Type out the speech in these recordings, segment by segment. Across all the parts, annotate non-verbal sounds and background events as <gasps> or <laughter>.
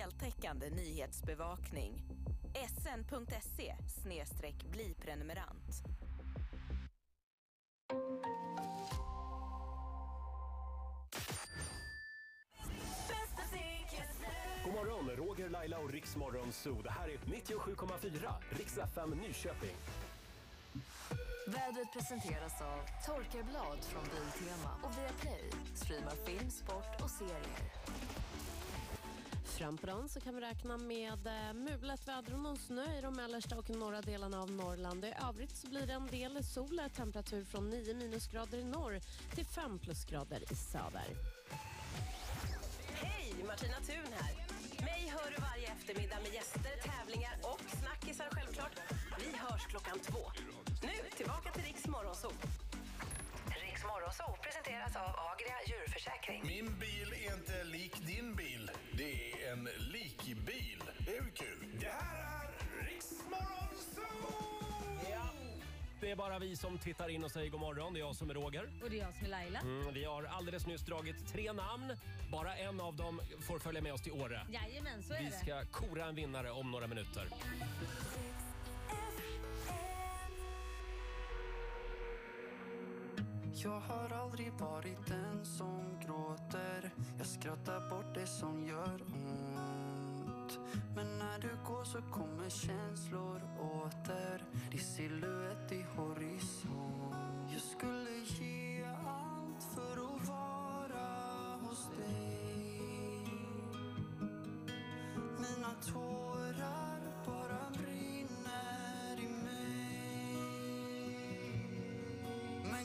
heltäckande nyhetsbevakning. sn.se bli prenumerant. God morgon, Roger, Laila och Riksmorgon Zoo. Det här är 97,4 Riks FM Nyköping. Vädret presenteras av Torkarblad från Biltema och Viaplay. Streamar film, sport och serier. Fram på dagen så kan vi räkna med eh, mulet väder och någon snö i de mellersta och norra delarna av Norrland. I övrigt så blir det en del sol, eh, temperatur från 9 minusgrader i norr till 5 plusgrader i söder. Hej, Martina Thun här. Mig hör du varje eftermiddag med gäster, tävlingar och snackisar självklart. Vi hörs klockan två. Nu tillbaka till Riks Morgonzoo. Morgonzoo presenteras av Agria djurförsäkring. Min bil är inte lik din bil. Det är en likbil. Det är väl kul? Det här är Riksmorgon Ja. Det är bara vi som tittar in och säger god morgon. Det är jag som är Roger. Och det är jag som är Laila. Mm, vi har alldeles nyss dragit tre namn. Bara en av dem får följa med oss till Åre. Jajamän, så är Vi det. ska kora en vinnare om några minuter. Jag har aldrig varit den som gråter. Jag skrattar bort det som gör ont. Men när du går så kommer känslor åter. Din silhuett i horisont. Jag skulle ge allt för att vara hos dig. Mina tårar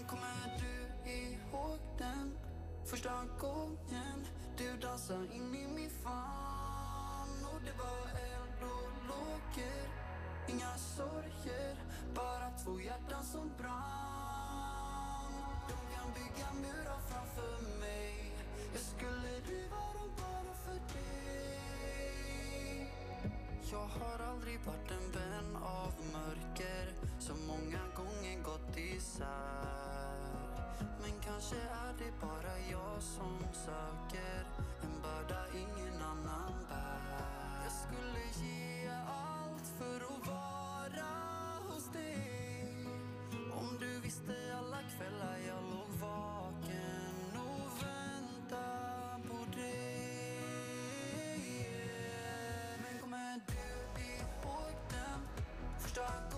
kommer du ihåg den första gången du dansade in i min famn? Och det var eld och lågor, inga sorger, bara två hjärtan som brann. De kan bygga murar framför mig, jag skulle riva dem bara för dig. Jag har aldrig varit en vän av mörker så många gånger gått isär. Men kanske är det bara jag som söker en börda ingen annan bär. Jag skulle ge allt för att vara hos dig. Om du visste alla kvällar jag Men kommer du ihåg den första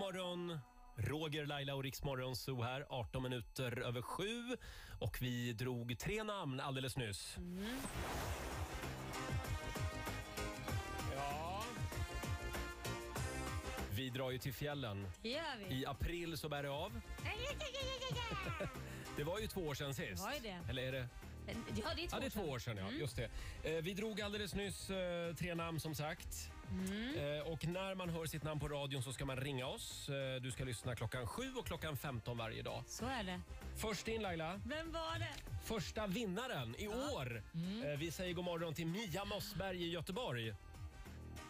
morgon! Roger, Laila och Riksmorgon Zoo här. 18 minuter över sju. Och vi drog tre namn alldeles nyss. Ja. Vi drar ju till fjällen. Det gör vi. I april så bär det av. <laughs> Det var ju två år sedan sist. Det var ju det. Eller är det? Ja, det är två Ja, det är år två år sedan. sedan. Ja. Mm. Just det. Eh, Vi drog alldeles nyss eh, tre namn som sagt. Mm. Eh, Och när man hör sitt namn på radion så ska man ringa oss. Eh, Du ska lyssna klockan 7 och klockan 15 varje dag. Så är det. Först in Laila. Vem var det? Första vinnaren i år. Mm. Eh, Vi säger god morgon till Mia Mossberg i Göteborg.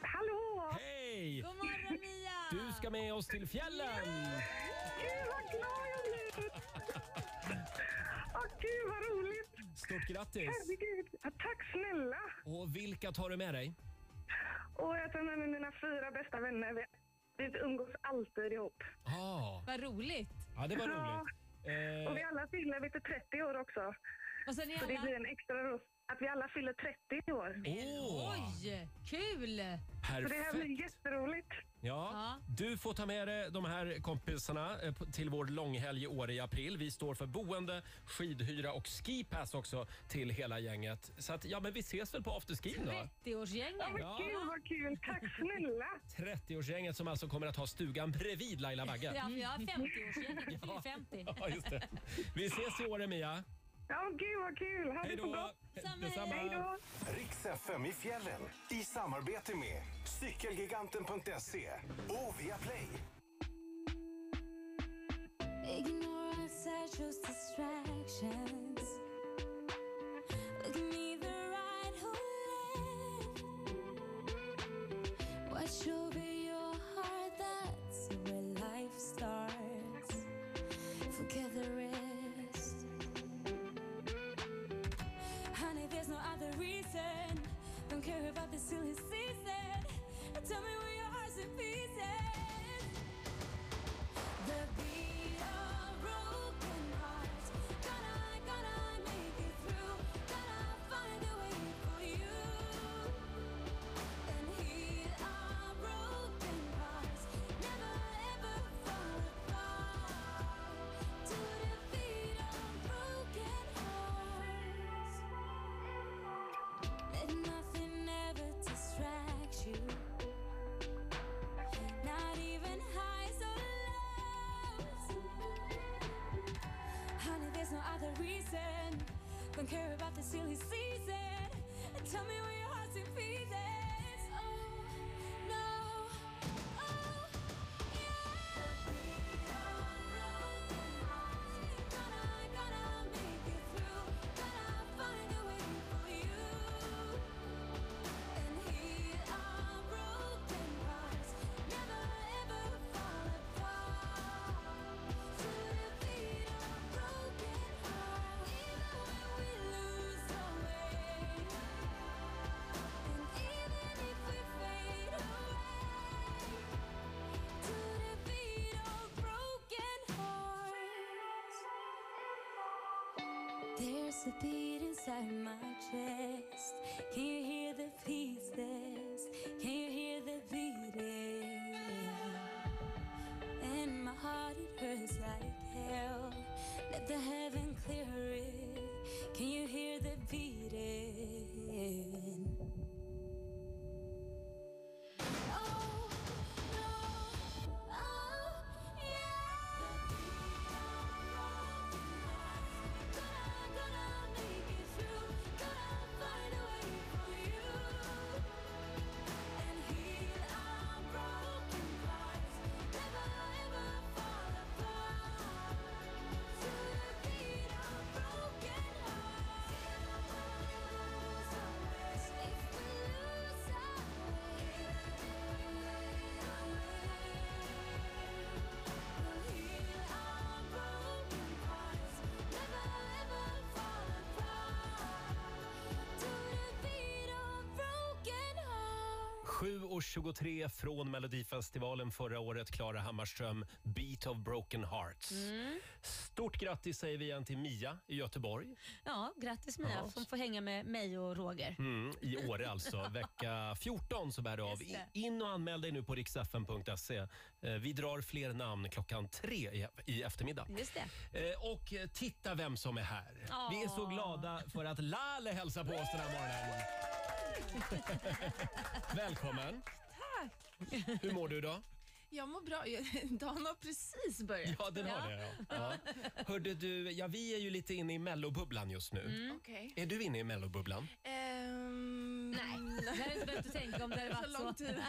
Hallå! Hej! God morgon Mia! Du ska med oss till fjällen! Gud vad glad jag blir! Stort grattis! Herregud. Ja, tack snälla. Och vilka tar du med dig? Och jag tar med mig mina fyra bästa vänner. Vi, vi umgås alltid ihop. Ah, Vad roligt. ja, det var Ja. roligt. Och vi Eh, alla fyller vid 30 år också. Och sen är Så det alla... blir en extra ros att vi alla fyller 30 år. åh, Oj, kul! Så det här blir perfekt! jätteroligt. Ja, du får ta med dig de här kompisarna eh, till vår långhelg i Åre i april. Vi står för boende, skidhyra och skipass också till hela gänget. Så att, ja, men vi ses väl på afterskin då? 30-årsgänget. Men Ja. gud vad kul. Tack snälla. 30-årsgänget som alltså kommer att ha stugan bredvid Laila Bagge. Ja, för jag har 50-årsgänget. Jag fyller 50. Ja, just det. Vi ses i Åre, Mia. Ja, gud vad kul. Ha det så bra. Samma. Hej då. Riks FM i fjällen i samarbete med Cykelgiganten.se och Viaplay. Ignore all such distractions. Look neither right Don't care about the silly season. Tell me where your heart's in pieces. The There's a beat inside my chest. 7.23 från Melodifestivalen förra året. Klara Hammarström, Beat of Broken Hearts. Mm. Stort grattis säger vi igen till Mia i Göteborg. Ja, grattis Mia Ja. som får hänga med mig och Roger. Mm, I Åre alltså. <laughs> Vecka 14 så bär det av. In och anmäl dig nu på riksfn.se. Eh, Vi drar fler namn klockan tre i- eftermiddag. Just det. Eh, Och eh, titta vem som är här. Ja. Vi är så glada för att Lale hälsar på oss den här morgonen. <laughs> Välkommen. Tack. Hur mår du idag? Jag mår bra. <laughs> Dagen har precis börjat. Ja, den har det. Ja. Ja. Hörde du, ja, vi är ju lite inne i mellobubblan just nu. Mm. Okej. Är du inne i mellobubblan? Ehm, Nej, <laughs> det hade inte behövt tänka om det hade <laughs> varit så lång så. tid.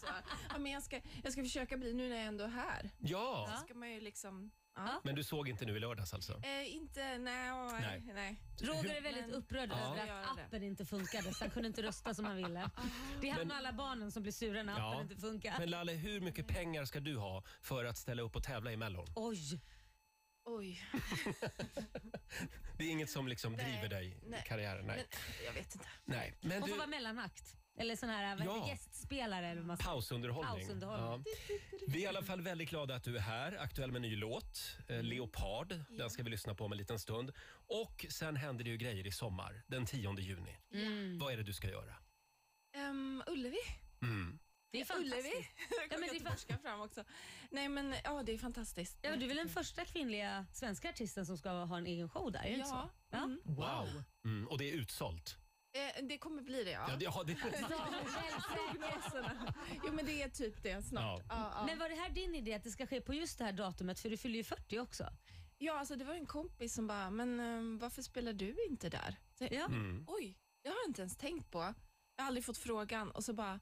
så. Ja, men jag, ska, jag ska försöka bli nu när jag ändå är här. Ja. Så ska man ju liksom... Ja. Men du såg inte nu i lördags alltså? Eh, inte... Nej, åh, Nej. nej. nej. Roger är väldigt Men- upprörd Ja. över att det. appen inte funkade så han kunde inte rösta som han ville. <laughs> Det är han Men- med alla barnen som blir sura när appen inte funkar. Men Lalle, hur mycket pengar ska du ha för att ställa upp och tävla i Mellon? Oj, Oj. <laughs> Det är inget som liksom Nej, driver dig i nej. karriären? Nej. Men, jag vet inte. nej. Men Hon du, får vara mellanakt. Eller sån här vad heter Ja. gästspelare. Eller vad man säger. pausunderhållning. Pausunderhållning. Ja. Vi är i alla fall väldigt glada att du är här. Aktuell med ny låt, eh, Leopard. Den ska vi lyssna på om en liten stund. Och sen händer det ju grejer i sommar, den 10 juni. Mm. Vad är det du ska göra? Um, Ullevi. Mm. Det är fantastiskt. <laughs> Ja, men det är fa- Göteborgska fram också. Nej men ja, det är fantastiskt. Ja, du är väl den första kvinnliga svenska artisten som ska ha en egen show där? Är det inte Ja. så? Ja. Mm. Wow! Mm, och det är utsålt. Eh, det kommer bli det ja. Ja, det, ja, det, <laughs> Prognoserna. Jo men det är typ det snart. Ja. Ja, ja. Men var det här din idé att det ska ske på just det här datumet? För du fyller ju 40 också. Ja, alltså det var en kompis som bara, men eh, varför spelar du inte där? Så, Ja. Mm. Oj, det har jag inte ens tänkt på. Jag har aldrig fått frågan och så bara,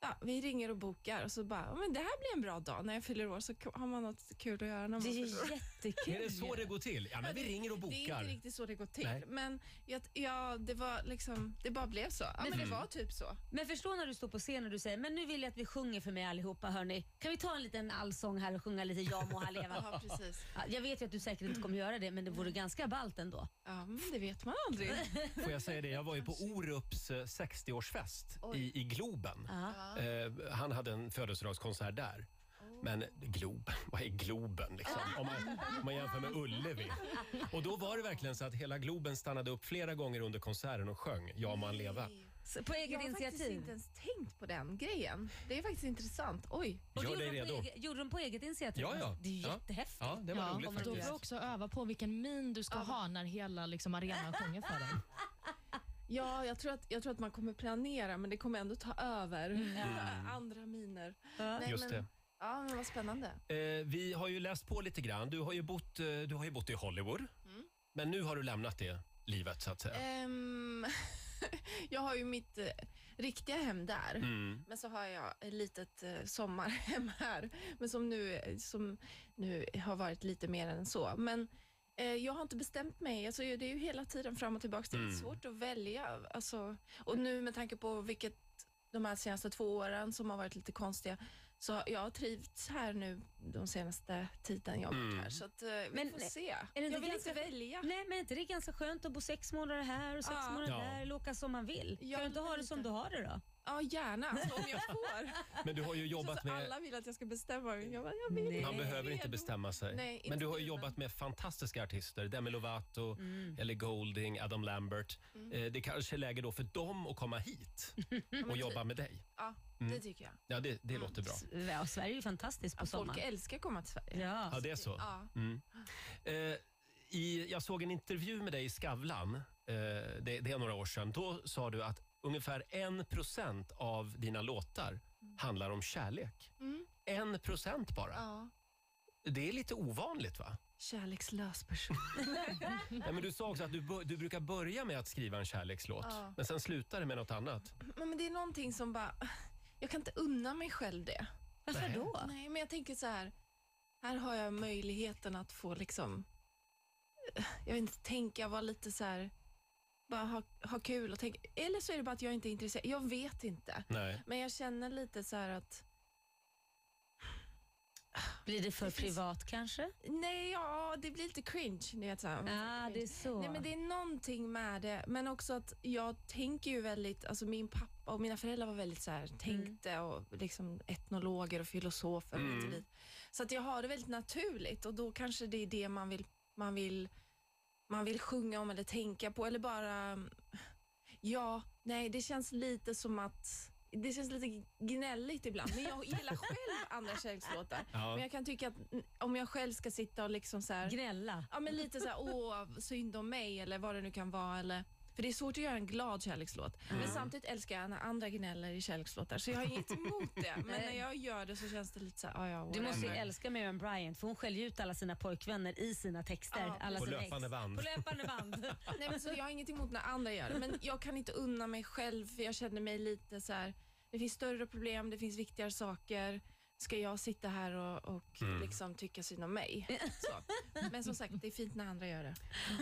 ja, vi ringer och bokar och så bara, men det här blir en bra dag. När jag fyller år så har man något kul att göra när man Det är fyller år. ju jättekul. är det så det går till? Ja, men vi ringer och Det är bokar. inte riktigt så det går till, Nej. men jag, ja, det var liksom, det bara blev så. Ja, men, Mm. det var typ så. Men förstå när du står på scen och du säger men nu vill jag att vi sjunger för mig allihopa hörni. Kan vi ta en liten allsång här och sjunga lite Jag må ha leva? Ja, precis. Ja, jag vet ju att du säkert inte kommer göra det men det vore ganska ballt ändå. Ja, men det vet man aldrig. <laughs> Får jag säga det? Jag var ju på Orups eh, 60-årsfest i, i Globen. Ja. Eh, han hade en födelsedagskonsert där. Men Globen, <laughs> vad är Globen liksom? Om man, om man jämför med Ullevi. Och då var det verkligen så att hela Globen stannade upp flera gånger under konserten och sjöng Ja må han leva. Så på eget jag har faktiskt initiativ. inte ens tänkt på den grejen. Det är faktiskt intressant. Oj. Och Gör gjorde dig de på redo. eget- Gjorde de på eget initiativ? Ja, ja. Det är Ja. jättehäftigt. Ja, det var Ja, roligt och då faktiskt. får du också öva på vilken min du ska ha när hela liksom, arenan sjunger för dig. <laughs> Ja, jag tror, att, jag tror att man kommer planera men det kommer ändå ta över Mm. <laughs> andra miner. Just men, det. Ja, men vad spännande. Eh, vi har ju läst på lite grann. Du har ju bott, eh, du har ju bott i Hollywood. Mm. Men nu har du lämnat det livet så att säga. Ehm, <laughs> jag har ju mitt eh, riktiga hem där. Mm. Men så har jag ett litet eh, sommarhem <laughs> här. Men som nu, eh, som nu har varit lite mer än så. Men eh, jag har inte bestämt mig. Alltså, det är ju hela tiden fram och tillbaka. Det är Mm. lite svårt att välja. Alltså, och nu med tanke på vilket de här senaste två åren som har varit lite konstiga. Så jag har trivts här nu de senaste tiden jag har varit Mm. här. Så att, eh, vi Men, får nej, se. Är det inte jag vill ganska- inte välja. Nej, men är inte det ganska skönt att bo sex månader här och sex Ja. månader Ja. där eller åka som man vill? Kan du inte ha det som du har det då? Ja, gärna. Om jag får. <laughs> Men du har ju jobbat med... Alla vill att jag ska bestämma. Jag, bara, jag vill Man inte. behöver inte bestämma sig. Nej, inte men du har ju nu, jobbat med fantastiska artister. Demi Lovato, Ellie Goulding, Adam Lambert. Eh, det kanske är läge då för dem att komma hit <laughs> och jobba med dig. Ja, Mm. det tycker jag. Ja, det, det låter bra. Ja, Sverige är ju fantastiskt på Ja, folk sommaren. älskar att komma till Sverige. Ja. Ja, det är så. Ja. Mm. Eh, i, jag såg en intervju med dig i Skavlan. Eh, det, det är några år sedan. Då sa du att ungefär en procent av dina låtar handlar om kärlek. Mm. En procent bara. Ja. Det är lite ovanligt va? Kärlekslös person. <laughs> Ja, men du sa också att du, bör- du brukar börja med att skriva en kärlekslåt, Ja. men sen slutar det med något annat. men, men det är någonting som bara... <sighs> Jag kan inte unna mig själv det. Varför Nej. då? Nej, men jag tänker så här. Här har jag möjligheten att få liksom... eh, <sighs> Jag vet inte, tänka, vara lite så här... Bara ha, ha kul och tänka. Eller så är det bara att jag inte är intresserad. Jag vet inte. Nej. Men jag känner lite så här att... Blir det för Det finns- privat kanske? Nej, ja, det blir lite cringe. Ni vet, så här. Ja, det är så. Nej, men det är någonting med det, men också att jag tänker ju väldigt, alltså min pappa och mina föräldrar var väldigt så här, tänkte och liksom etnologer och filosofer och Mm. och. Så att jag har det väldigt naturligt och då kanske det är det man vill, man vill, man vill sjunga om eller tänka på eller bara, ja, nej det känns lite som att det känns lite gnälligt ibland, men jag gillar <laughs> själv andra kärlekslåtar. Ja. Men jag kan tycka att om jag själv ska sitta och liksom så här, Gnälla. Ja, men lite så här, åh, synd om mig eller vad det nu kan vara. Eller, för det är svårt att göra en glad kärlekslåt. Mm. Men samtidigt älskar jag när andra gnäller i kärlekslåtar, så jag har inget emot det. <laughs> Men jag gör det så känns det lite så här, ah, ja, Du måste ju älska Miriam Bryant för hon skäller ju ut alla sina pojkvänner i sina texter. Ja, alla På sina löpande ex. band. På löpande band. <laughs> Nej, men så jag har inget emot när andra gör det, men jag kan inte unna mig själv för jag känner mig lite så här. det finns större problem, det finns viktigare saker. Ska jag sitta här och, och Mm. liksom tycka synd om mig? Så. Men som sagt, det är fint när andra gör det.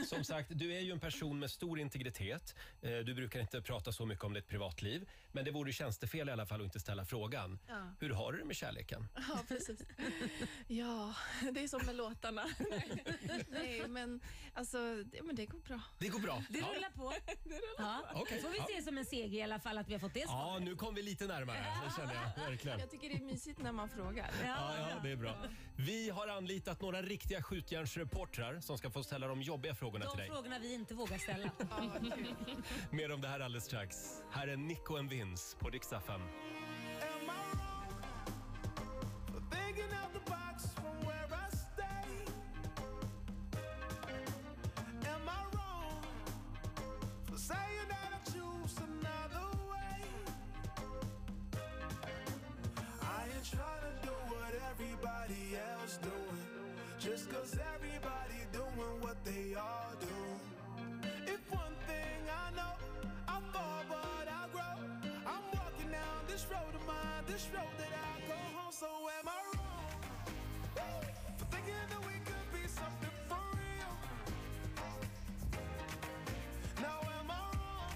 Som sagt, du är ju en person med stor integritet. Eh, Du brukar inte prata så mycket om ditt privatliv. Men det vore tjänstefel i alla fall att inte ställa frågan. Ja. Hur har du det med kärleken? Ja, precis. Ja, det är som med låtarna. Nej, men alltså, det, men det går bra. Det går bra. Det Ja. <laughs> rullar på. Ja. Okej, får vi ja. se som en seger i alla fall att vi har fått det Ja, svaret. nu kom vi lite närmare. Det känner jag verkligen. Jag tycker det är mysigt när man frågar. Ja, ja, det är bra. Vi har anlitat några riktiga skjutjärnsreportrar som ska få ställa de jobbiga frågorna till De dig. frågorna vi inte vågar ställa. <laughs> Mer om det här alldeles strax. Här är Nico and Vince på Dix FM. Thinking out the box from where I stay. Am I wrong for saying just cause everybody doing what they all do. If one thing I know, I fall but I grow. I'm walking down this road of mine, this road that I go home. So am I wrong for thinking that we could be something for real? Now am I wrong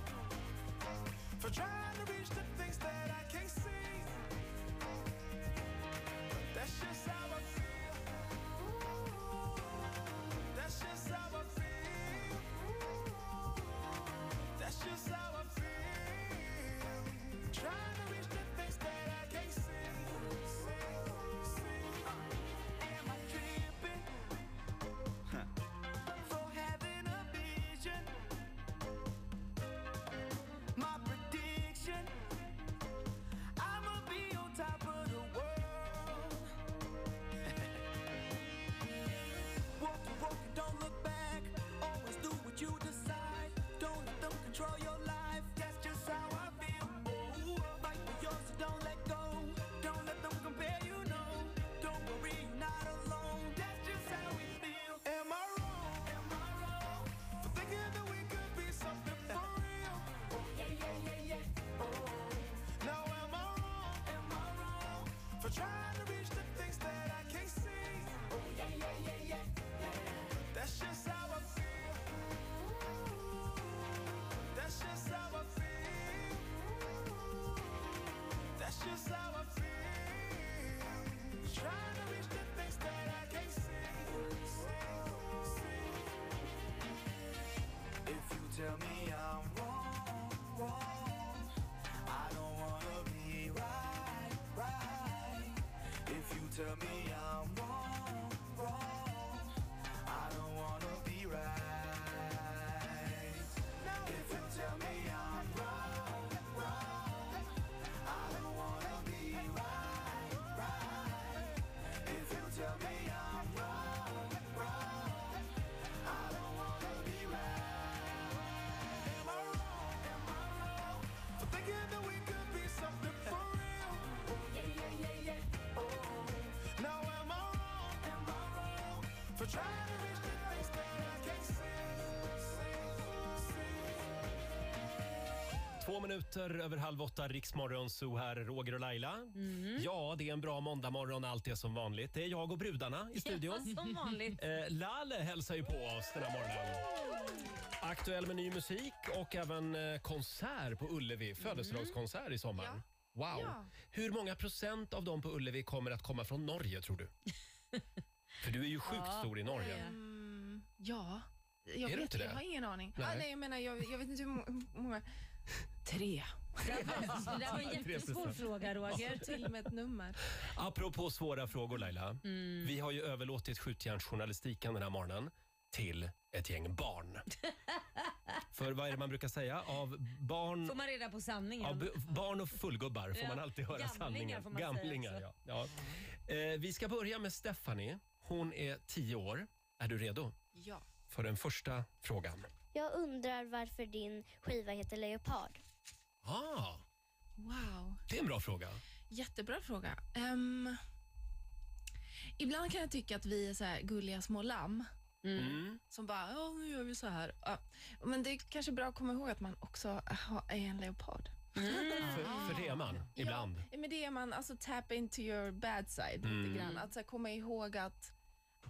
for trying to reach the things that I can't see? That's just how If you tell me Två minuter över halv åtta, Riksmorgon, så här Roger och Laila. Mm. Ja, det är en bra måndagmorgon, allt är som vanligt. Det är jag och brudarna i studion. Ja, <laughs> som vanligt. Eh, Lale hälsar ju på oss den här morgonen. Aktuell med ny musik och även eh, konsert på Ullevi. Födelsedagskonsert i sommar. Wow! Ja. Hur många procent av dem på Ullevi kommer att komma från Norge tror du? För du är ju sjukt Ja, stor i Norge. Mm, ja, jag Är du vet inte jag det? har ingen aning. Nej. Ah, nej jag menar, jag, jag vet inte hur må- hur många. Tre. Det där var en <laughs> jättesvår fråga, Roger. Till med ett nummer. Apropå svåra frågor Laila. Mm. Vi har ju överlåtit skjutjärnsjournalistiken den här morgonen till ett gäng barn. <laughs> För vad är det man brukar säga? Av barn, Får man reda på sanningen? av bu- barn och fullgubbar får Ja, man alltid höra gamlingar sanningen. får man säga Gamlingar, ja. ja. Eh, vi ska börja med Stephanie. Hon är tio år. Är du redo Ja. för den första frågan? Jag undrar varför din skiva heter Leopard. Ah, Wow. det är en bra fråga. Jättebra fråga. Ehm, ibland kan jag tycka att vi är så här gulliga små lamm. Mm. Som bara, ja nu gör vi så här. Ja. Men det är kanske bra att komma ihåg att man också är en leopard. För, för det är man ibland. Ja, men det är man, alltså tap into your bad side Mm. lite grann. Att så här, komma ihåg att,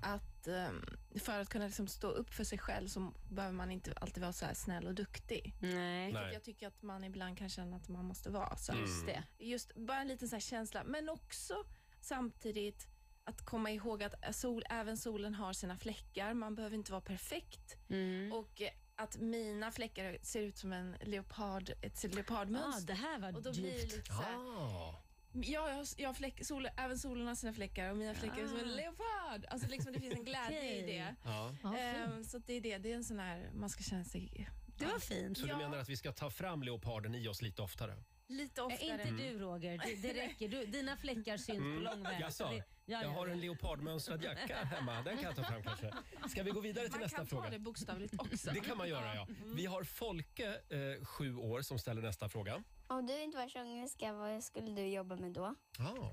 att ehm, för att kunna liksom stå upp för sig själv så behöver man inte alltid vara så här snäll och duktig. Nej. Vilket Nej. jag tycker att man ibland kan känna att man måste vara. Så Mm. just, det. just bara en liten så här känsla, men också samtidigt att komma ihåg att sol, även solen har sina fläckar. Man behöver inte vara perfekt. Mm. Och att mina fläckar ser ut som en leopard, ett leopardmönster. Ah, det här var och då blir det djupt. lite så här, Ah. Ja, jag, har- jag har fläck, sol, även solen har sina fläckar och mina fläckar är som en Ah. leopard. Alltså liksom, det finns en glädje i det. Ja. Ja, Ehm, så att det är det. Det är en sån här, man ska känna sig Det var fint. Så du Ja. menar att vi ska ta fram leoparden i oss lite oftare? lite Eh, oftare. inte du Roger, det, det räcker. Du, dina fläckar syns på lång väg. Mm. Jaså? Det- ja, Jag ja, har en leopardmönstrad jacka hemma. Den kan jag ta fram kanske. Ska vi gå vidare till Man nästa kan fråga? ta det bokstavligt också. Det kan man göra, ja. Vi har Folke, eh, sju år, som ställer nästa fråga. Om du inte var sångerska, vad skulle du jobba med då? Ah.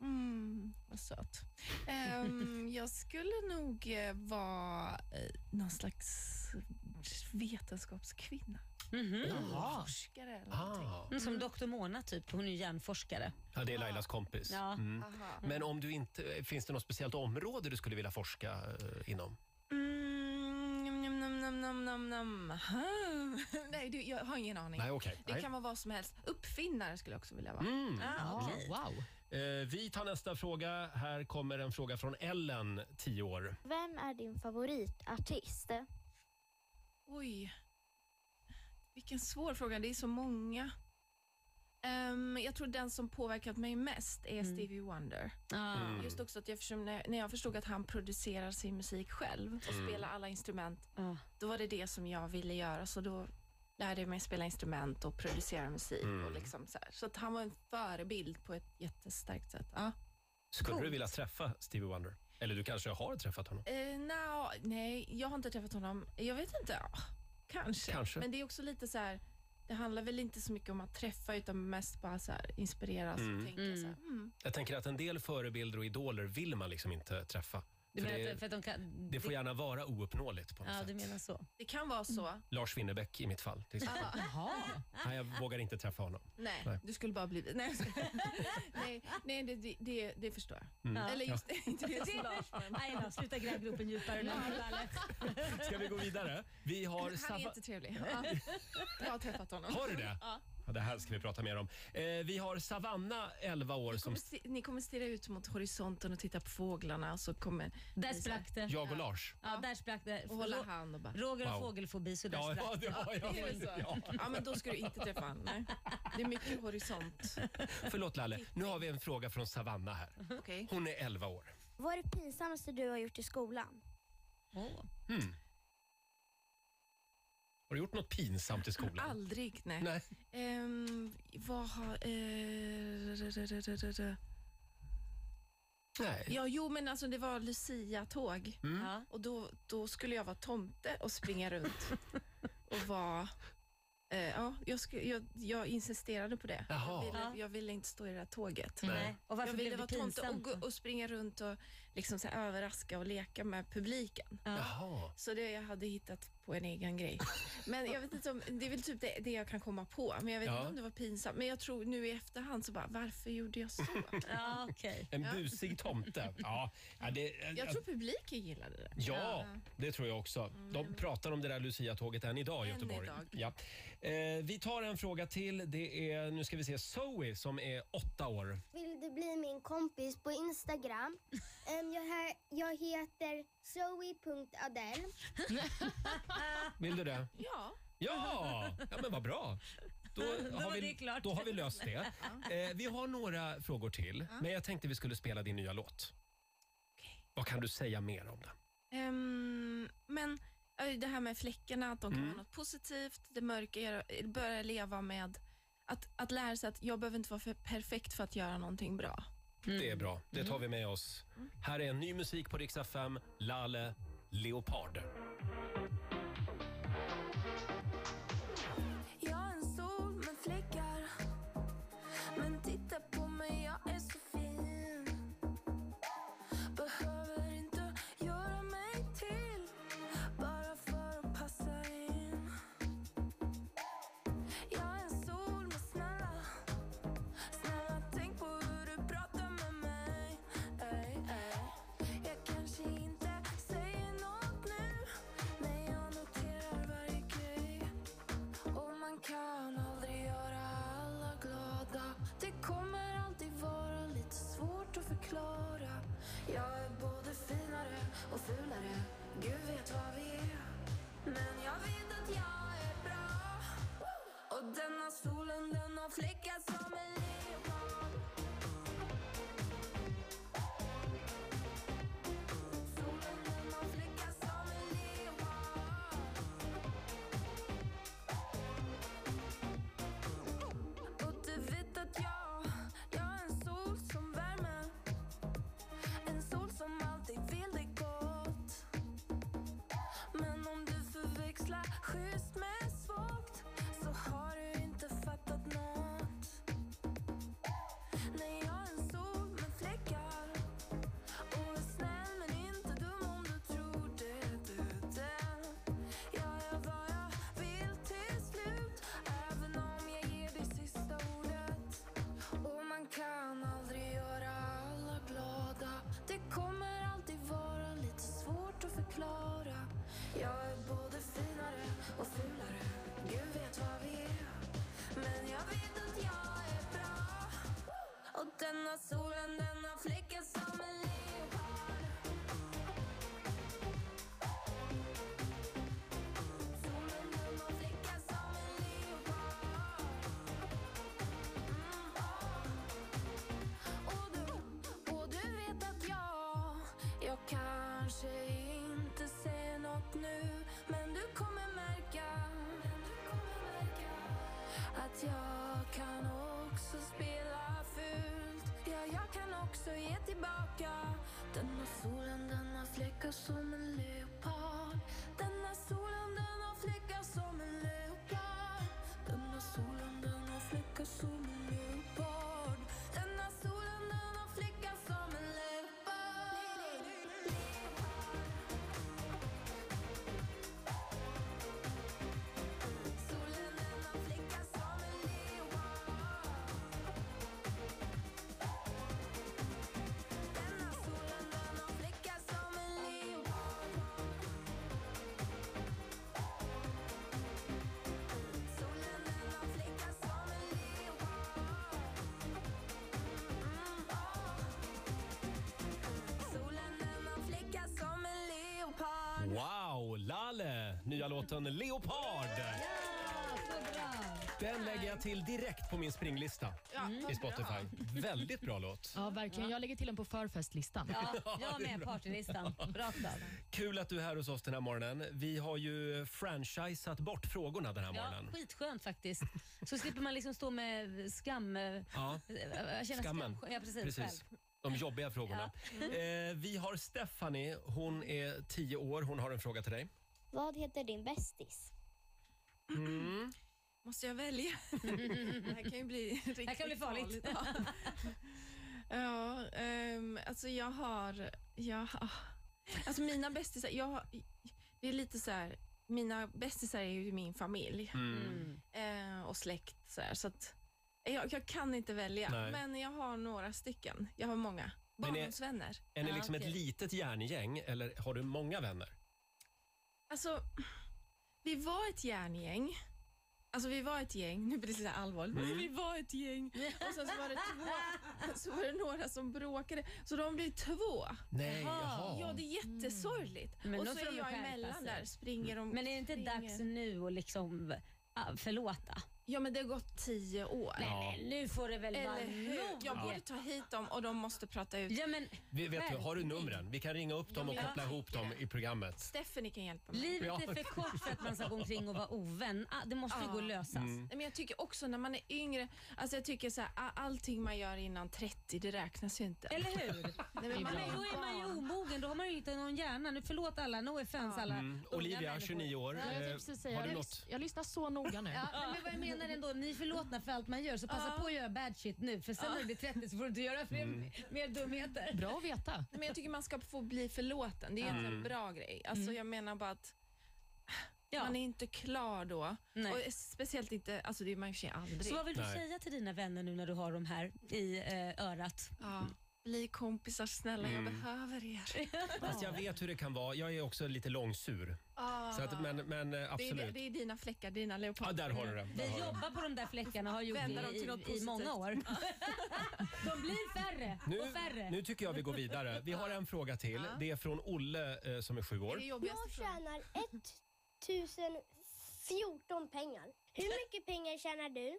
Mm, vad söt. Ehm, <laughs> jag skulle nog eh, vara eh, någon slags vetenskapskvinna. Mhm. Jaha. Forskare eller någonting. Ah. Mm, Som doktor Mona typ, hon är hjärnforskare. Ja, det är Lailas kompis. Ja. Mm. Men om du inte, finns det något speciellt område du skulle vilja forska eh, inom? Mm, nam, nam, nam, nam, nam. <laughs> Nej, du, jag har ingen aning. Nej, okej. Det Nej. kan vara vad som helst. Uppfinnare skulle jag också vilja vara. Mm. Ah, Ja, okej. wow. Eh, vi tar nästa fråga. Här kommer en fråga från Ellen, 10 år. Vem är din favoritartist? Oj. Vilken svår fråga. Det är så många. Ehm, jag tror den som påverkat mig mest är Mm. Stevie Wonder. Ah. Mm. Just också att jag förstod, när, jag förstod att han producerar sin musik själv och Mm. spelar alla instrument, Ah. då var det det som jag ville göra. Så då lärde jag mig spela instrument och producera musik. Mm. Och liksom så här. så att han var en förebild på ett jättestarkt sätt. Ja. Skulle Coolt. du vilja träffa Stevie Wonder? Eller du kanske har träffat honom? Eh, nja, nej, jag har inte träffat honom. Jag vet inte. Ja, kanske. Kanske. Men det är också lite så här, det handlar väl inte så mycket om att träffa utan mest bara så här, inspireras Mm. och tänka Mm. så här, mm. Jag tänker att en del förebilder och idoler vill man liksom inte träffa. Du För menar det, att, för att de kan... det får gärna vara ouppnåeligt på något Ja, sätt. du menar så. Det kan vara så. Lars Winnerbäck i mitt fall. till exempel. Jaha. Nej, jag vågar inte träffa honom. Nej, Nej. du skulle bara bli... Nej, jag skojar. nej, nej det, det- det, det förstår jag. Mm. Eller just <laughs> det, inte Lars. men- Nej då, sluta gräv gropen djupare nu. Ska vi gå vidare? Vi har... Han är Sava- inte trevlig. Ja. Jag har träffat honom. Har du det? Ja. Ja, det här ska vi prata mer om. Eh, vi har Savanna, 11 år, som Kommer sti- Ni kommer stirra ut mot horisonten och titta på fåglarna så kommer Där sprack det. jag och Lars. Ja, där sprack det. och hålla Ro- hand och bara... Roger har Wow. fågelfobi så där Ja, sprack ja, det har jag. <laughs> Är det så? Ja. Ja, men då ska du inte träffa honom. Nej. Det är mycket horisont. Förlåt Lalle, nu har vi en fråga från Savanna här. Okej. Hon är 11 år. Vad är det pinsammaste du har gjort i skolan? Åh. Har du gjort något pinsamt i skolan? Aldrig, nej. Nej. Ehm, vad har... Eh, Nej. ja, jo, men alltså det var Lucia-tåg. Mm. Ja. Och då, då skulle jag vara tomte och springa runt och vara... Eh, ja, jag, skulle, jag, jag insisterade på det. Jaha. Jag, Ja. ville, jag ville inte stå i det där tåget. Nej. Och varför jag ville vara tomte och, och springa runt och liksom så här överraska och leka med publiken. Ja. Jaha. Så det jag hade hittat på en egen grej. Men jag vet inte om, det är väl typ det, det jag kan komma på. Men jag vet Ja. inte om det var pinsamt. Men jag tror nu i efterhand så bara, varför gjorde jag så? <laughs> Ja, okej. <laughs> En busig tomte. Ja, ja, det, Jag tror publiken gillade det. Ja, det tror jag också. De pratar om det där Lucia-tåget än idag i Än Göteborg. idag. Ja. Eh, vi tar en fråga till. Det är, nu ska vi se, Zoe som är åtta år. Vill du bli min kompis på Instagram? <laughs> Em, jag, här, jag heter zoe.adel. <laughs> Vill du det? Ja. Ja, ja men vad bra. Då <laughs> har, var vi, klart. då har vi löst det. <laughs> Eh, vi har några frågor till, men jag tänkte vi skulle spela din nya låt. Vad kan du säga mer om den? Ehm, men eh, det här med fläckarna, att de kan Mm. vara något positivt. Det mörka, börja leva med att, att lära sig att jag behöver inte vara för perfekt för att göra någonting bra. Det är bra. Det tar vi med oss. Här är en ny musik på Rix FM. Lale Leopard. Kan aldrig göra alla glada. Det kommer alltid vara lite svårt att förklara. Jag är både finare och fulare. Gud vet vad vi är. Men jag vet att jag är bra. Och denna solen den har fläckar som en Jag är både finare och fulare. Gud vet vad vi är. Men jag vet att jag är bra. Och denna solen Att jag kan också spela fult. Ja, jag kan också ge tillbaka. Denna solen den har fläckar som en leopard. Denna solen den har fläckar som en leopard. Denna solen den har fläckar som en leopard Nya låten Leopard. Den lägger jag till direkt på min springlista Ja. i Spotify. Väldigt bra låt. Ja, verkligen. Jag lägger till den på förfestlistan. Ja, <laughs> jag med partylistan. Av. Kul att du är här hos oss den här morgonen. Vi har ju franchisat bort frågorna den här Ja, morgonen. skitskönt faktiskt. Så slipper man liksom stå med skam. eh, Ja, känna skammen. skam. Ja, precis. Själv. De jobbiga frågorna. Eh, vi har Stephanie. Hon är tio år. Hon har en fråga till dig. Vad heter din bästis? Mm. <clears throat> Måste jag välja? <laughs> det här kan ju bli riktigt här kan bli farligt. Ja, <laughs> ja ehm, alltså jag har... Jag, alltså mina bästisar... Jag, det är lite så här... Mina bästisar är ju min familj Mm. eh, och släkt. Så, här, så att, jag, jag kan inte välja, Nej. men jag har några stycken. Jag har många. Men är- Barndomsvänner. Är ni liksom okej. ett litet järngäng eller har du många vänner? Alltså, vi var ett järngäng. Alltså vi var ett gäng, nu blir det så här allvarligt, Mm. men vi var ett gäng och sen så var det två, så var det några som bråkade, så de blev två. Nej, jaha. Ja, det är jättesorgligt. Men och då så får är de jag skärpa emellan sig. där, springer de. Men är det inte springer. dags nu att liksom ah, förlåta? Ja, men det har gått tio år. Nej, nej, nu får det väl vara Eller hur? nog. Jag borde ta hit dem och de måste prata ut. Ja, men Vi, vet du, har du numren? Vi kan ringa upp dem och Ja, men koppla jag ihop dem i programmet. Stephanie kan hjälpa mig. Livet Ja. är för kort för att man ska gå omkring och vara ovän. Ah, Det måste ju gå att lösas. Mm. Nej, Men jag tycker också när man är yngre, alltså jag tycker så här, a- allting man gör innan 30, det räknas ju inte. Eller hur? Nej, men man är då är man ju barn. omogen, då har man ju inte någon hjärna. Nu förlåt alla, no offense alla Mm. unga Olivia, människor. 29 år. Ja, jag tänkte Eh, precis säga, har du jag, något? lys- jag lyssnar så noga nu. Ja, men vad jag menar ändå, ni är förlåtna för allt man gör så passa Ja. på att göra bad shit nu för sen när du blir 30 så får du inte göra fler, Mm. mer dumheter. Bra att veta. Men jag tycker man ska få bli förlåten. Det är egentligen Mm. en bra grej. Alltså, Mm. Jag menar bara att Ja. man är inte klar då. Nej. Och speciellt inte, alltså det är man ju i och för sig aldrig. Så vad vill du Nej. säga till dina vänner nu när du har dem här i eh, örat? Ja. Bli kompisar snälla, Mm. jag behöver er. <laughs> Fast jag vet hur det kan vara. Jag är också lite långsur. Ah, Så att, men, men eh, Det är, absolut. det är dina fläckar, dina leopard. Ja, där har du det. Där Vi har du det. jobbar på de där fläckarna och har gjort Vända dem det till något i, i positivt. många år. <laughs> de blir färre Nu, och färre. nu tycker jag vi går vidare. Vi har en fråga till. Det är från Olle eh, som är sju år. Jag tjänar 1014 pengar. Hur mycket pengar tjänar du?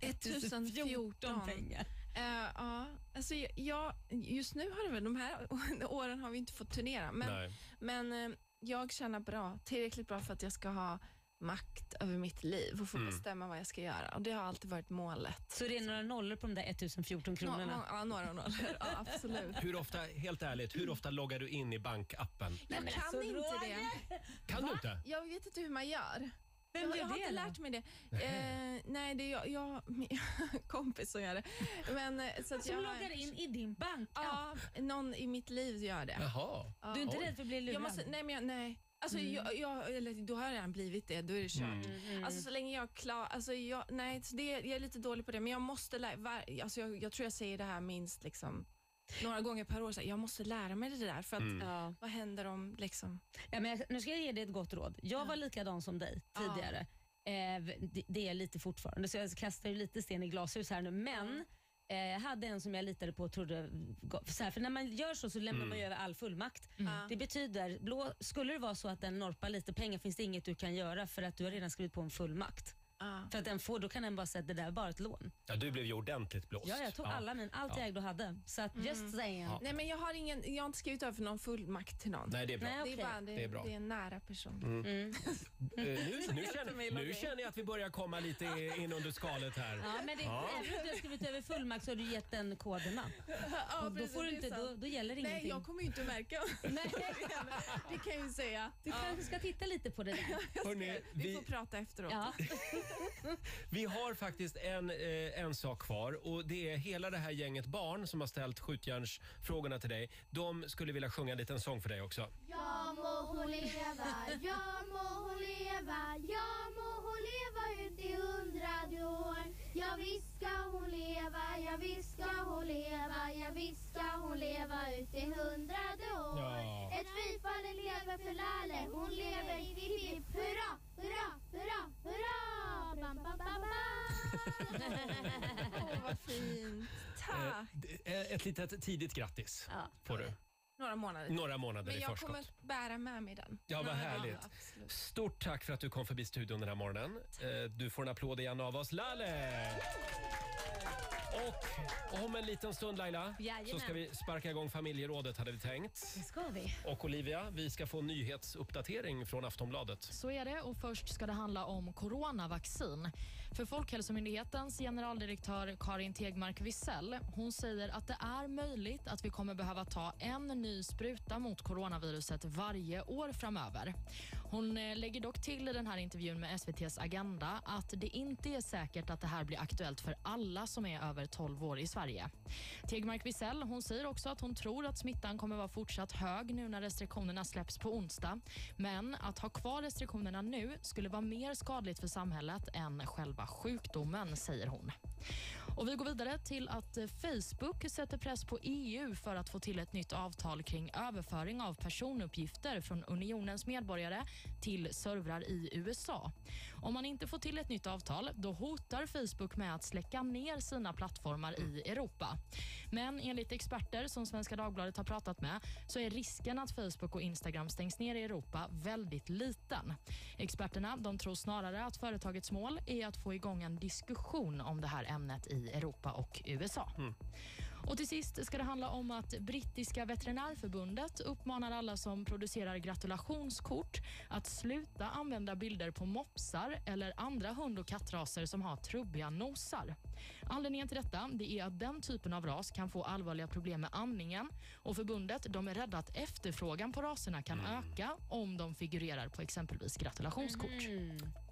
<laughs> 1014 pengar. Eh, ja, alltså jag- just nu har det väl, de här <laughs> åren har vi inte fått turnera, men, Nej. men eh, jag känner bra, tillräckligt bra för att jag ska ha makt över mitt liv och få Mm. bestämma vad jag ska göra. Och Det har alltid varit målet. Så det är några nollor på de där 1014 kronorna? Nå- ja, några nollor. <laughs> Ja, absolut. Hur ofta, helt ärligt, hur ofta loggar du in i bankappen? Jag kan alltså, inte det. Kan du inte? Jag vet inte hur man gör. Vem jag, jag har det inte då? lärt mig det. <laughs> Eh, nej, det är jag, jag min <laughs> kompis som gör det. Men, eh, så att Som jag, loggar in i din bank? Ja, någon i mitt liv gör det. Jaha. Ja. Du är inte rädd för att bli lurad? Jag måste, nej, men jag, nej. Alltså, Mm. jag, jag, eller, då har jag redan blivit det. Då är det kört. Mm. Alltså, så länge jag är klar. Alltså, jag, nej, så det, jag är lite dålig på det, men jag måste lära var, alltså, jag, jag tror jag säger det här minst liksom, några gånger per år. Så här, jag måste lära mig det där. För att, Mm. Ja. Vad händer om... Liksom, Ja, men jag, nu ska jag ge dig ett gott råd. Jag var likadan som dig tidigare. Eh, det, det är lite fortfarande, så jag kastar ju lite sten i glashus här nu. Men eh, jag hade en som jag litade på och trodde... Så här, för när man gör så så lämnar Mm. man ju över all fullmakt. Det betyder, blå, skulle det vara så att den norpar lite pengar finns det inget du kan göra för att du har redan skrivit på en fullmakt. Ja. För att den får, då kan den bara säga att det där är bara ett lån. Ja, du blev ju ordentligt blåst. Ja, jag tog alla min, allt Ja. jag ägde och hade. Så att just saying. Ja. Nej, men jag har, ingen, jag har inte skrivit över för någon fullmakt till någon. Nej, det är bra. Nej, Det är, okej. bara, det, Det är bra. det är en nära person. Mm. Eh, nu, nu, <laughs> känner, nu känner jag att vi börjar komma lite in under skalet här. Ja, men det, även om du har skrivit över fullmakt så har du gett den koderna. <laughs> Ja, då, precis, får du det är inte, sant. då, då gäller Nej, ingenting. jag kommer ju inte att märka. <laughs> Nej. det kan jag ju säga. Du kanske ska titta lite på det där. Hörrni, Vi vi, får prata efteråt. Ja. Vi har faktiskt en, eh, en sak kvar och det är hela det här gänget barn som har ställt skjutjärnsfrågorna till dig. De skulle vilja sjunga en liten sång för dig också. Ja må hon leva, ja må hon leva, ja må hon leva ut i hundrade år. Ja visst ska hon leva, ja visst ska hon leva, ja visst ska hon leva ut i hundrade år. Ja. Ett fyrfaldigt lever för Lalle, hon lever hipp hipp hurra, hurra, hurra, hurra. Åh, vad fint. Tack. Eh, eh, ett litet tidigt grattis Ja. får du. Några månader. Några månader Men i jag förskott. kommer bära med mig den. Ja, vad härligt. absolut. Stort tack för att du kom förbi studion den här morgonen. Eh, Du får en applåd igen av oss. Lalle! Och om en liten stund Laila så Jajamän. ska vi sparka igång familjerådet hade vi tänkt. Det ska vi. Och Olivia, vi ska få en nyhetsuppdatering från Aftonbladet. Så är det och först ska det handla om coronavaccin. För Folkhälsomyndighetens generaldirektör Karin Tegmark Wisell, hon säger att det är möjligt att vi kommer behöva ta en ny spruta mot coronaviruset varje år framöver. Hon eh, lägger dock till i den här intervjun med SVTs Agenda att det inte är säkert att det här blir aktuellt för alla som är över 12 år i Sverige. Tegmark Wisell hon säger också att hon tror att smittan kommer vara fortsatt hög nu när restriktionerna släpps på onsdag. Men att ha kvar restriktionerna nu skulle vara mer skadligt för samhället än själva sjukdomen, säger hon. Och Vi går vidare till att eh, Facebook sätter press på EU för att få till ett nytt avtal kring överföring av personuppgifter från unionens medborgare till servrar i USA. Om man inte får till ett nytt avtal då hotar Facebook med att släcka ner sina plattformar i Europa. Men enligt experter som Svenska Dagbladet har pratat med så är risken att Facebook och Instagram stängs ner i Europa väldigt liten. Experterna de tror snarare att företagets mål är att få igång en diskussion om det här ämnet i Europa och USA. Och till sist ska det handla om att brittiska veterinärförbundet uppmanar alla som producerar gratulationskort att sluta använda bilder på mopsar eller andra hund och kattraser som har trubbiga nosar. Anledningen till detta det är att den typen av ras kan få allvarliga problem med andningen och förbundet de är rädda att efterfrågan på raserna kan öka om de figurerar på exempelvis gratulationskort.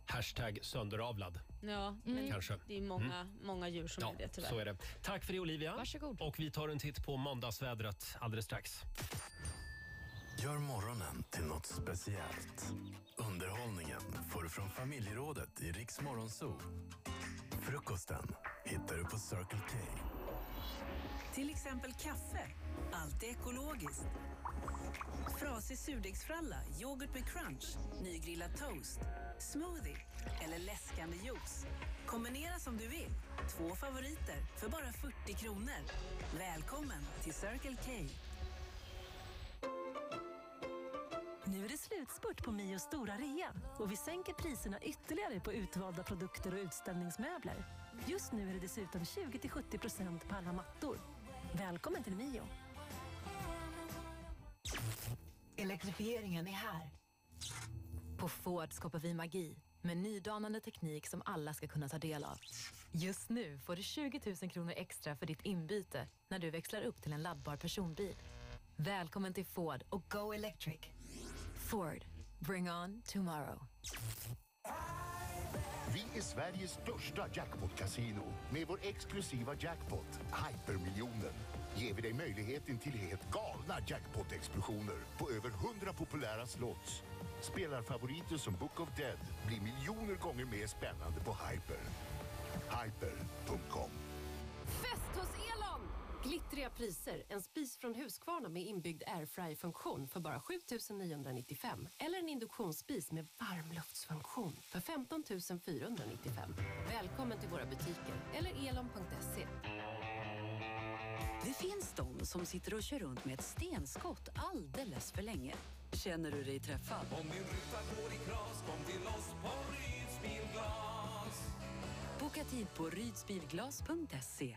Hashtag sönderavlad. Ja, men Kanske. det är många, många djur som Ja, är det tyvärr. så är det. Tack för det Olivia. Varsågod. Och vi tar en titt på måndagsvädret alldeles strax. Gör morgonen till något speciellt. Underhållningen får du från familjerådet i Riks Morgonzoo. Frukosten hittar du på Circle K. Till exempel kaffe. Allt är ekologiskt. Frasig surdegsfralla, yoghurt med crunch, nygrillad toast, smoothie eller läskande juice. Kombinera som du vill. Två favoriter för bara 40 kronor. Välkommen till Circle K. Nu är det slutspurt på Mios stora rea och vi sänker priserna ytterligare på utvalda produkter och utställningsmöbler. Just nu är det dessutom 20-70% på alla mattor. Välkommen till Mio. Elektrifieringen är här. På Ford skapar vi magi med nydanande teknik som alla ska kunna ta del av. Just nu får du 20 000 kronor extra för ditt inbyte när du växlar upp till en laddbar personbil. Välkommen till Ford och Go Electric. Ford. Bring on tomorrow. Vi är Sveriges största jackpot-casino. Med vår exklusiva jackpot, Hypermiljonen, ger vi dig möjligheten till helt galna jackpot-explosioner på över 100 populära slots. Spelarfavoriter som Book of Dead blir miljoner gånger mer spännande på Hyper. Hyper.com Fest hos Elon! Glittriga priser. En spis från Husqvarna med inbyggd airfry-funktion för bara 7 995. Eller en induktionsspis med varmluftsfunktion för 15 495. Välkommen till våra butiker eller elon.se. Det finns de som sitter och kör runt med ett stenskott alldeles för länge. Känner du dig träffad? Om din ruta går i kras, kom till oss på Ryds Bilglas. Boka tid på rydsbilglas.se.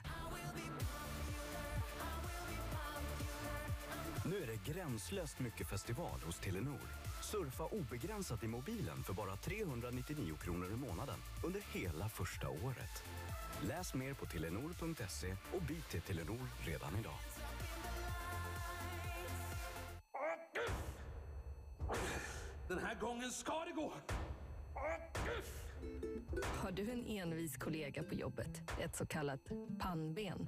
Nu är det gränslöst mycket festival hos Telenor. Surfa obegränsat i mobilen för bara 399 kronor i månaden under hela första året. Läs mer på telenor.se och byt till Telenor redan idag. Den här gången ska det gå! Har du en envis kollega på jobbet, ett så kallat pannben?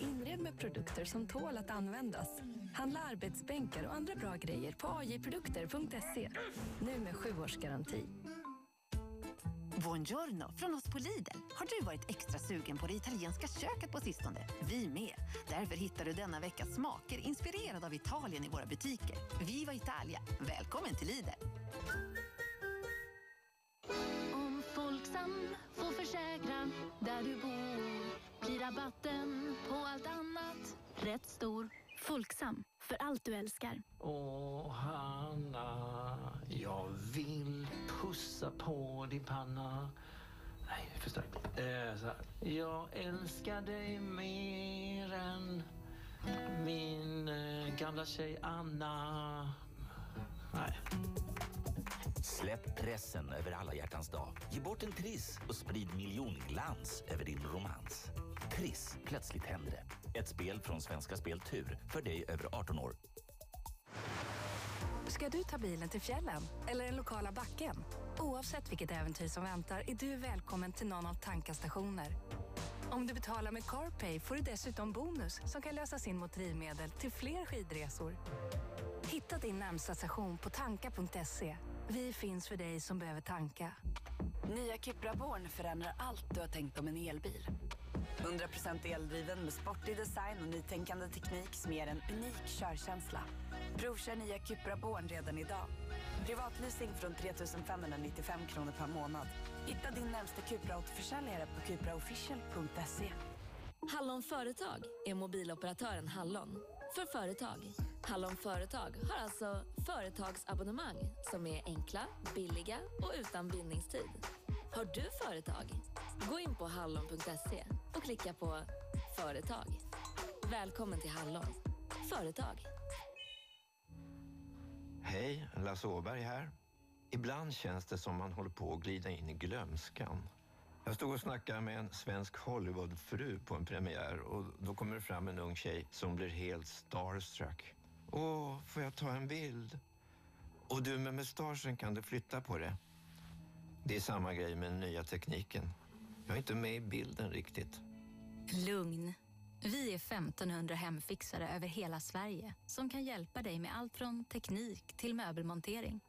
Inred med produkter som tål att användas. Handla arbetsbänkar och andra bra grejer på ajprodukter.se. Nu med sju års garanti. Buongiorno från oss på Lidl. Har du varit extra sugen på det italienska köket på sistone? Vi med. Därför hittar du denna vecka smaker inspirerade av Italien i våra butiker. Viva Italia! Välkommen till Lidl! Om Folksam får försäkra där du bor blir rabatten på allt annat rätt stor. Folksam, för allt du älskar. Åh, Hanna, jag vill pussa på din panna. Nej, för starkt. Eh, så här. Jag älskar dig mer än min eh, gamla tjej Anna. Nej. Släpp pressen över alla hjärtans dag. Ge bort en triss och sprid miljonglans över din romans. Triss, plötsligt händer det. Ett spel från Svenska Spel Tur för dig över 18 år. Ska du ta bilen till fjällen eller den lokala backen? Oavsett vilket äventyr som väntar är du välkommen till någon av Tankas stationer. Om du betalar med CarPay får du dessutom bonus som kan lösas in mot drivmedel till fler skidresor. Hitta din närmsta station på tanka.se. Vi finns för dig som behöver tanka. Nya Cupra Born förändrar allt du har tänkt om en elbil. 100% eldriven med sportig design och nytänkande teknik som ger en unik körkänsla. Provkör nya Cupra Born redan idag. Privatleasing från 3 595 kronor per månad. Hitta din närmsta Cupra-återförsäljare på cupraofficial.se. Hallon Företag är mobiloperatören Hallon. För företag. Hallon Företag har alltså företagsabonnemang som är enkla, billiga och utan bindningstid. Har du företag? Gå in på hallon.se och klicka på Företag. Välkommen till Hallon. Företag. Hej, Lasse Åberg här. Ibland känns det som man håller på att glida in i glömskan. Jag stod och snackade med en svensk Hollywoodfru på en premiär och då kommer det fram en ung tjej som blir helt starstruck. Åh, får jag ta en bild? Och du med mustaschen, kan du flytta på det? Det är samma grej med den nya tekniken. Jag är inte med i bilden riktigt. Lugn. Vi är 1500 hemfixare över hela Sverige som kan hjälpa dig med allt från teknik till möbelmontering.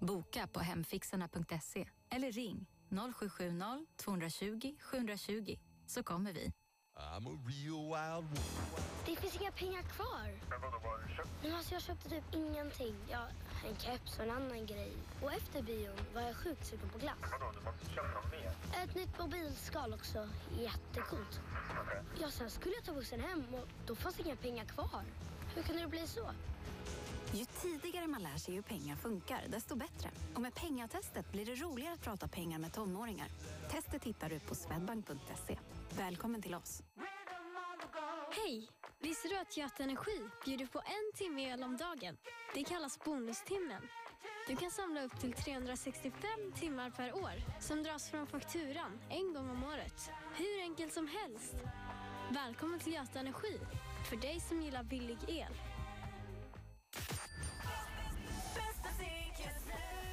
Boka på hemfixarna.se eller ring 0770 220 720 så kommer vi. Det finns inga pengar kvar. Men vadå, vad har du köpt? Men alltså jag köpte typ ingenting. Ja, en keps och en annan grej. Och efter bion var jag sjukt sugen på glass. Vadå, du måste köpa något mer? Ett nytt mobilskal också. Jättecoolt. Okej. Ja, sen skulle jag ta bussen hem och då fanns inga pengar kvar. Hur kunde det bli så? Ju tidigare man lär sig hur pengar funkar, desto bättre. Och med pengatestet blir det roligare att prata pengar med tonåringar. Testet hittar du på swedbank.se. Välkommen till oss. Hej! Visste du att Göta Energi bjuder på en timme el om dagen? Det kallas bonustimmen. Du kan samla upp till 365 timmar per år som dras från fakturan en gång om året. Hur enkelt som helst. Välkommen till Göta Energi, för dig som gillar billig el.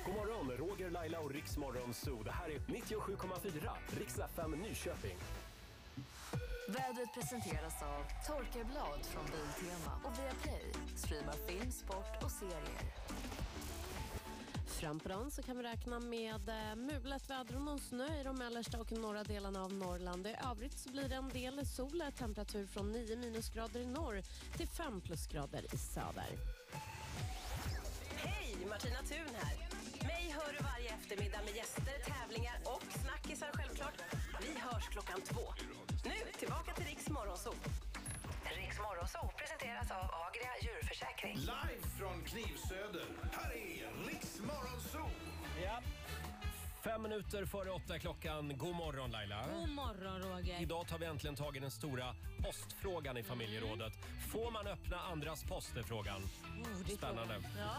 God morgon, Roger, Laila och Riksmorgon Zoo. Det här är 97,4 Rix FM Nyköping. Vädret presenteras av Torkarblad från Biltema och Viaplay. Streama film, sport och serier. Fram på dagen så kan vi räkna med eh, mulet väder och någon snö i de mellersta och norra delarna av Norrland. I övrigt så blir det en del sol, temperatur från 9 minusgrader i norr till 5 plusgrader i söder. Hej, Martina Thun här. Mig hör du varje eftermiddag med gäster, tävlingar och snackisar självklart. Vi hörs klockan två. Nu tillbaka till Riks Morgonzoo. Riks Morgonzoo presenteras av Agria djurförsäkring. Live från Knivsöder. Här är Riks Morgonzoo. Ja. Fem minuter före åtta är klockan. God morgon Laila. God morgon Roger. Idag tar vi äntligen tag i den stora postfrågan i familjerådet. Får man öppna andras post är frågan. Oh, det får Spännande. man. Ja.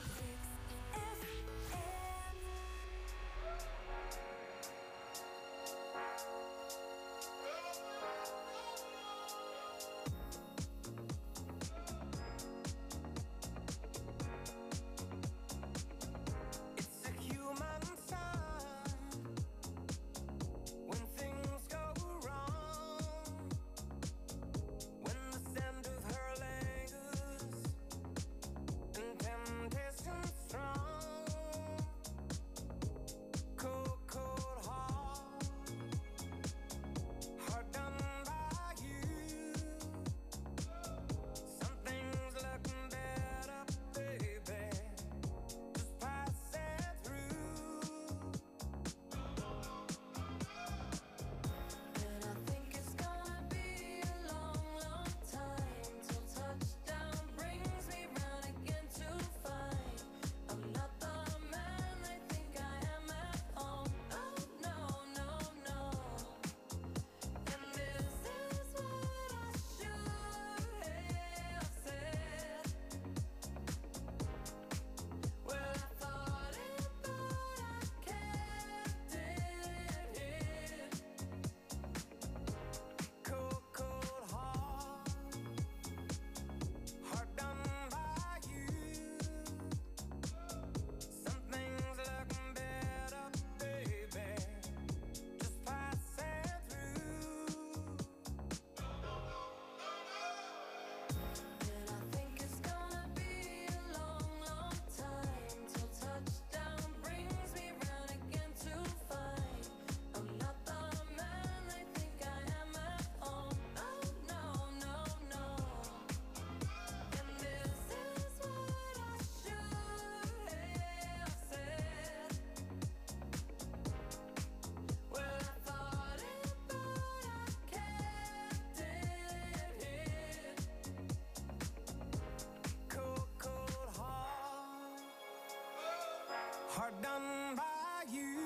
Heart done by you.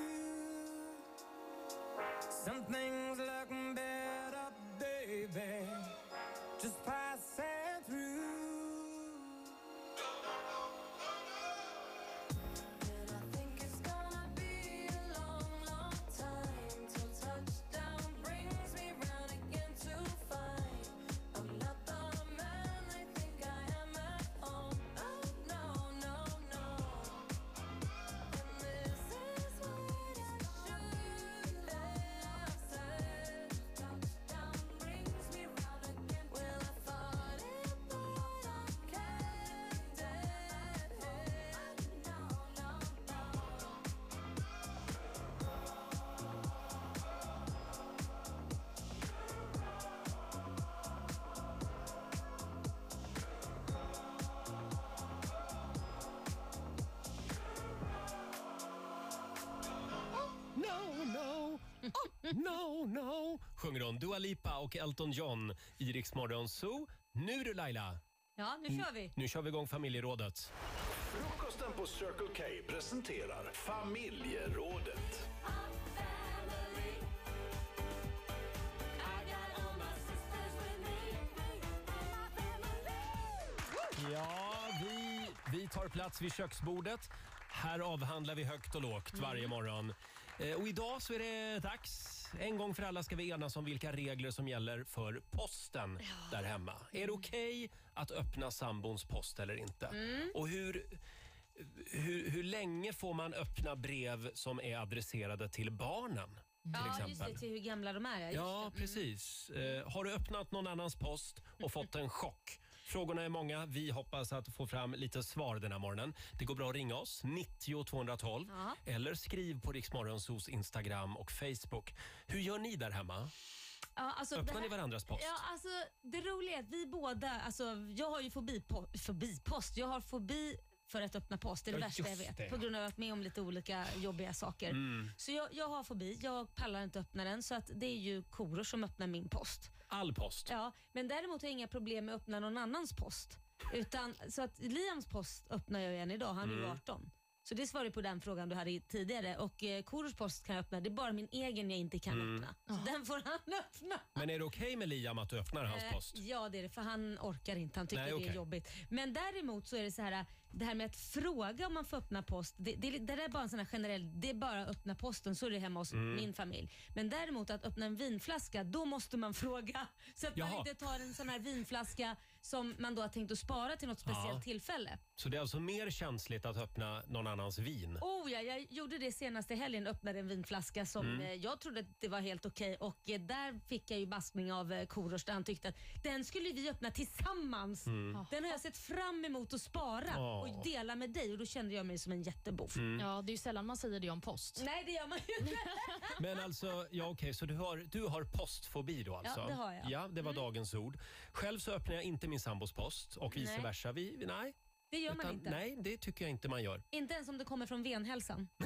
Something's looking better, baby. Just No, no, sjunger hon. Dua Lipa och Elton John i Rix Morgon Zoo. Nu du Laila. Ja, nu kör vi. Nu kör vi igång familjerådet. Frukosten på Circle K presenterar familjerådet. Ja, vi, vi tar plats vid köksbordet. Här avhandlar vi högt och lågt varje morgon. Eh, Och idag så är det dags. En gång för alla ska vi enas om vilka regler som gäller för posten där hemma. Är det okej att öppna sambons post eller inte? Mm. Och hur, hur, hur länge får man öppna brev som är adresserade till barnen? Till Ja, exempel? just det. Till hur gamla de är. just Ja, det. Mm. precis. Eh, har du öppnat någon annans post och fått en chock? Frågorna är många. Vi hoppas att få fram lite svar den här morgonen. Det går bra att ringa oss, 90 212 Ja. eller skriv på Riksmorgonsos Instagram och Facebook. Hur gör ni där hemma? Ja, alltså, Öppnar ni varandras post? Ja, alltså, det roliga är att vi båda, alltså, jag har ju fobi på, fobipost. Jag har fobi för att öppna post. Det är det Ja, värsta jag vet. det. På grund av att jag varit med om lite olika jobbiga saker. Mm. Så jag, jag har fobi. Jag pallar inte öppna den. Så att det är ju Korosh som öppnar min post. All post? Ja, men däremot har jag inga problem med att öppna någon annans post. Utan, så att Liams post öppnar jag igen idag. Han är ju Mm. 18. Så det svarar på den frågan du hade tidigare. Och eh, Korosh post kan jag öppna. Det är bara min egen jag inte kan Mm. öppna. Så den får han <laughs> öppna. Men är det okej med Liam att du öppnar hans Eh, post? Ja, det är det. För han orkar inte. Han tycker Nej, det okej. är jobbigt. Men däremot så är det så här, det här med att fråga om man får öppna post. Det, det, det där är bara en sån här generell, det är bara att öppna posten. Så är det hemma hos Mm. min familj. Men däremot att öppna en vinflaska, då måste man <laughs> fråga. Så att man Jaha. inte tar en sån här vinflaska som man då har tänkt att spara till något speciellt Ja. tillfälle. Så det är alltså mer känsligt att öppna någon annans vin? Oh ja, jag gjorde det senaste helgen. Öppnade en vinflaska som Mm. eh, jag trodde att det var helt okej och eh, där fick jag ju baskning av eh, Korosh där han tyckte att den skulle vi öppna tillsammans. Mm. Den har jag sett fram emot att spara Åh. och dela med dig och då kände jag mig som en jättebov. Mm. Ja, det är ju sällan man säger det om post. Nej, det gör man ju inte. <laughs> Men alltså, ja okej, så du har, du har postfobi då alltså? Ja, det har jag. Ja, det var dagens ord. Själv så öppnar jag inte min sambos post och vice Nej. versa. Vi, vi- nej. Det gör man inte. Nej, det tycker jag inte man gör. Inte ens om det kommer från venhälsan. <laughs>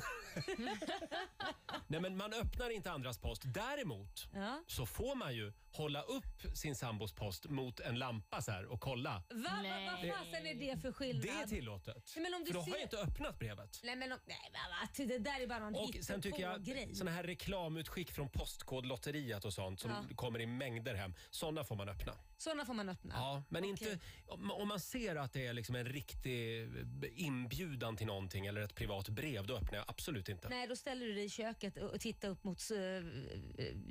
Nej, men man öppnar inte andras post. Däremot Ja. så får man ju hålla upp sin sambos post mot en lampa så här och kolla. Va, va, vad fasen är det för skillnad? Det är tillåtet. Nej, men om du För då har ser- jag inte öppnat brevet. Nej men om, nej, va, va, det där är bara någon Och sen tycker jag grej. såna här reklamutskick från Postkodlotteriet och sånt som Ja. kommer i mängder hem. Såna får man öppna. Sådana får man öppna. Ja, men inte om, om man ser att det är liksom en riktig eh, inbjudan till någonting eller ett privat brev, då öppnar jag absolut inte. Nej, då ställer du dig i köket och och tittar upp mot uh,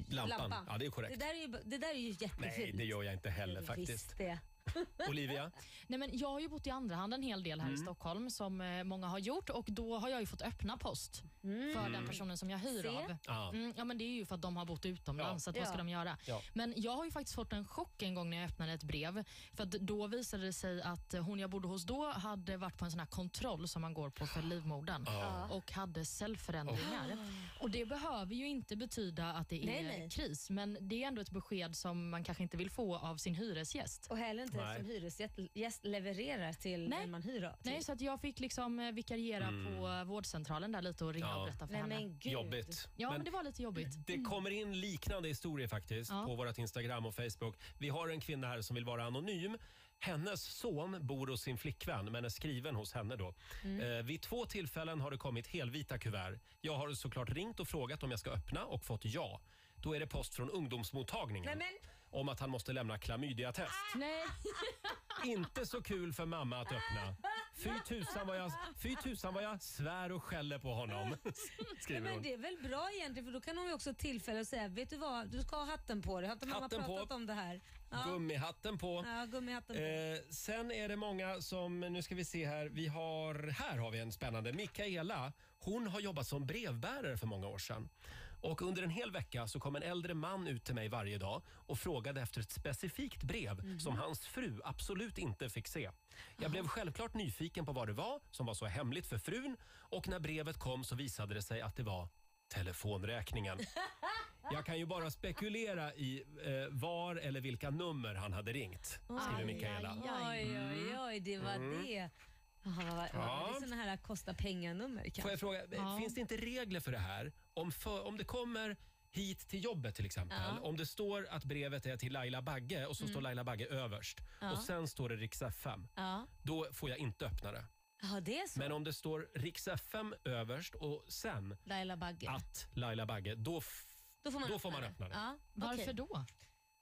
Lampan. Ja, det är korrekt. Det där är ju, det där är ju jättefult. Nej, det gör jag inte heller faktiskt. Visst det. <laughs> Olivia? Nej, men jag har ju bott i andra hand en hel del här i Mm. Stockholm som eh, många har gjort och då har jag ju fått öppna post för Mm. den personen som jag hyr Se. av. Ja. Mm, ja, men det är ju för att de har bott utomlands, Ja. så att vad ska Ja. de göra? Ja. Men jag har ju faktiskt fått en chock en gång när jag öppnade ett brev. För att då visade det sig att hon jag bodde hos då hade varit på en sån här kontroll som man går på för livmodern Ja. och hade cellförändringar. Och det behöver ju inte betyda att det är Nej, nej. kris, men det är ändå ett besked som man kanske inte vill få av sin hyresgäst. Och heller inte Nej. som hyresgäst gäst levererar till den man hyr av. Nej, så att jag fick liksom eh, vikariera Mm. på vårdcentralen där lite och ringa Ja. och berätta för Nej, henne. men gud. Jobbigt. Ja, men, Men det var lite jobbigt. Det kommer in liknande historier faktiskt Ja. på vårt Instagram och Facebook. Vi har en kvinna här som vill vara anonym. Hennes son bor hos sin flickvän men är skriven hos henne då. Mm. Eh, vid två tillfällen har det kommit helvita kuvert. Jag har såklart ringt och frågat om jag ska öppna och fått ja. Då är det post från ungdomsmottagningen Nej, om att han måste lämna klamydiatest. Nej. Inte så kul för mamma att öppna. Fy tusan vad jag, fy tusan vad jag svär och skäller på honom. Skriver Men hon. det är väl bra egentligen för då kan hon ju också tillfälle att säga, vet du vad, du ska ha hatten på dig. Har inte mamma Hatten på. pratat om det här? Gummihatten på. Ja, gummihatten på. Eh, sen är det många som, nu ska vi se här, vi har, här har vi en spännande. Mikaela, hon har jobbat som brevbärare för många år sedan. Och under en hel vecka så kom en äldre man ut till mig varje dag och frågade efter ett specifikt brev som hans fru absolut inte fick se. Jag blev självklart nyfiken på vad det var som var så hemligt för frun och när brevet kom så visade det sig att det var telefonräkningen. <laughs> Jag kan ju bara spekulera i eh, var eller vilka nummer han hade ringt, skriver Mikaela. Oj, oj, oj, det var Mm. det. Ja, Ja. Det är såna här kosta pengar-nummer kanske. Får jag fråga, Ja. finns det inte regler för det här? Om, för, om det kommer hit till jobbet till exempel. Ja. Om det står att brevet är till Laila Bagge och så Mm. står Laila Bagge överst Ja. och sen står det Rix FM. Ja. Då får jag inte öppna det. Ja, det är så. Men om det står Rix FM överst och sen Laila Bagge. att Laila Bagge, då, f- Då får man, då får man öppna det. Ja, Varför okej. då?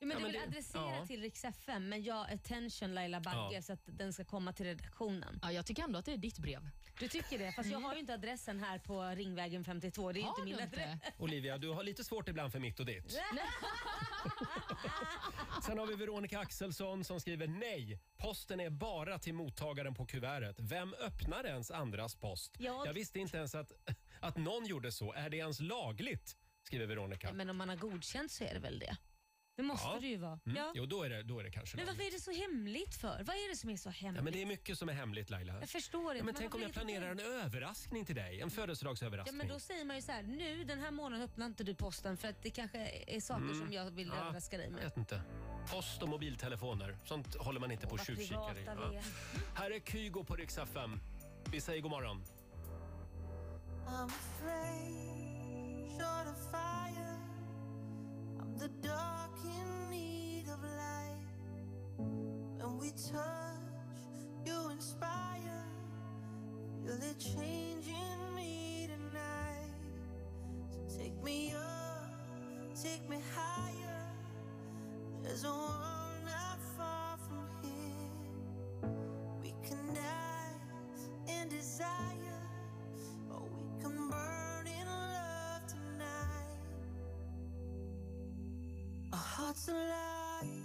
Ja, men Ja, du men vill det- adressera ja. till Rix FM, men jag attention Laila Bagge Ja. så att den ska komma till redaktionen. Ja, jag tycker ändå att det är ditt brev. Du tycker det? Fast jag har ju inte adressen här på Ringvägen 52. Det är Har inte min du inte? adress. Olivia, du har lite svårt ibland för mitt och ditt. <laughs> Sen har vi Veronica Axelsson som skriver nej. Posten är bara till mottagaren på kuvertet. Vem öppnar ens andras post? Jag- Jag visste inte ens att, att någon gjorde så. Är det ens lagligt? Skriver Veronica. Men om man har godkänt så är det väl det. Det måste Ja. det ju vara. Mm. Ja. Jo, då är det, då är det kanske Men lagligt. varför är det så hemligt för? Vad är det som är så hemligt? Ja, men det är mycket som är hemligt Laila. Jag förstår inte. Ja, men Men tänk om jag är det planerar en överraskning till dig. En Ja, födelsedagsöverraskning. men då säger man ju så här, nu den här månaden öppnar inte du posten för att det kanske är saker Mm. som jag vill Ja, överraska dig Jag med. vet inte. Post och mobiltelefoner. Sånt håller man inte på och vad tjuvkikar i. privata vi är. Här är Kygo på Rix FM. Vi säger god morgon. I'm afraid, short of fire. The dark in need of light. When we touch, you inspire. Feel it changing me tonight. So take me up, take me higher. There's a world not far from here. We can dance in desire. Or we can burn hearts alive,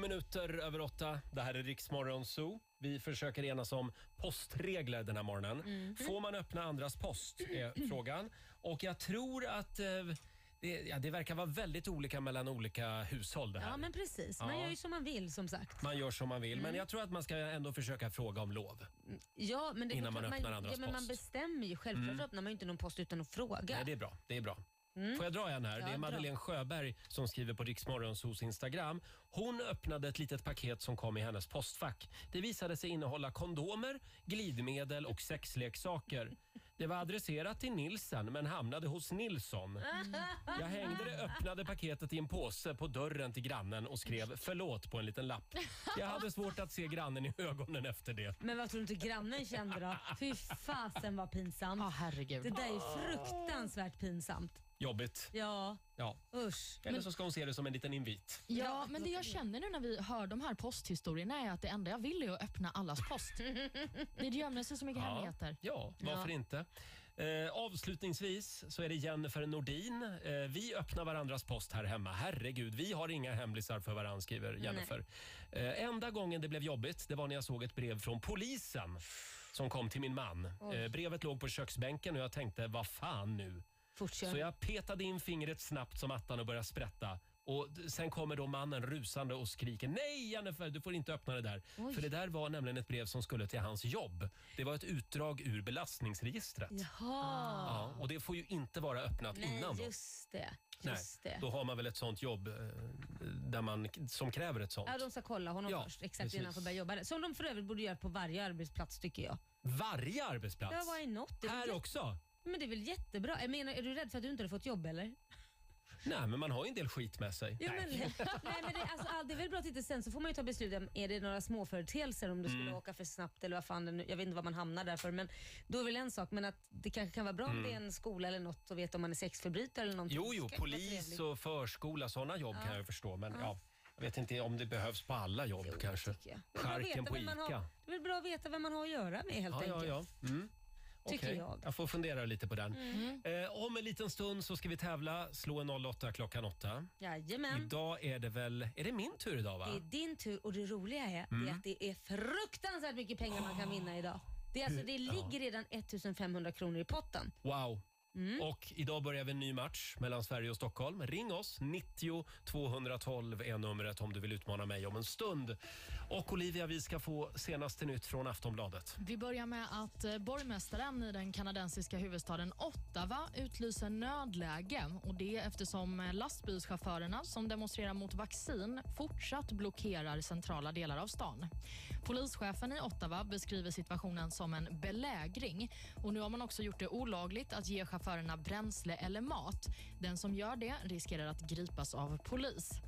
minuter över åtta. Det här är Riksmorgon Zoo. Vi försöker enas om postregler den här morgonen. Mhm. Får man öppna andras post är <clears throat> frågan. Och jag tror att eh, det, ja, det verkar vara väldigt olika mellan olika hushåll det här. Ja men precis, man Ja. gör ju som man vill som sagt. Man gör som man vill, men Mm. jag tror att man ska ändå försöka fråga om lov. Ja, men det Innan man öppnar andras ja, men Man post. bestämmer ju. Självklart Mm. öppnar man ju inte någon post utan att fråga. Nej, det är bra. Det är bra. Mm. Får jag dra en här? Ja, det är dra. Madeleine Sjöberg som skriver på Riksmorgons hos Instagram. Hon öppnade ett litet paket som kom i hennes postfack. Det visade sig innehålla kondomer, glidmedel och sexleksaker. Det var adresserat till Nilsen men hamnade hos Nilsson. Jag hängde det öppnade paketet i en påse på dörren till grannen och skrev förlåt på en liten lapp. Jag hade svårt att se grannen i ögonen efter det. Men vad tror du inte grannen kände då? Fy fasen vad pinsamt. herregud. Det där är fruktansvärt pinsamt. Jobbigt. Ja, Ja. usch. Eller så ska hon se det som en liten invit. Ja, men det jag känner nu när vi hör de här posthistorierna är att det enda jag vill är att öppna allas post. Det gömmer sig så mycket hemligheter. Ja, varför Ja. inte? Eh, avslutningsvis så är det Jennifer Nordin. Eh, vi öppnar varandras post här hemma. Herregud, vi har inga hemlisar för varandra, skriver Jennifer. Eh, enda gången det blev jobbigt det var när jag såg ett brev från polisen som kom till min man. Eh, brevet låg på köksbänken och jag tänkte, vad fan nu? Fortsätt. Så jag petade in fingret snabbt som attan och började sprätta. Och d- sen kommer då mannen rusande och skriker Nej Jennifer, du får inte öppna det där. Oj. För det där var nämligen ett brev som skulle till hans jobb. Det var ett utdrag ur belastningsregistret. Jaha. Ja, och det får ju inte vara öppnat Nej, innan då. just det. Nej, Just det. Då har man väl ett sånt jobb eh, där man, som kräver ett sånt. Ja, de ska kolla honom Ja, först exakt precis. innan han får börja jobba där. Som de för övrigt borde göra på varje arbetsplats tycker jag. Varje arbetsplats? Ja, why not? Det är väl Här jätte- också? Men det är väl jättebra. Jag menar, är du rädd för att du inte har fått jobb eller? Nej, men man har ju en del skit med sig. Ja, men, Nej. <laughs> men det, alltså, all- det är väl bra att titta sen så får man ju ta beslut om är det några småföreteelser om du skulle Mm. åka för snabbt eller vad fan det nu, jag vet inte vad man hamnar där för men då är väl en sak men att det kanske kan vara bra om Mm. det är en skola eller något och veta om man är sexförbrytare eller någonting. Jo, jo, Det kan ju vara polis trevligt. och förskola, sådana jobb kan jag förstå. Men Ja. ja. jag vet inte om det behövs på alla jobb kanske. Det är bra att Charken på vem man ICA. har- Det är väl bra att veta vem man har att göra med helt Ja, ja, enkelt. ja. Mm. Tycker Okej, jag. Jag får fundera lite på den. Mm. Eh, om en liten stund så ska vi tävla. Slå en 08 klockan 8. Jajamän. Idag är det väl... Är det min tur idag va? Det är din tur och det roliga är, det Mm. är att det är fruktansvärt mycket pengar man kan vinna idag. Det, är alltså, det ligger redan 1500 kronor i potten. Wow. Mm. Och idag börjar vi en ny match mellan Sverige och Stockholm. Ring oss. 90 212 är numret om du vill utmana mig om en stund. Och Olivia, vi ska få senaste nytt från Aftonbladet. Vi börjar med att eh, borgmästaren i den kanadensiska huvudstaden Ottawa utlyser nödläge. Och Det eftersom eh, lastbilschaufförerna som demonstrerar mot vaccin fortsatt blockerar centrala delar av stan. Polischefen i Ottawa beskriver situationen som en belägring. Och Nu har man också gjort det olagligt att ge chaufförerna bränsle eller mat. Den som gör det riskerar att gripas av polis.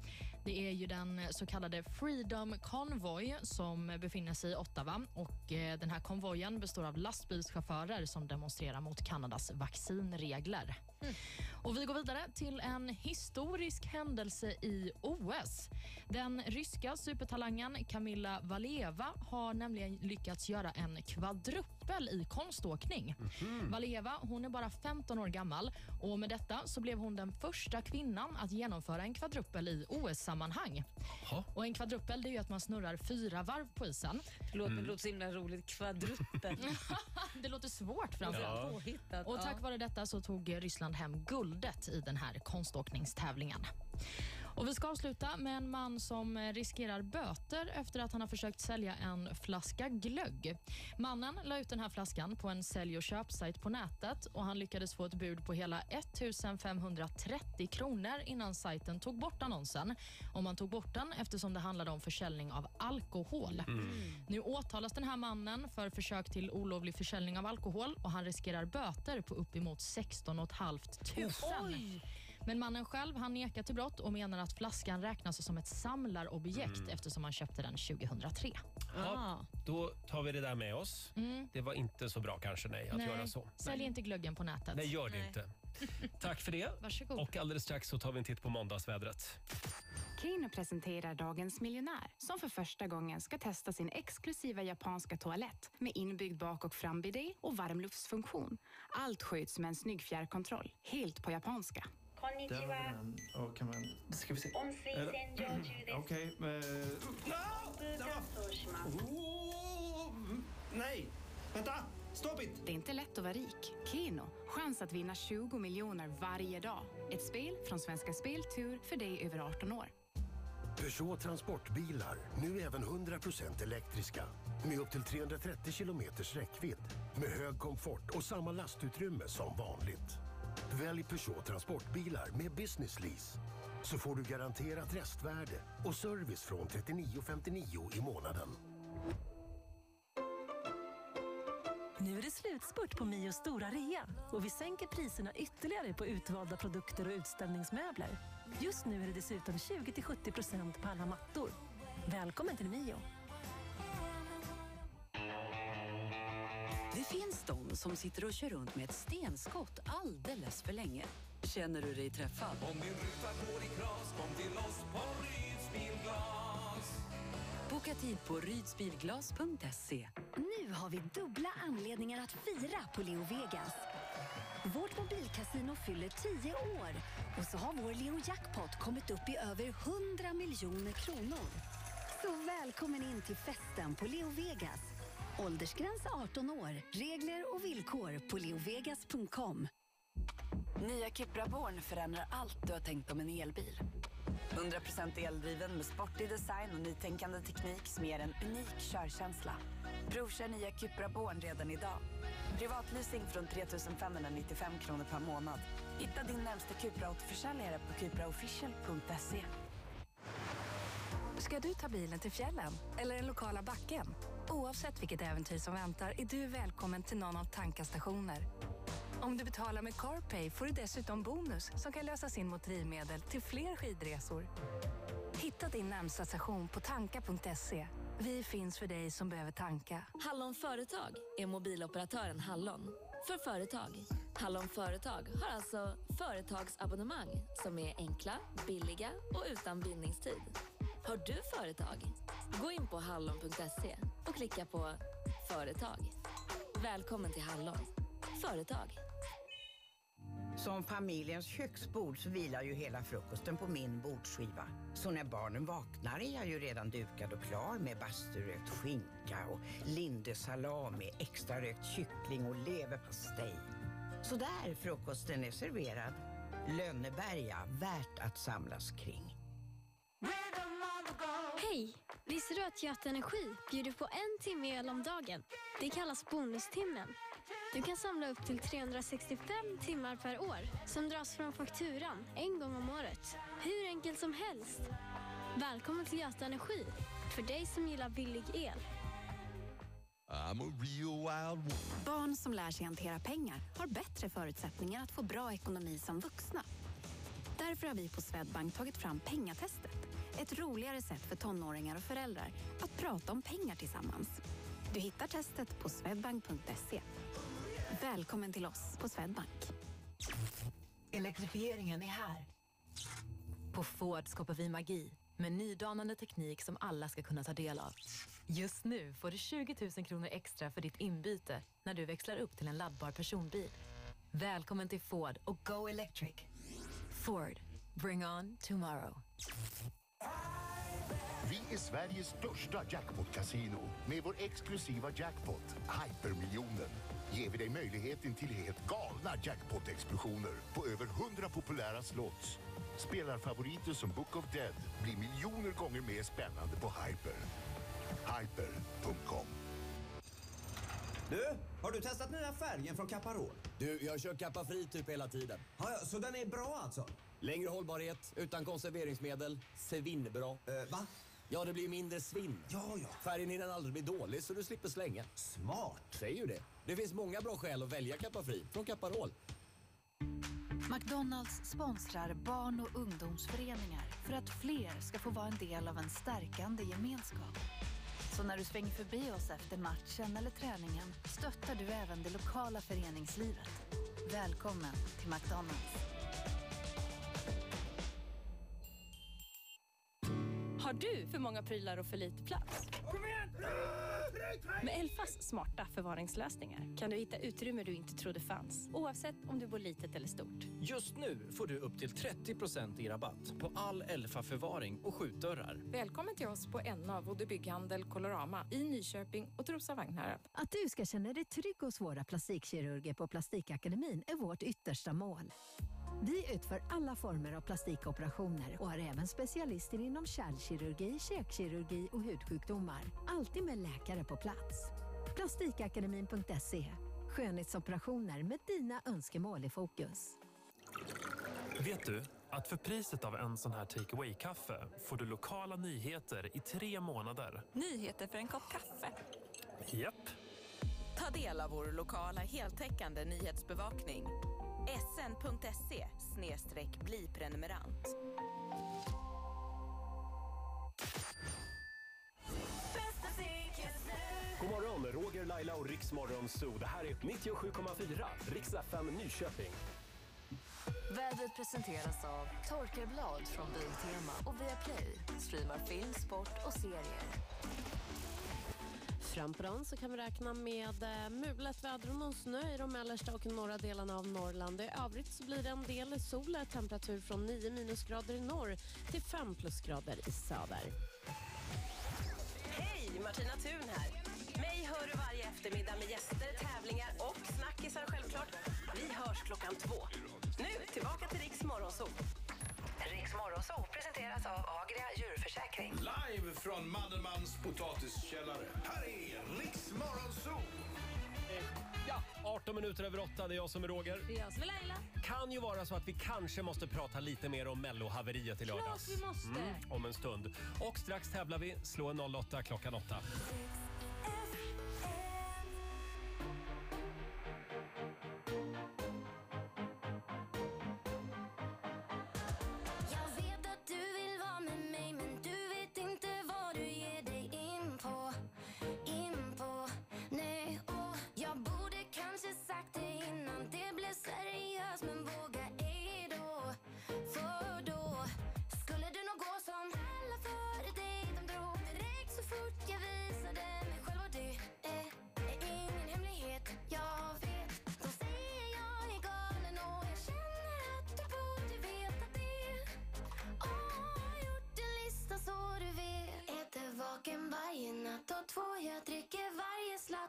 Det är ju den så kallade Freedom Convoy som befinner sig i Ottawa. Och eh, den här konvojen består av lastbilschaufförer som demonstrerar mot Kanadas vaccinregler. Och Vi går vidare till en historisk händelse i OS. Den ryska supertalangen Kamilla Valieva har nämligen lyckats göra en kvadruppel i konståkning. Valieva hon är bara 15 år gammal och med detta så blev hon den första kvinnan att genomföra en kvadruppel i OS-sammanhang. Och En kvadruppel det är ju att man snurrar fyra varv på isen. Det låter, det låter så himla roligt. Kvadruppel. <laughs> det låter svårt framförallt. Ja. Och tack vare detta så tog Ryssland hem guldet i den här konståkningstävlingen. Och vi ska avsluta med en man som eh, riskerar böter efter att han har försökt sälja en flaska glögg. Mannen la ut den här flaskan på en sälj och köpsajt på nätet och han lyckades få ett bud på hela 1530 kronor innan sajten tog bort annonsen. Och man tog bort den eftersom det handlade om försäljning av alkohol. Nu åtalas den här mannen för försök till olovlig försäljning av alkohol och han riskerar böter på uppemot 16 500. Oj! Men mannen själv han nekar till brott och menar att flaskan räknas som ett samlarobjekt Mm. eftersom han köpte den 2003. Ja, då tar vi det där med oss. Mm. Det var inte så bra kanske nej, att Nej, göra så. Sälj inte glöggen på nätet. Nej, gör det inte. Tack för det. Varsågod. Och alldeles strax så tar vi en titt på måndagsvädret. Keno presenterar Dagens miljonär som för första gången ska testa sin exklusiva japanska toalett med inbyggd bak och frambidé och varmluftsfunktion. Allt sköts med en snygg fjärrkontroll, helt på japanska. Där har vi den. Och kan man... Ska vi se. Är det- Okej. eh, Oh, nej! Vänta! Stopp it! Det är inte lätt att vara rik. Keno, chans att vinna 20 miljoner varje dag. Ett spel från Svenska Spel Tur för dig över 18 år. Peugeot Transportbilar, nu även 100% elektriska. Med upp till 330 kilometers räckvidd. Med hög komfort och samma lastutrymme som vanligt. Välj Peugeot Transportbilar med Business Lease. Så får du garanterat restvärde och service från 39,59 i månaden. Nu är det slutspurt på Mios stora rea och vi sänker priserna ytterligare på utvalda produkter och utställningsmöbler. Just nu är det dessutom 20-70% på alla mattor. Välkommen till Mio. Det finns de som sitter och kör runt med ett stenskott alldeles för länge. Känner du dig träffad? Om din ruta går i kras, kom till oss på Ryds Bilglas. Boka tid på rydsbilglas.se. Nu har vi dubbla anledningar att fira på Leo Vegas. Vårt mobilkasino fyller 10 år och så har vår Leo Jackpot kommit upp i över 100 miljoner kronor. Så välkommen in till festen på Leo Vegas. Åldersgräns 18 år. Regler och villkor på leovegas.com. Nya Cupra Born förändrar allt du har tänkt om en elbil. 100% eldriven med sportig design och nytänkande teknik som ger en unik körkänsla. Provkör nya Cupra Born redan idag. Privatleasing från 3 595 kronor per månad. Hitta din närmsta Cupra-återförsäljare på cupraofficial.se. Ska du ta bilen till fjällen eller den lokala backen? Oavsett vilket äventyr som väntar är du välkommen till någon av Tankas stationer. Om du betalar med CarPay får du dessutom bonus som kan lösas in mot drivmedel till fler skidresor. Hitta din närmsta station på tanka.se. Vi finns för dig som behöver tanka. Hallon Företag är mobiloperatören Hallon. För företag. Hallon Företag har alltså företagsabonnemang som är enkla, billiga och utan bindningstid. Har du företag? Gå in på hallon.se och klicka på Företag. Välkommen till Hallon. Företag. Som familjens köksbord så vilar ju hela frukosten på min bordsskiva. Så när barnen vaknar är jag ju redan dukad och klar med basturökt skinka och lindesalami, extra rökt kyckling och leverpastej. Så där frukosten är serverad. Lönneberga, värt att samlas kring. Hej! Visste du att Göta Energi bjuder på en timme el om dagen? Det kallas bonustimmen. Du kan samla upp till 365 timmar per år som dras från fakturan en gång om året. Hur enkelt som helst. Välkommen till Göta Energi, för dig som gillar billig el. I'm a real wild one. Barn som lär sig hantera pengar har bättre förutsättningar att få bra ekonomi som vuxna. Därför har vi på Swedbank tagit fram pengatestet. Ett roligare sätt för tonåringar och föräldrar att prata om pengar tillsammans. Du hittar testet på swedbank.se. Välkommen till oss på Swedbank. Elektrifieringen är här. På Ford skapar vi magi med nydanande teknik som alla ska kunna ta del av. Just nu får du 20 000 kronor extra för ditt inbyte när du växlar upp till en laddbar personbil. Välkommen till Ford och Go Electric. Ford. Bring on tomorrow. Vi är Sveriges största jackpot-casino. Med vår exklusiva jackpot, Hypermiljonen, ger vi dig möjligheten till helt galna jackpot-explosioner på över 100 populära slots. Spelarfavoriter som Book of Dead blir miljoner gånger mer spännande på Hyper. Hyper.com Du, har du testat nya färgen från Caparol? Du, jag kör Kappa Fri typ hela tiden. Ja, ja, så den är bra alltså? Längre hållbarhet, utan konserveringsmedel, svinbra. Eh, va? Ja, det blir mindre svinn. Ja, ja. Färgen hinner aldrig bli dålig så du slipper slänga. Smart! Säger ju det. Det finns många bra skäl att välja Kappa Fri från Caparol. McDonalds sponsrar barn och ungdomsföreningar för att fler ska få vara en del av en stärkande gemenskap. Så när du svänger förbi oss efter matchen eller träningen stöttar du även det lokala föreningslivet. Välkommen till McDonalds. Har du för många prylar och för lite plats? Med Elfas smarta förvaringslösningar kan du hitta utrymme du inte trodde fanns, oavsett om du bor litet eller stort. Just nu får du upp till 30 i rabatt på all Elfa-förvaring och skjutdörrar. Välkommen till oss på Enna Vode Bygghandel Colorama i Nyköping och Trosa Vagnhärad. Att du ska känna dig trygg hos våra plastikkirurger på Plastikakademin är vårt yttersta mål. Vi utför alla former av plastikoperationer och har även specialister inom kärlkirurgi, käkkirurgi och hudsjukdomar. Alltid med läkare på plats. Plastikakademin.se Skönhetsoperationer med dina önskemål i fokus. Vet du att för priset av en sån här take away-kaffe får du lokala nyheter i tre månader? Nyheter för en kopp kaffe. Japp. Ta del av vår lokala heltäckande nyhetsbevakning. sn.se bli prenumerant. God morgon, Roger, Laila och Riksmorgon Zoo. Det här är 97,4 Riks FM Nyköping. Vädret presenteras av Torkarblad från Biltema och Viaplay. Streamar film, sport och serier. Fram på dagen så kan vi räkna med eh, mulet väder och någon snö i de mellersta och norra delarna av Norrland. I övrigt så blir det en del sol, eh, temperatur från 9 minusgrader i norr till 5 plusgrader i söder. Hej, Martina Thun här. Mig hör du varje eftermiddag med gäster, tävlingar och snackisar självklart. Vi hörs klockan två. Nu tillbaka till Riks Morgonzoo. Riks Morgonzoo presenteras av Agria djurförsäkring. Live från Mandelmans potatiskällare. Här är Riks Morgonzoo! Ja, 18 minuter över 8, det är jag som är Roger. Det är jag som är Laila. Kan ju vara så att vi kanske måste prata lite mer om mellohaveriet i lördags. Klart vi måste. Mm, om en stund. Och strax tävlar vi. Slå en 08 klockan 8.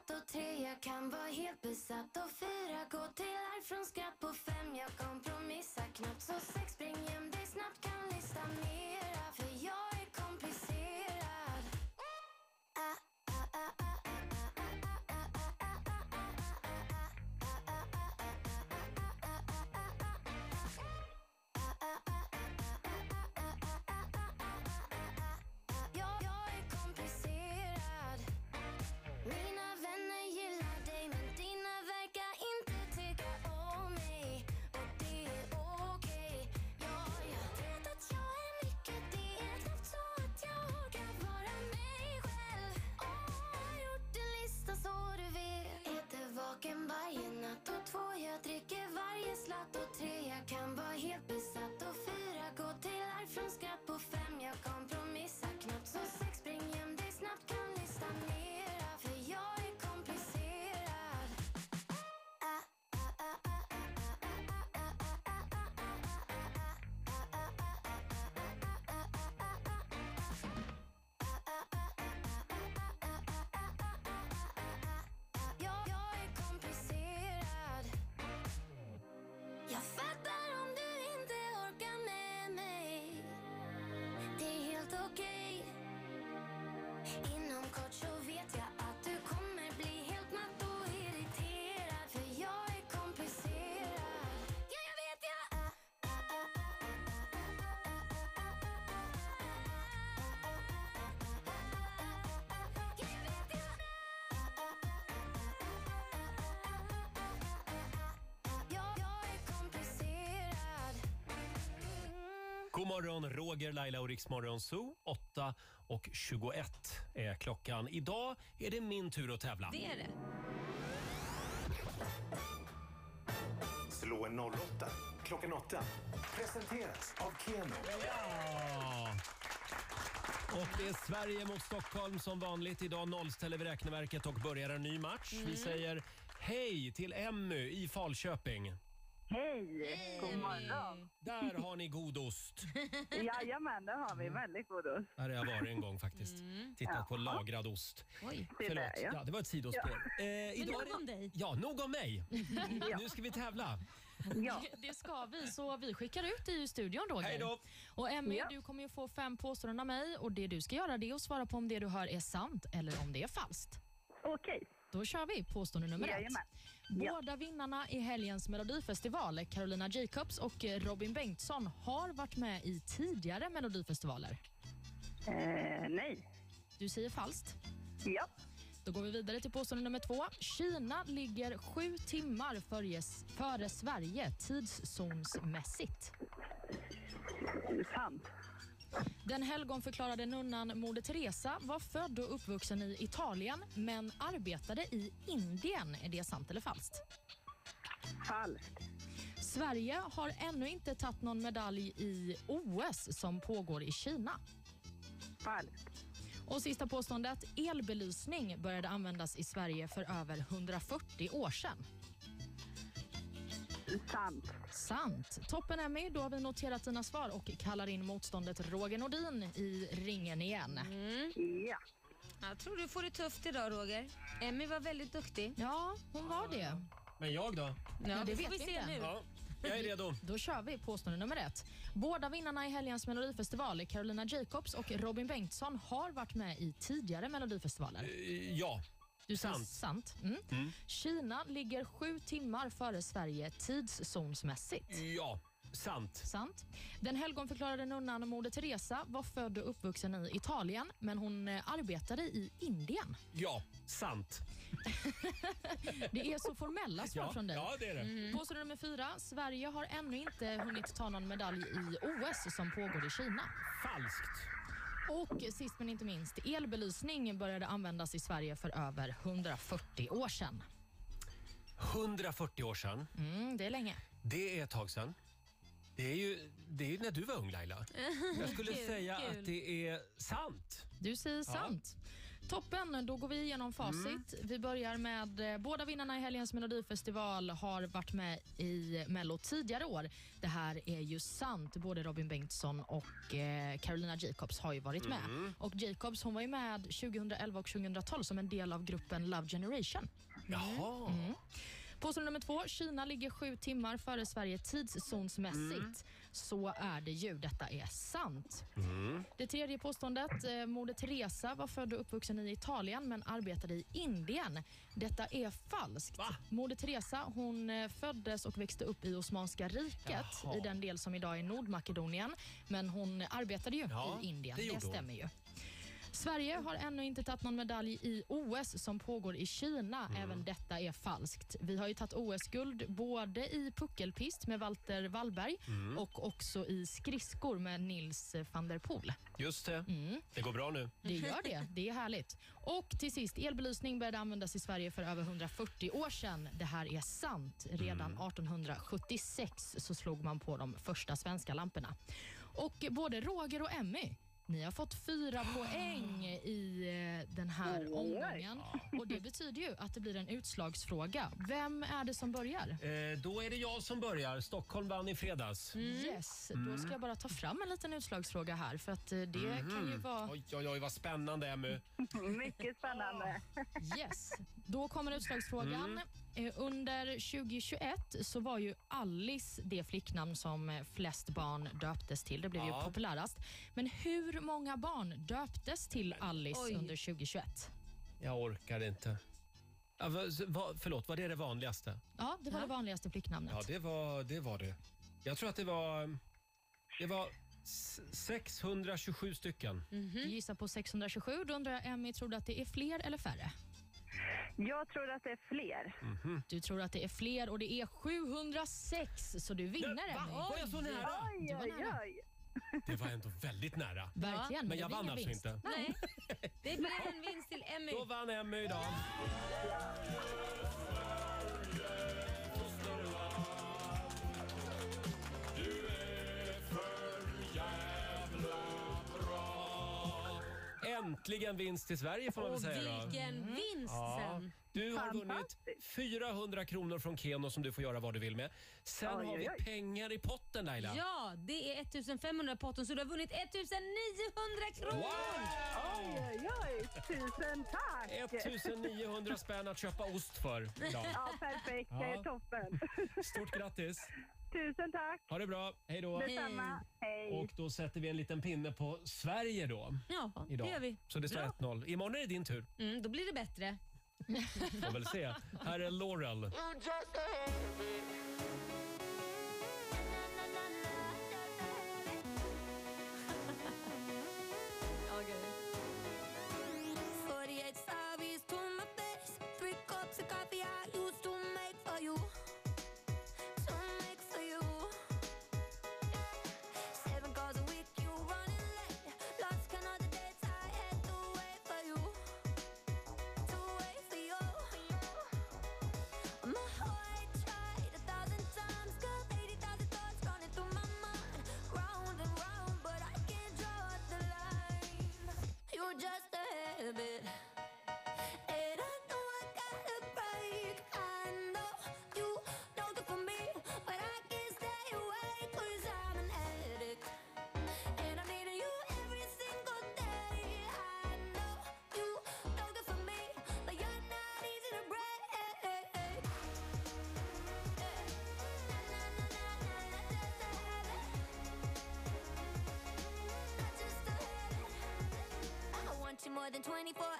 ett och tre, jag kan vara okay God morgon, Roger, Laila och Riksmorgon Zoo. 8 och 21 är klockan. Idag är det min tur att tävla. Det är det. Slå en 08 klockan 8. Presenteras av Keno. Ja! Och det är Sverige mot Stockholm som vanligt. Idag nollställer vi räkneverket och börjar en ny match. Vi Mm. säger hej till Emmy i Falköping. Hej! God morgon! Där har ni god ost. <laughs> Jajamän, det har vi. Väldigt god ost. Där har jag varit en gång faktiskt. Tittat på lagrad ost. Oj. Det Förlåt, där, ja. ja, det var ett sidospår. Ja. Eh, Men idag är nog om dig. Ja, nog om mig. <laughs> Ja. Nu ska vi tävla. Ja. Det ska vi, så vi skickar ut dig i studion Roger. Hej då. Och Emmy, Ja. du kommer ju få fem påståenden av mig och det du ska göra det är att svara på om det du hör är sant eller om det är falskt. Okej. Då kör vi påstående nummer ett. Jajamän. Ja. Båda vinnarna i helgens melodifestival, Carolina Jacobs och Robin Bengtsson, har varit med i tidigare melodifestivaler. Eh, nej. Du säger falskt. Ja. Då går vi vidare till påstående nummer två. Kina ligger sju timmar före, före Sverige tidszonsmässigt. Sant. Den helgonförklarade nunnan Moder Teresa var född och uppvuxen i Italien men arbetade i Indien. Är det sant eller falskt? Falskt. Sverige har ännu inte tagit någon medalj i OS som pågår i Kina. Falskt. Och sista påståendet. Elbelysning började användas i Sverige för över 140 år sedan. Sant. Sant. Toppen Emmy, då har vi noterat dina svar och kallar in motståndet Roger Nordin i ringen igen. Ja. Jag tror du får det tufft idag Roger. Emmy var väldigt duktig. Ja, hon var det. Men jag då? Ja, det det får vet vi vi se inte. nu. Ja, jag är redo. Då kör vi påstående nummer ett. Båda vinnarna i helgens melodifestival, Carolina Jacobs och Robin Bengtsson, har varit med i tidigare melodifestivaler. Eh, Ja. Du säger Sant. sant. Mm. Mm. Kina ligger sju timmar före Sverige tidszonsmässigt. Ja. Sant. Sant. Den helgonförklarade nunnan Moder Teresa var född och uppvuxen i Italien, men hon eh, arbetade i Indien. Ja. Sant. <laughs> Det är så formella svar Ja, från dig. ja, det är det. Mm. Påstående nummer fyra. Sverige har ännu inte hunnit ta någon medalj i OS som pågår i Kina. Falskt. Och sist men inte minst, elbelysning började användas i Sverige för över 140 år sedan. 140 år sedan. Mm, det är länge. Det är ett tag sedan. Det är ju, det är ju när du var ung Laila. Jag skulle <laughs> Kul, säga kul. att det är sant. Du säger sant. Toppen, då går vi igenom facit. Mm. Vi börjar med eh, båda vinnarna i helgens melodifestival har varit med i Mello tidigare år. Det här är ju sant. Både Robin Bengtsson och eh, Carolina Jacobs har ju varit med. Mm. Och Jacobs hon var ju med 2011 och 2012 som en del av gruppen Love Generation. Jaha. Mm. Påstående nummer två. Kina ligger sju timmar före Sverige tidszonsmässigt. Så är det ju. Detta är sant. Mm. Det tredje påståendet. Eh, Moder Teresa var född och uppvuxen i Italien men arbetade i Indien. Detta är falskt. Moder Teresa hon eh, föddes och växte upp i Osmanska riket Jaha. i den del som idag är Nordmakedonien. Men hon arbetade ju Ja, i Indien. det Det, stämmer ju. Sverige har ännu inte tagit någon medalj i OS som pågår i Kina. Mm. Även detta är falskt. Vi har ju tagit OS-guld både i puckelpist med Walter Wallberg Mm. och också i skridskor med Nils van der Poel. Just det. Mm. Det går bra nu. Det gör det. Det är härligt. Och till sist, elbelysning började användas i Sverige för över 140 år sedan. Det här är sant. Redan 1876 så slog man på de första svenska lamporna. Och både Roger och Emmy ni har fått fyra <gasps> poäng i eh, den här omgången. Och Det betyder ju att det blir en utslagsfråga. Vem är det som börjar? Eh, då är det jag som börjar. Stockholm vann i fredags. Yes, då Mm. ska jag bara ta fram en liten utslagsfråga här. För att eh, det kan ju Mhm. vara... Oj, oj, oj, vad spännande, Emmy. <laughs> Mycket spännande. Yes. Då kommer utslagsfrågan. Eh, Under 2021 så var ju Alice det flicknamn som eh, flest barn döptes till. Det blev Ja. ju populärast. Men hur många barn döptes till Alice Oj. under 2021? Jag orkar inte. Ja, va, va, förlåt, var det det vanligaste? Ja, det var det vanligaste flicknamnet. Ja, det var det. Var det. Jag tror att det var... Det var s- 627 stycken. Du gissar på 627. Då undrar jag, Emmy, tror du att det är fler eller färre? Jag tror att det är fler. Mhm. Du tror att det är fler och det är 706, så du vinner Emmy. Var jag så nära? Oj, Du var oj, nära. oj. Det var ändå väldigt nära. Verkligen. Men jag blir vann ingen alltså vinst. inte. Nej. <laughs> Det blir en vinst till Emmy. Då vann Emmy idag. Äntligen vinst till Sverige får man väl Och säga då. vilken vinst sen. Du har vunnit 400 kronor från Keno som du får göra vad du vill med. Sen Oj, har vi oj, oj. pengar i potten Laila. Ja, det är 1500 potten så du har vunnit 1900 kronor. Oj, oj, oj. Tusen tack. 1900 spänn att köpa ost för idag. Ja, perfekt. Det är toppen. Stort grattis! Tusen tack. Ha det bra, hej då! Detsamma. Hej. Och då sätter vi en liten pinne på Sverige då. Ja, Idag. det gör vi. Så det står Bra. 1-0. Imorgon är det din tur. Mm, då blir det bättre. <laughs> Får väl se. Här är Laurel. Forty-eight strawberries to my face. Three cups of coffee I used to make for you. More than 24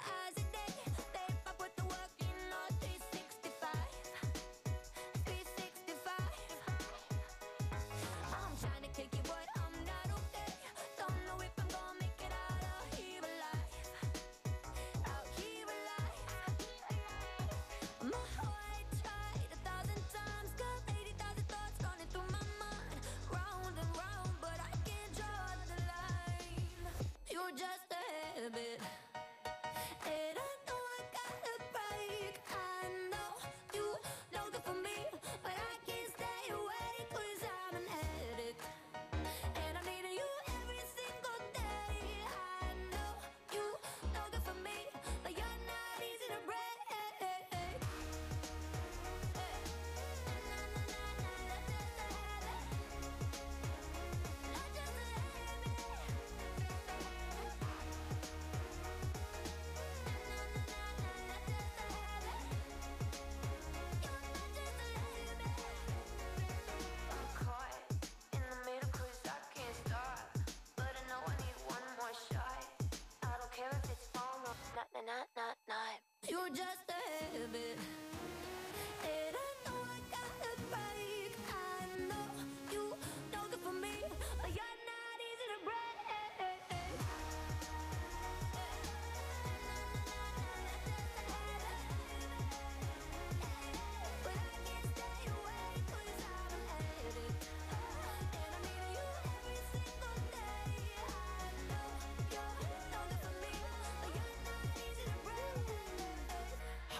You're just a habit.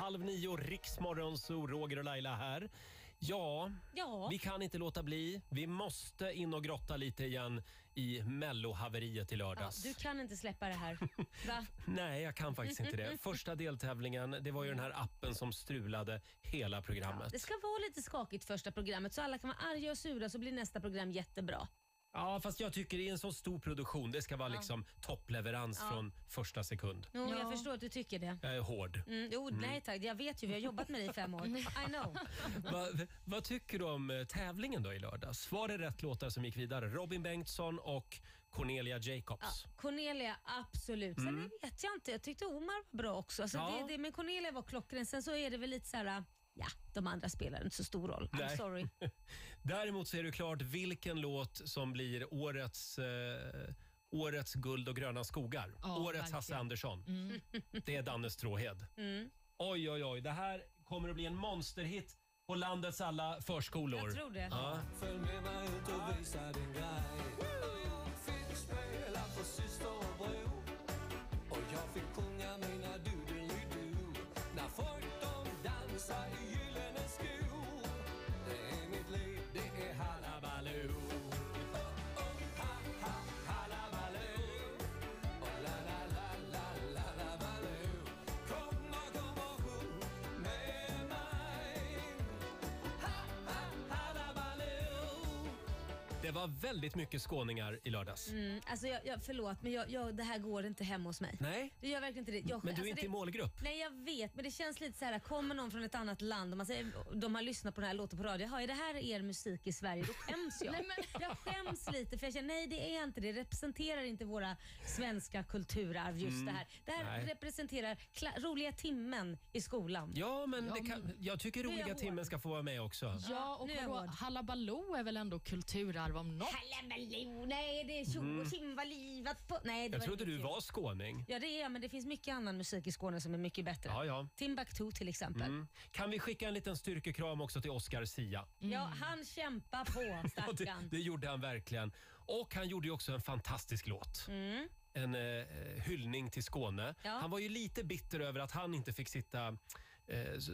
Halv nio, Riksmorgon, så Roger och Laila här. Ja, Ja. vi kan inte låta bli. Vi måste in och grotta lite igen i mellohaveriet i Ja, lördags. du kan inte släppa det här. <laughs> Va? Nej, jag kan faktiskt inte det. <laughs> Första deltävlingen, det var ju den här appen som strulade hela programmet. Det ska vara lite skakigt första programmet så alla kan vara arga och sura så blir nästa program jättebra. Ja, fast jag tycker i en så stor produktion, det ska vara Ja. liksom toppleverans Ja. från första sekund. Jo, Jag förstår att du tycker det. Jag är hård. Mm, jo, Mm. nej tack. Jag vet ju, vi har jobbat med dig i fem år. I know. <laughs> Va, vad tycker du om eh, tävlingen då i lördags? Var det rätt låtar som gick vidare? Robin Bengtsson och Cornelia Jacobs. Cornelia, absolut. Sen Mm. vet jag inte. Jag tyckte Omar var bra också. Alltså, Ja. det, det, men Cornelia var klockren. Sen så är det väl lite så här... Ja, de andra spelar inte så stor roll. I'm Nej. sorry. <laughs> Däremot så är det klart vilken låt som blir årets, eh, årets guld och gröna skogar. Ja, årets verkligen. Hasse Andersson. Mm. Det är Danne Stråhed. Mm. Oj, oj, oj. Det här kommer att bli en monsterhit på landets alla förskolor. Jag tror det. Ja. Följ med mig ut och visa din grej. Jag fick spela för syster och bror. Och jag fick sjunga de dansar var väldigt mycket skåningar i lördags. Mm, alltså jag, jag, förlåt, men jag, jag, det här går inte hemma hos mig. Nej. Det gör verkligen inte det. Jag, Men du är alltså inte det, i målgrupp. Nej, jag vet. Men det känns lite så här, kommer någon från ett annat land och man säger, de har lyssnat på den här låten på radio. Jaha, är det här er musik i Sverige? Då skäms jag. <laughs> Nej, Jag skäms lite för jag känner, nej det är inte det. Det representerar inte våra svenska kulturarv just Mm, det här. Det här nej. representerar kla- roliga timmen i skolan. Ja, men det Ja, kan, jag tycker jag roliga hård. timmen ska få vara med också. Ja, och jag. Hallabaloo är väl ändå kulturarv om något? Hallabaloo, nej det är tjo Mm. och tjim vad livat på. Nej, det Jag var trodde inget du kul. var skåning. Ja det är jag, men det finns mycket annan musik i Skåne som är mycket bättre. Ja, ja. Timbuktu till exempel. Mm. Kan vi skicka en liten styrkekram också till Oscar Sia? Ja, han kämpar på <laughs> Ja, det, stackarn. det gjorde han verkligen. Och han gjorde ju också en fantastisk låt. Mm. En eh, hyllning till Skåne. Ja. Han var ju lite bitter över att han inte fick sitta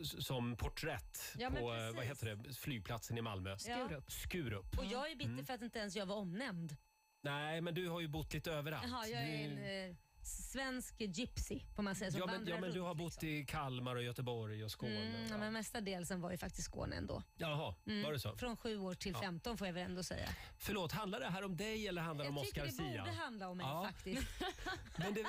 som porträtt Ja, men på eh, precis. vad heter det, flygplatsen i Malmö. Skurup. Skurup. Och jag är bitter Mm. för att inte ens jag var omnämnd. Nej, men du har ju bott lite överallt. Jaha, jag är en eh, svensk gypsy får man säga som ja, men, vandrar ja, men du har bott i Kalmar och Göteborg och Skåne. Mm, ja, men mestadels var ju faktiskt Skåne ändå. Jaha, Mm. var det så? Från sju år till Ja. 15 får jag väl ändå säga. Förlåt, handlar det här om dig eller handlar det om jag tycker Oscar det Sia? borde handla om mig Ja. faktiskt. <laughs> Men det,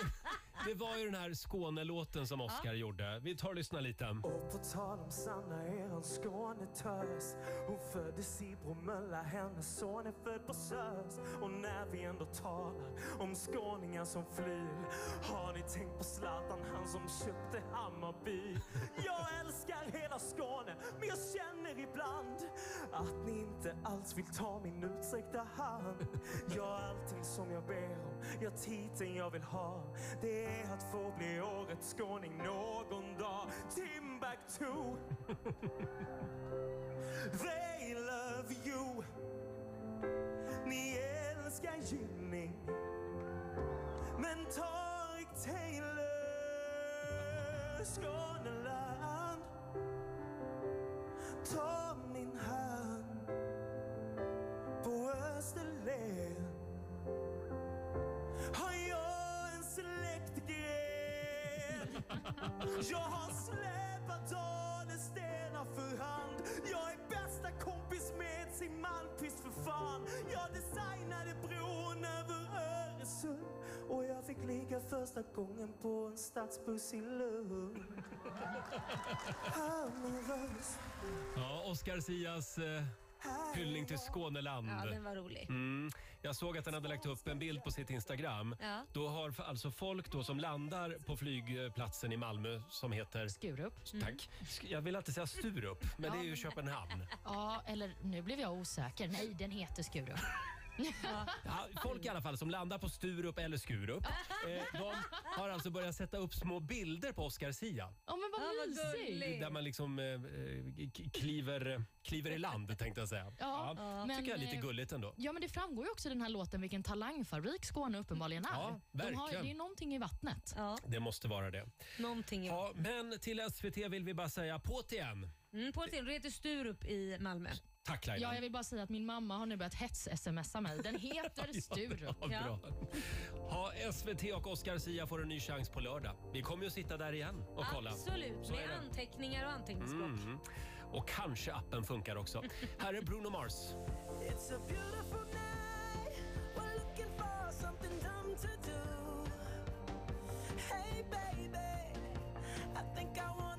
det var ju den här Skånelåten som Oscar gjorde. Vi tar och lyssnar lite. Och på tal om Sanna är en Skånetös Hon föddes i Bromölla, hennes son är född på Sös Och när vi ändå talar om skåningar som flyr har ni tänkt på Zlatan, han som köpte Hammarby? Jag älskar hela Skåne, men jag känner ibland Att ni inte alls vill ta min utsträckta hand. Jag har allting som jag ber om, ja titeln jag vill ha. Det är att få bli årets skåning någon dag. Timbuktu. They love you. Ni älskar Gynning men Tareq Taylor Skåneland. Ta min hand På Österlen. Har jag en släktgren? Jag har släpat stenar för hand. Jag är bästa kompis med sin Malmkvist för fan. Jag designade bron över Öresund. Och jag fick ligga första gången på en stadsbuss i Lund Ja, Oscar Sias eh, hyllning till Skåneland. Ja, den var rolig. Mm. Jag Jag såg att han hade lagt upp en bild på sitt Instagram. Ja. Då har f- alltså folk då som landar på flygplatsen i Malmö som heter... Skurup. Tack. Sk- Jag vill alltid säga Sturup, men det är ju Köpenhamn. Ja, eller nu blev jag osäker. Nej, den heter Skurup. <laughs> Ja, folk i alla fall som landar på Sturup eller Skurup, <laughs> eh, de har alltså börjat sätta upp små bilder på Oscar Sia. Ja, men vad Ja, vad mysigt. gulligt. Där man liksom eh, eh, k- kliver, kliver i land tänkte jag säga. Ja, men, tycker jag är lite eh, gulligt ändå. Ja, men det framgår ju också i den här låten vilken talangfabrik Skåne uppenbarligen är. Ja, De har, verkligen. det är någonting i vattnet. Ja, Det måste vara det. någonting. Ja, men till SVT vill vi bara säga på't igen. Mm, på till, det heter Sturup i Malmö. Tack Laila. Ja, jag vill bara säga att min mamma har nu börjat hets-smsa mig. Den heter Sturup. <laughs> Ja, bra. Ha, SVT och Oscar Sia får en ny chans på lördag. Vi kommer ju att sitta där igen och kolla. Absolut, Så är med det. anteckningar och anteckningsblock. Mm. Och kanske appen funkar också. Här är Bruno Mars. It's a beautiful night. We're looking for something dumb to do. Hey, baby, I think I wanna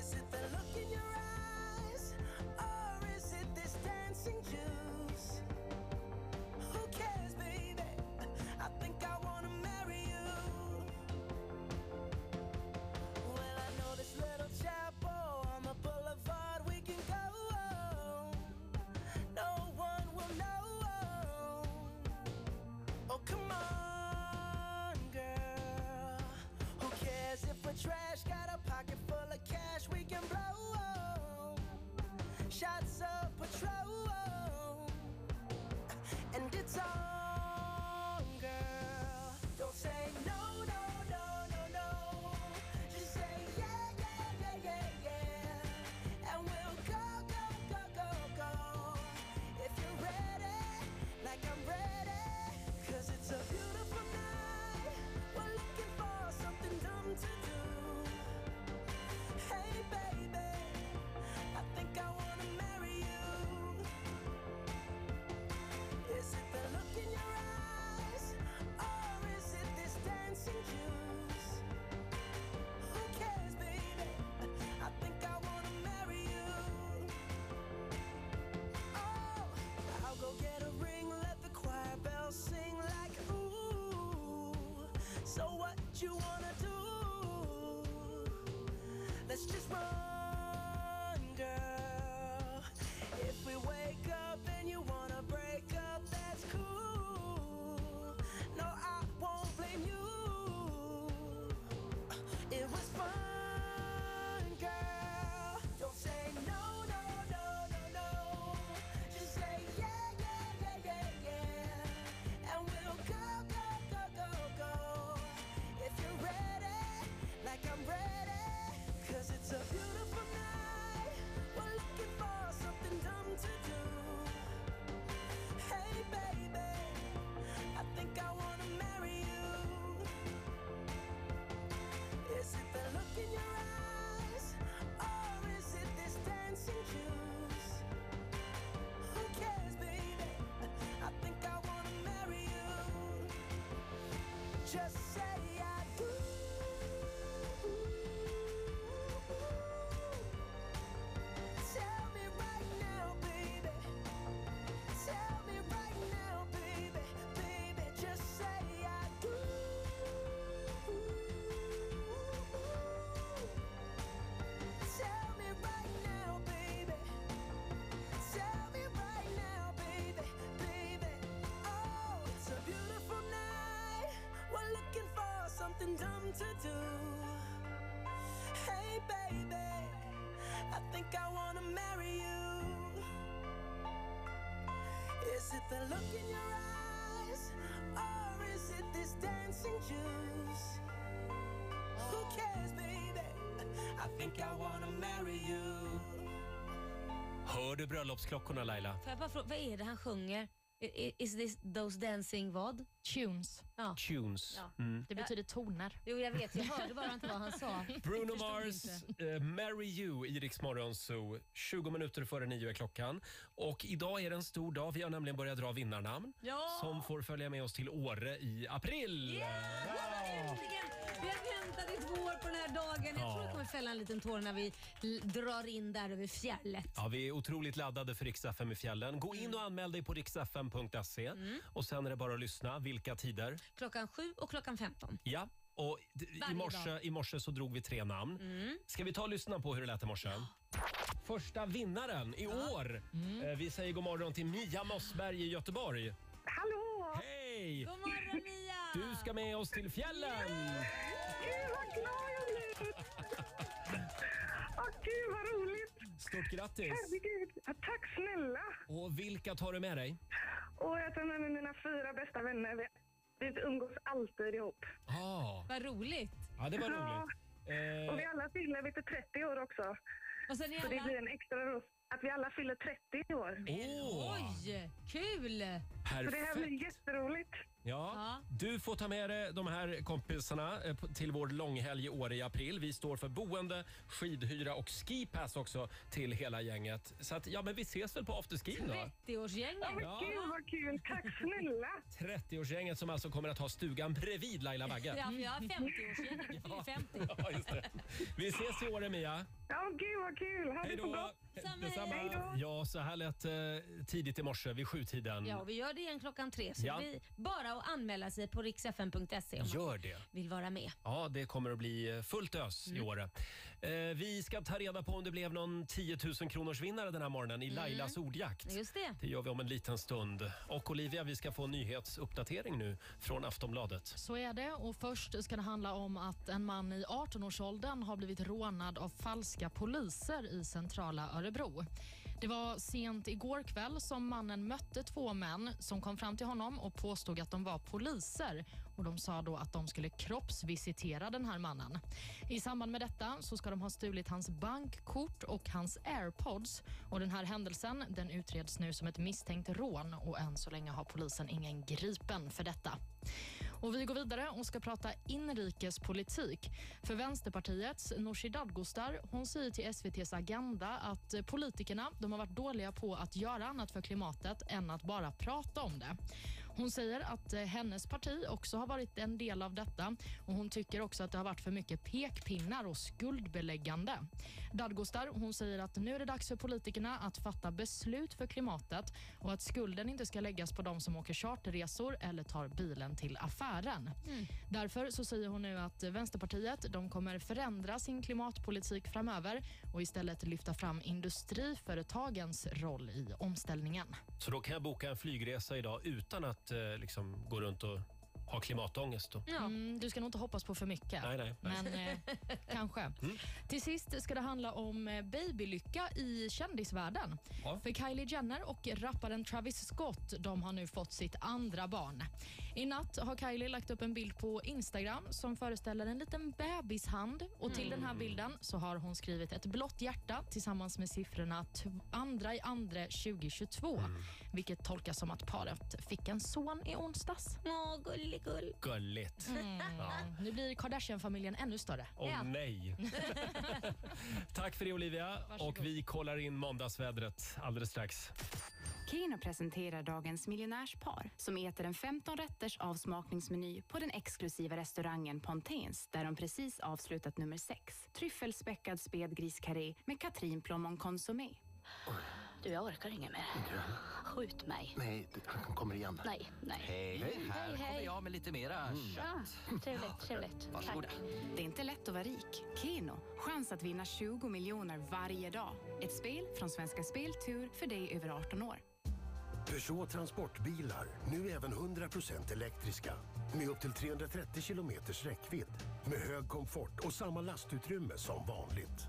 Is it Just for something dumb to do. Hey, baby, I think I wanna marry you. Is it the look in your eyes, or is it this dancing juice? Who cares, baby? I think I wanna marry you. Hör du bröllopsklockorna Laila? Får jag bara fråga, vad är det han sjunger? I- i- Is this those dancing vad? Tunes. Ja. Tunes. Ja. Mm. Det betyder toner. Jo, jag vet. Jag hörde bara inte vad han sa. <laughs> Bruno Mars, eh, Marry You i Rix Morgon Zoo. 20 minuter före nio är klockan. Och idag är det en stor dag. Vi har nämligen börjat dra vinnarnamn Ja! som får följa med oss till Åre i april. Ja! Äntligen! Vi har väntat i två år på den här dagen. Jag Ja. tror jag kommer fälla en liten tår när vi l- drar in där över fjället. Ja, vi är otroligt laddade för Rix FM i fjällen. Gå in och anmäl dig på riksfm.se Mm. och sen är det bara att lyssna. Vilka tider? Klockan sju och klockan 15. Ja, och d- i Varje morse, dag. i morse så drog vi tre namn. Mm. Ska vi ta och lyssna på hur det lät i morse? Första vinnaren i år. Mm. Eh, Vi säger god morgon till Mia Mossberg i Göteborg. Hallå! Hej! God morgon Mia! Du ska med oss till fjällen! Gud vad glad jag blir! Åh gud vad roligt! Stort grattis! Herregud. Ja, tack snälla! Och vilka tar du med dig? Och jag tar med mig mina fyra bästa vänner. Vi, vi umgås alltid ihop. Ah. Vad roligt. Ja, det var Ja. roligt. Eh, Och vi alla fyller vid 30 år också. Och sen är Så det alla... blir en extra ros att vi alla fyller 30 år. Åh. Oj, kul! Så det här blir Perfekt. jätteroligt. Ja, du får ta med dig de här kompisarna eh, till vår långhelg i Åre i april. Vi står för boende, skidhyra och skipass också till hela gänget. Så att, ja, men vi ses väl på afterskin då? 30-årsgänget. Ja. Gud vad kul! Tack snälla! <laughs> 30-årsgänget som alltså kommer att ha stugan bredvid Laila Bagge. Ja, jag har 50-årsgänget. Vi fyller 50. Ja, just det. Vi ses i Åre, Mia. Ja, gud vad kul! Ha Hej det så då! bra! Detsamma. Hej då! Ja, så här lät eh, tidigt i morse vid sjutiden. Ja, och vi gör det igen klockan tre. Så Ja. det bara att anmäla sig på riksfn.se om Gör man det. vill vara med. Ja, det kommer att bli eh, fullt ös Mm. i år. Eh, vi ska ta reda på om det blev någon 10 000 kronors vinnare den här morgonen i Lailas ordjakt. Mm. Just det. Det gör vi om en liten stund. Och Olivia, vi ska få en nyhetsuppdatering nu från Aftonbladet. Så är det. Och Först ska det handla om att en man i 18-årsåldern har blivit rånad av falska poliser i centrala Örebro. Det var sent igår kväll som mannen mötte två män som kom fram till honom och påstod att de var poliser. Och De sa då att de skulle kroppsvisitera den här mannen. I samband med detta så ska de ha stulit hans bankkort och hans airpods. Och Den här händelsen den utreds nu som ett misstänkt rån och än så länge har polisen ingen gripen för detta. Och Vi går vidare och ska prata inrikespolitik. För Vänsterpartiets Nooshi Dadgostar hon säger till SVTs Agenda att politikerna de har varit dåliga på att göra annat för klimatet än att bara prata om det. Hon säger att eh, hennes parti också har varit en del av detta och hon tycker också att det har varit för mycket pekpinnar och skuldbeläggande. Dadgostar hon säger att nu är det dags för politikerna att fatta beslut för klimatet och att skulden inte ska läggas på de som åker charterresor eller tar bilen till affären. Därför så säger hon nu att Vänsterpartiet de kommer förändra sin klimatpolitik framöver och istället lyfta fram industriföretagens roll i omställningen. Så då kan jag boka en flygresa idag utan att eh, liksom, gå runt och ha klimatångest. Då. Mm, du ska nog inte hoppas på för mycket. Nej, nej. nej. Men eh, <laughs> kanske. Till sist ska det handla om eh, babylycka i kändisvärlden. Ja. För Kylie Jenner och rapparen Travis Scott de har nu fått sitt andra barn. I natt har Kylie lagt upp en bild på Instagram som föreställer en liten bebishand. Och Till den här bilden så har hon skrivit ett blått hjärta tillsammans med siffrorna andra i andra 2022. Vilket tolkas som att paret fick en son i onsdags. Åh, gulligull. Gulligt. Mm. Ja. Nu blir Kardashian-familjen ännu större. Åh nej. <laughs> Tack för det Olivia. Och vi kollar in måndagsvädret alldeles strax. Keno presenterar dagens miljonärspar som äter en 15 rätters avsmakningsmeny på den exklusiva restaurangen Ponténs där de precis avslutat nummer 6. Tryffelspäckad spädgriskarré med Katrin plommon consommé. Du, jag orkar inget mer. Skjut mig. Nej, han kommer igen. Nej, nej. Hej, här hej, kommer hej. jag med lite mera Ja, trevligt, trevligt. Varsågoda. Det är inte lätt att vara rik. Keno, chans att vinna 20 miljoner varje dag. Ett spel från Svenska Spel Tur för dig över 18 år. Peugeot Transportbilar, nu även 100% elektriska. Med upp till 330 kilometers räckvidd. Med hög komfort och samma lastutrymme som vanligt.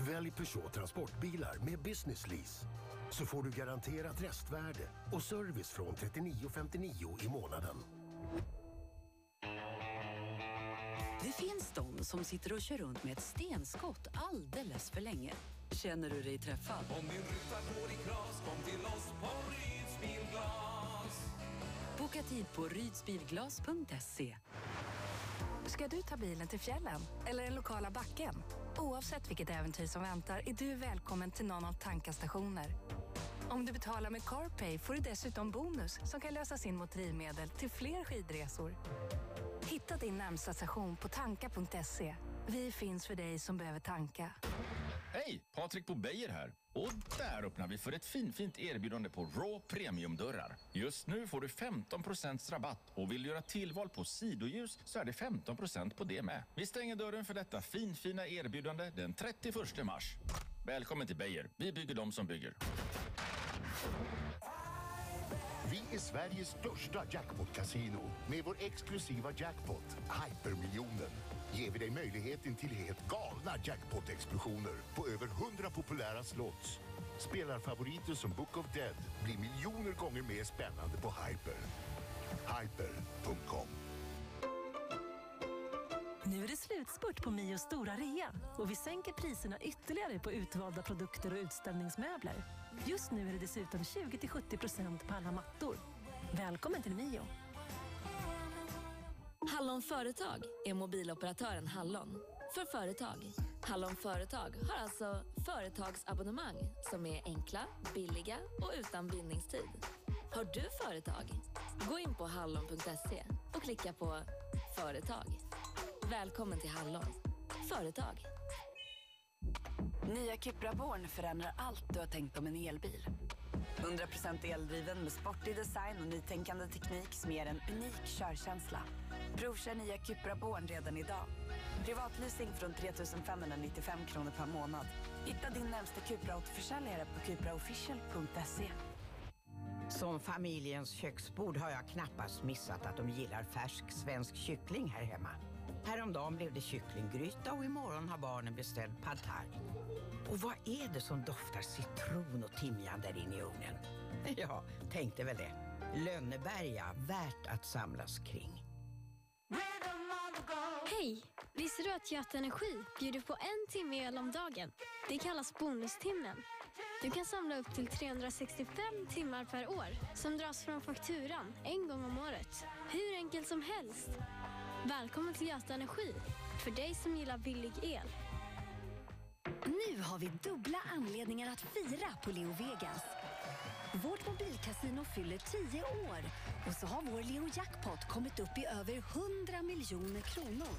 Välj Peugeot Transportbilar med Business Lease. Så får du garanterat restvärde och service från 39,59 i månaden. Det finns de som sitter och kör runt med ett stenskott alldeles för länge. Känner du dig träffad? Om din ruta går i kras, kom till oss på Ryds Bilglas. Boka tid på rydsbilglas.se. Ska du ta bilen till fjällen eller den lokala backen? Oavsett vilket äventyr som väntar är du välkommen till någon av Tankas stationer. Om du betalar med CarPay får du dessutom bonus som kan lösas in mot drivmedel till fler skidresor. Hitta din närmsta station på tanka.se. Vi finns för dig som behöver tanka. Hej! Patrik på Beijer här. Och där öppnar vi för ett finfint erbjudande på Raw Premium-dörrar. Just nu får du 15 rabatt och vill du göra tillval på sidoljus så är det 15% på det med. Vi stänger dörren för detta finfina erbjudande den 31 mars. Välkommen till Beijer. Vi bygger de som bygger. Vi är Sveriges största jackpot-casino. Med vår exklusiva jackpot, Hypermiljonen, ger vi dig möjligheten till helt galna jackpot-explosioner på över 100 populära slots. Spelarfavoriter som Book of Dead blir miljoner gånger mer spännande på Hyper. Hyper.com Nu är det slutspurt på Mios stora rea och vi sänker priserna ytterligare på utvalda produkter och utställningsmöbler. Just nu är det dessutom 20-70% på alla mattor. Välkommen till Mio. Hallon Företag är mobiloperatören Hallon. För företag. Hallon Företag har alltså företagsabonnemang som är enkla, billiga och utan bindningstid. Har du företag? Gå in på hallon.se och klicka på Företag. Välkommen till Hallon. Företag. Nya Cupra Born förändrar allt du har tänkt om en elbil. 100% eldriven med sportig design och nytänkande teknik som ger en unik körkänsla. Provkör nya Cupra Born redan idag. Privatleasing från 3 595 kronor per månad. Hitta din närmsta Cupra-återförsäljare på cupraofficial.se. Som familjens köksbord har jag knappast missat att de gillar färsk svensk kyckling här hemma. Häromdagen blev det kycklinggryta och imorgon har barnen beställt pad thai. Och vad är det som doftar citron och timjan där inne i ugnen? <laughs> Ja, tänkte väl det. Lönneberga, värt att samlas kring. Hej! Visste du att Göta Energi bjuder på en timme el om dagen? Det kallas bonustimmen. Du kan samla upp till 365 timmar per år som dras från fakturan en gång om året. Hur enkelt som helst. Välkommen till Göta Energi, för dig som gillar billig el. Nu har vi dubbla anledningar att fira på Leo Vegas. Vårt mobilkasino fyller 10 år och så har vår Leo Jackpot kommit upp i över 100 miljoner kronor.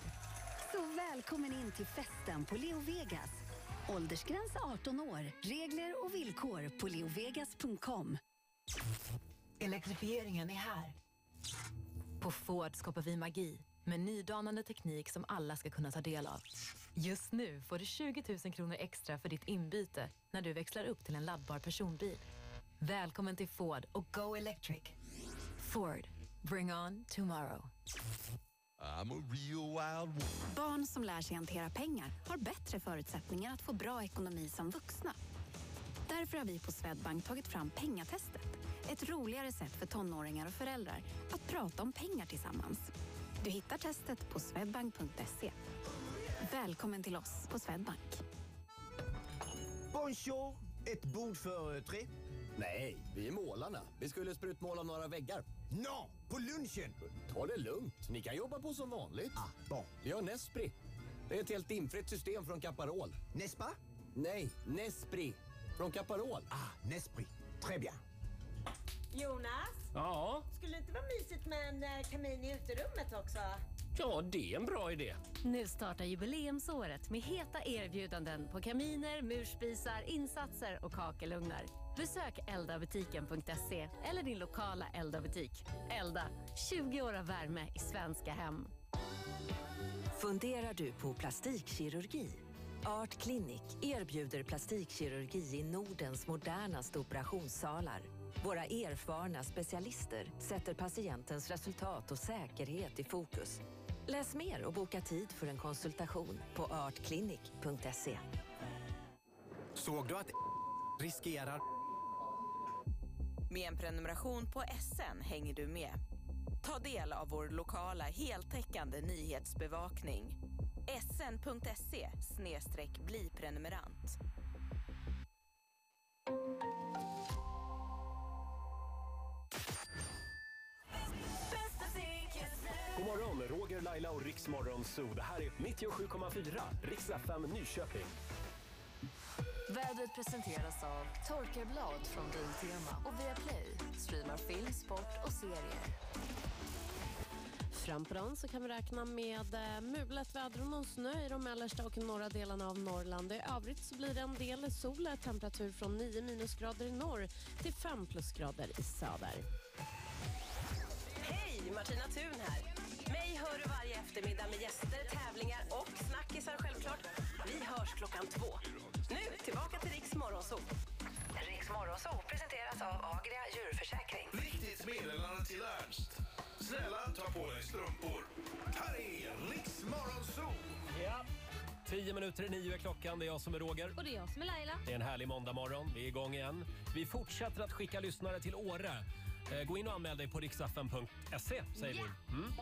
Så välkommen in till festen på Leo Vegas. Åldersgräns 18 år. Regler och villkor på leovegas.com. Elektrifieringen är här. På Ford skapar vi magi med nydanande teknik som alla ska kunna ta del av. Just nu får du 20 000 kronor extra för ditt inbyte när du växlar upp till en laddbar personbil. Välkommen till Ford och Go Electric. Ford. Bring on tomorrow. I'm a real wild Barn som lär sig hantera pengar har bättre förutsättningar att få bra ekonomi som vuxna. Därför har vi på Swedbank tagit fram Pengatestet. Ett roligare sätt för tonåringar och föräldrar att prata om pengar tillsammans. Du hittar testet på swedbank.se. Välkommen till oss på Swedbank. Bonjour! Ett bord för eh, tre? Nej, vi är målarna. Vi skulle sprutmåla några väggar. No, på lunchen! Ta det lugnt. Ni kan jobba på som vanligt. Ah, bon. Vi har Nespri. Det är ett helt dimfritt system från Caparol. Nespa? Nej, Nespri. Från Caparol. Ah, Nespri. Très bien. Jonas, Ja, skulle det inte vara mysigt med en eh, kamin i uterummet också? ja, det är en bra idé. Nu startar jubileumsåret med heta erbjudanden på kaminer, murspisar, insatser och kakelugnar. Besök eldabutiken.se eller din lokala Elda-butik. Elda, 20 år av värme i svenska hem. Funderar du på plastikkirurgi? Art Clinic erbjuder plastikkirurgi i Nordens modernaste operationssalar. Våra erfarna specialister sätter patientens resultat och säkerhet i fokus. Läs mer och boka tid för en konsultation på artclinic.se. Såg du att <laughs> riskerar... Med en prenumeration på SN hänger du med. Ta del av vår lokala heltäckande nyhetsbevakning. sn.se bli prenumerant. Laila och Riksmorgon Zoo. Det här är 97,4 Riks FM Nyköping. Vädret presenteras av Torkarblad från Biltema och Viaplay. Streamar film, sport och serier. Fram på dagen så kan vi räkna med eh, mulet väder och någon snö i de mellersta och norra delarna av Norrland. I övrigt så blir det en del sol, temperatur från 9 minusgrader i norr till 5 plusgrader i söder. Hej, Martina Thun här. Mig hör du varje eftermiddag med gäster, tävlingar och snackisar självklart. Vi hörs klockan två. Nu tillbaka till Riks Morgonzoo. Riks Morgonzoo presenteras av Agria djurförsäkring. Viktigt meddelande till Ernst. Snälla, ta på dig strumpor. Här är Riks Morgonzoo! Ja. Tio minuter i nio är klockan. Det är jag som är Roger. Och det är jag som är Laila. Det är en härlig måndagmorgon. Vi är igång igen. Vi fortsätter att skicka lyssnare till Åre. Eh, gå in och anmäl dig på riksfn.se säger vi. Mm.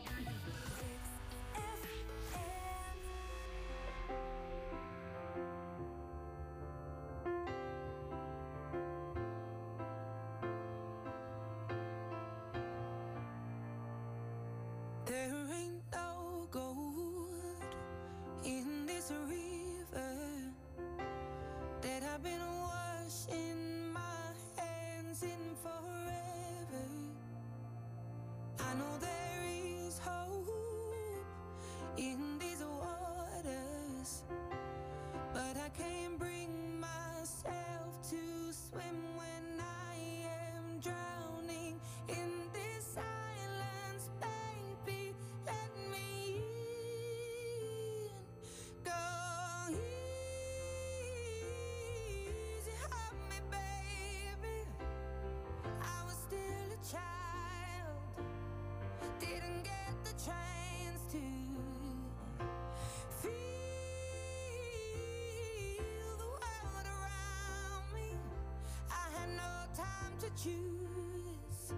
To choose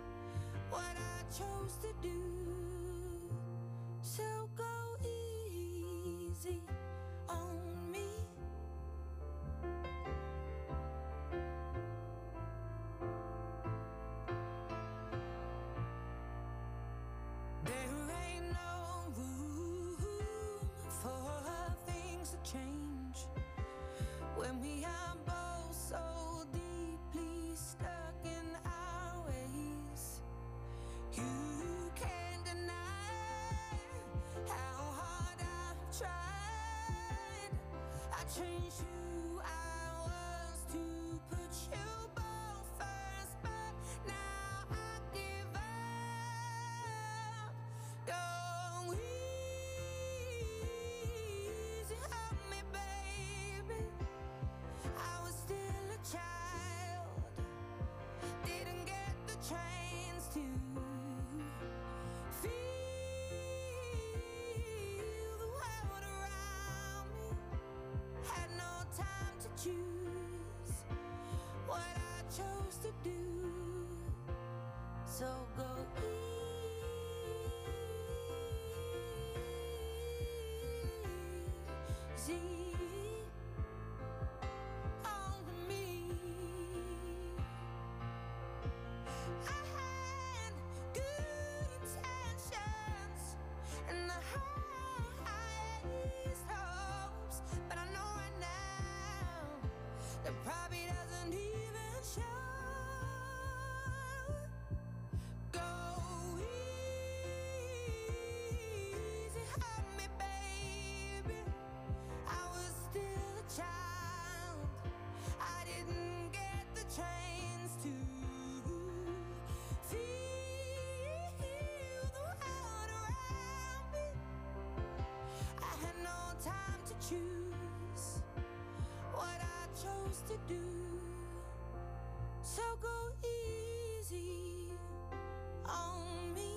what I chose to do. So go easy on me. There ain't no room for things to change I changed choose what I chose to do. So go easy choose what I chose to do. So go easy on me.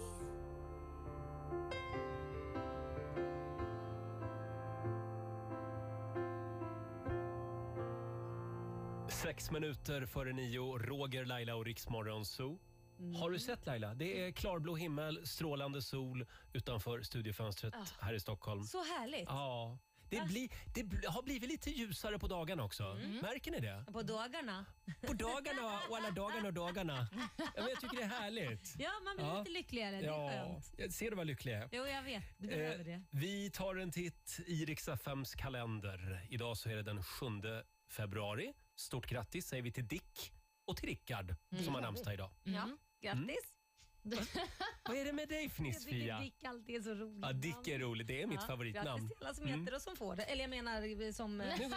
Sex minuter före nio. Roger, Laila och Riksmorgon Zoo. Mm. Har du sett Laila? Det är klarblå himmel, strålande sol utanför studiofönstret Ah. här i Stockholm. Så härligt. Ja. Det, blir, det bl- har blivit lite ljusare på dagarna också. Mm. Märker ni det? På dagarna. På dagarna och alla dagarna och dagarna. Ja, men jag tycker det är härligt. Ja, man blir Ja. lite lyckligare. Det är Ja, skönt. jag ser du vad lycklig jag är? Jo, jag vet. Du behöver Eh, det. Vi tar en titt i FMs kalender. Idag så är det den 7 februari. Stort grattis säger vi till Dick och till Rickard Mm. som har namnsdag idag. Ja, grattis. Vad är det med dig Jag tycker Fnissfia? Dick alltid är så roligt. Ja, Dick är roligt. Det är mitt favoritnamn. Grattis till alla som Mm. heter och som får det. Eller jag menar som... eh, <laughs> Nu, Nu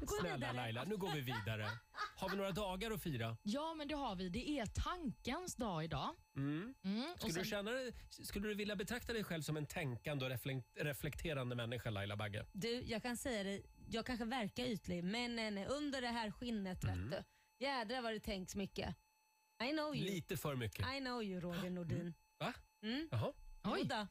vi snälla vidare. Laila, nu går vi vidare. Har vi några dagar att fira? Ja, men det har vi. Det är tankens dag idag. Mm. Mm, och Skulle, sen- du känna, dig- skulle du vilja betrakta dig själv som en tänkande och reflek- reflekterande människa, Laila Bagge? Du, jag kan säga det, jag kanske verkar ytlig, men nej, nej, under det här skinnet Mm. vet du. Jädrar vad det tänks mycket. I know you. Lite för mycket. I know you Roger Nordin. <gasps> Va? Mm. Jaha. Oj. Jodå.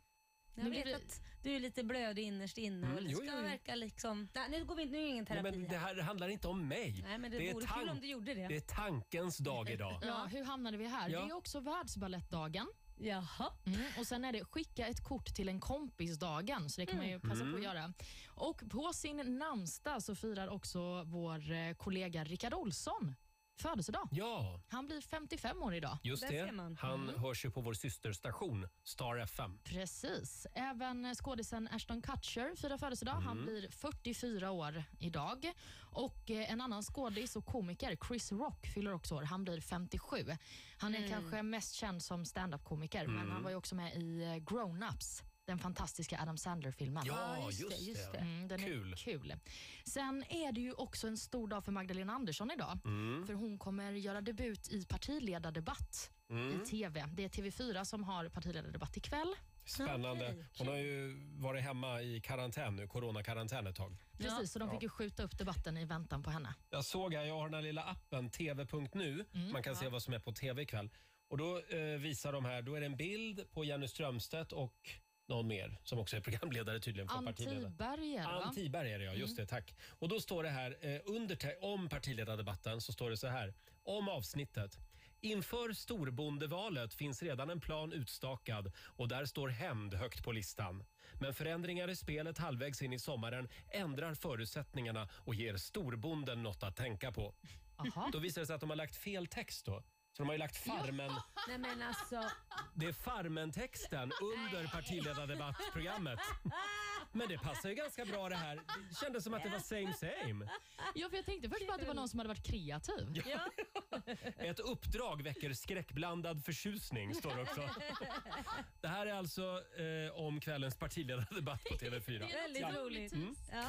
Jag Nu vet att du är lite blödig innerst inne och Mm, jo, ska jo, jo. verka liksom... Nej, nu går vi nu är det ingen Nej, terapi men det här handlar inte om mig. Nej, men det, vore kul om du gjorde det. det är tankens dag idag. <laughs> Ja, hur hamnade vi här? Ja. Det är också världsbalettdagen. Jaha. Mm, och sen är det skicka ett kort till en kompis-dagen, så det kan man ju passa på Mm. att göra. Och på sin namnsdag så firar också vår eh, kollega Rickard Olsson födelsedag. Ja, Han blir 55 år idag. just det. Han Mm. hörs ju på vår systerstation Star FM. Precis. Även skådisen Ashton Kutcher firar födelsedag. Han Mm. blir 44 år idag. Och eh, En annan skådis och komiker, Chris Rock, fyller också år. Han blir 57. Han är Mm. kanske mest känd som stand-up-komiker, men Mm. han var ju också med i eh, Grown-Ups. Den fantastiska Adam Sandler-filmen. Ja, Ja, just just det, just det. Mm, den Kul. Är kul. Sen är det ju också en stor dag för Magdalena Andersson idag. Mm. För hon kommer göra debut i partiledardebatt Mm. i TV. Det är TV4 som har partiledardebatt ikväll. Spännande. Hon har ju varit hemma i karantän nu, coronakarantän ett tag. Precis, så de fick Ja. ju skjuta upp debatten i väntan på henne. Jag såg här, jag har den här lilla appen tv.nu. Mm, Man kan se vad som är på tv ikväll. Och då eh, visar de här, då är det en bild på Jenny Strömstedt och någon mer som också är programledare tydligen för Ann partiledare. Tiberg är det, va? Ann Tiberg är det ja, just det, tack. Och då står det här, eh, under te- om partiledardebatten så står det så här, om avsnittet. Inför storbondevalet finns redan en plan utstakad och där står hämnd högt på listan. Men förändringar i spelet halvvägs in i sommaren ändrar förutsättningarna och ger storbonden något att tänka på. Då visar det sig att de har lagt fel text då. Så de har ju lagt Farmen, <laughs> Nej men alltså. det är Farmen-texten under partiledardebattprogrammet. Men det passar ju ganska bra det här. Det kändes som att det var same same. Ja, för jag tänkte först bara att det var någon som hade varit kreativ. <laughs> Ett uppdrag väcker skräckblandad förtjusning, står det också. Det här är alltså eh, om kvällens partiledardebatt på <laughs> TV4. Väldigt Ja. roligt. Mm. Ja.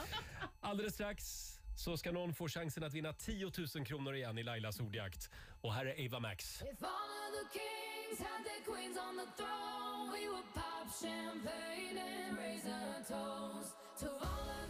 Alldeles strax så ska någon få chansen att vinna 10 000 kronor igen i Lailas ordjakt. Och här är Ava Max. If all of the kings had their queens on the throne, we would pop champagne and raise a toast to all of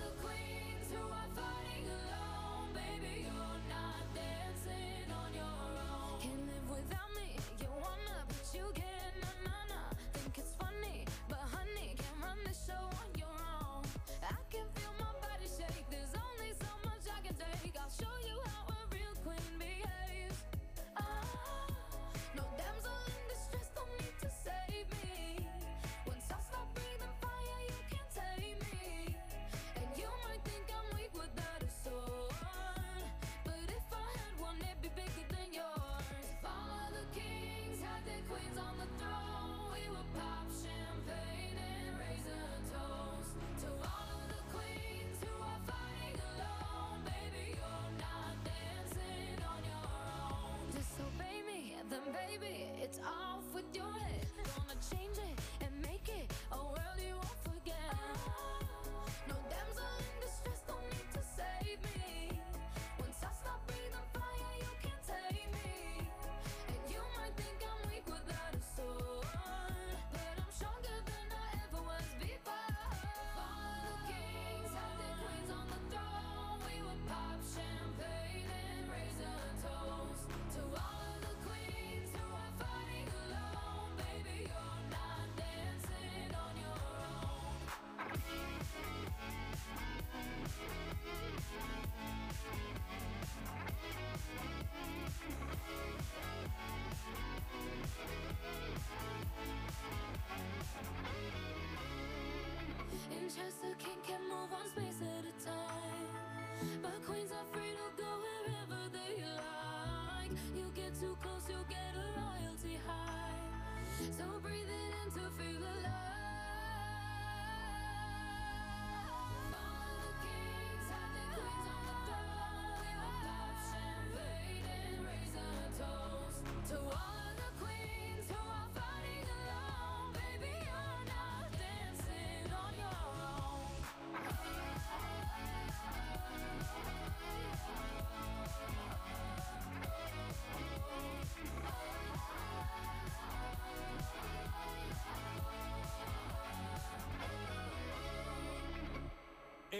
change it So breathe it in to feel alive.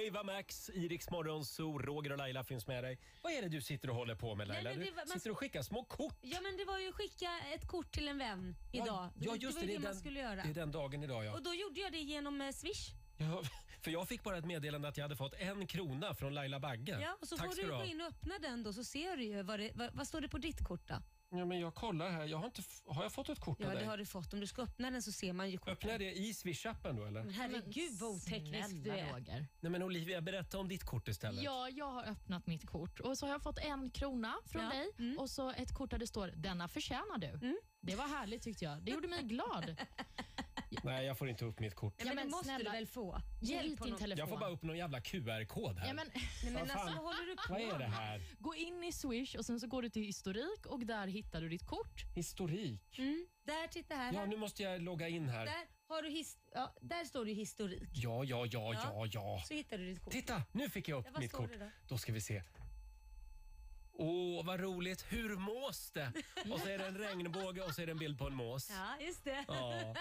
Ava Max, Iriks morgonzoo, Roger och Laila finns med dig. Vad är det du sitter och håller på med Laila? Nej, men det du var- man- sitter och skickar små kort. Ja men det var ju skicka ett kort till en vän idag. Ja, just det var det. ju det, är man den, skulle göra. Det är den dagen idag ja. Och då gjorde jag det genom eh, Swish. ja. <laughs> För jag fick bara ett meddelande att jag hade fått en krona från Laila Bagge. Ja, och så Tack får ska du du gå in och öppna den då så ser du ju vad, det, vad, vad står det på ditt kort då? Ja, men jag kollar här. Jag har, inte, f- har jag fått ett kort Ja av det dig? har du fått. Om du ska öppna den så ser man ju kortet. Öppnar det i Swish-appen då eller? Men herregud vad oteknisk du Snälla är. Roger. Nej men Olivia, berätta om ditt kort istället. Ja, jag har öppnat mitt kort och så har jag fått en krona från Ja. dig Mm. och så ett kort där det står “denna förtjänar du”. Det var härligt tyckte jag. Det gjorde mig glad. <laughs> Nej, jag får inte upp mitt kort. Ja, men det måste snälla, du väl få? Hjälp din telefon. Jag får bara upp någon jävla QR-kod här. Ja, men, Nej, men alltså, vad håller du på Vad är det här? Gå in i Swish och sen så går du till historik och där hittar du ditt kort. Historik? Mm. Där, titta här. Ja, här. nu måste jag logga in här. Där, har du his- ja, där står det historik. Ja, ja, ja, Ja. ja. Så hittar du ditt kort. Titta, nu fick jag upp Ja, mitt kort. då? Då ska vi se. Åh, vad roligt. Hur mås det? Och så är det en regnbåge och så är det en bild på en mås. Ja, just det. Ja.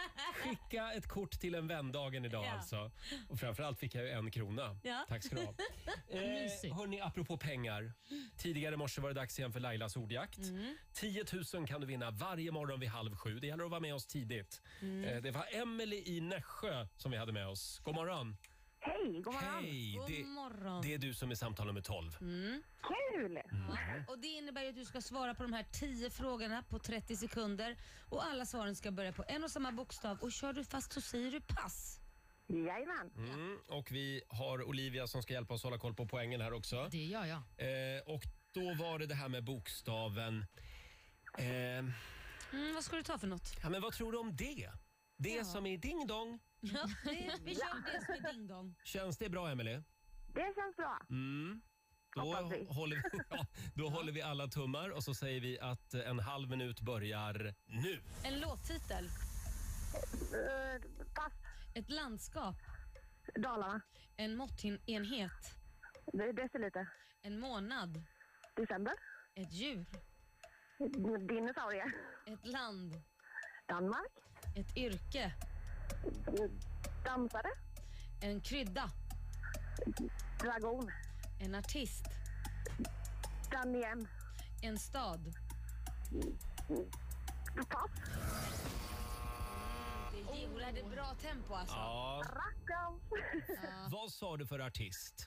Skicka ett kort till en vän-dagen idag Ja. alltså. Och framförallt fick jag ju en krona. Ja. Tack ska du ha. <laughs> Eh, hörni, apropå pengar. Tidigare i morse var det dags igen för Lailas ordjakt. Mm. 10 000 kan du vinna varje morgon vid halv sju. Det gäller att vara med oss tidigt. Mm. Eh, det var Emily i Nässjö som vi hade med oss. God morgon. Hej, god morgon. Hej, God det, morgon. det är du som är samtal nummer 12. Mm. Kul! Och Det innebär ju att du ska svara på de här 10 frågorna på 30 sekunder. Och Alla svaren ska börja på en och samma bokstav. Och Kör du fast så säger du pass. Jajamän. Mm, och vi har Olivia som ska hjälpa oss hålla koll på poängen här också. Det gör jag. Eh, och då var det det här med bokstaven. Eh, Mm, vad ska du ta för något? ja, men vad tror du om det? Det Ja. som är ding dong. Ja, det, vi kör det som är ding dong. Känns det bra, Emily? Det känns bra. Mm. Då, Hoppas vi. håller vi, ja, då håller vi alla tummar och så säger vi att en halv minut börjar nu. En låttitel. Uh, pass. Ett landskap. Dalarna. En måttenhet. Det är deciliter. En månad. December. Ett djur. Dinosaurier. Ett land. Danmark. Ett yrke. Dansare. En krydda. Dragon. En artist. Daniem. En stad. Pass. Det det är bra tempo alltså. Ja. <laughs> Vad sa du för artist?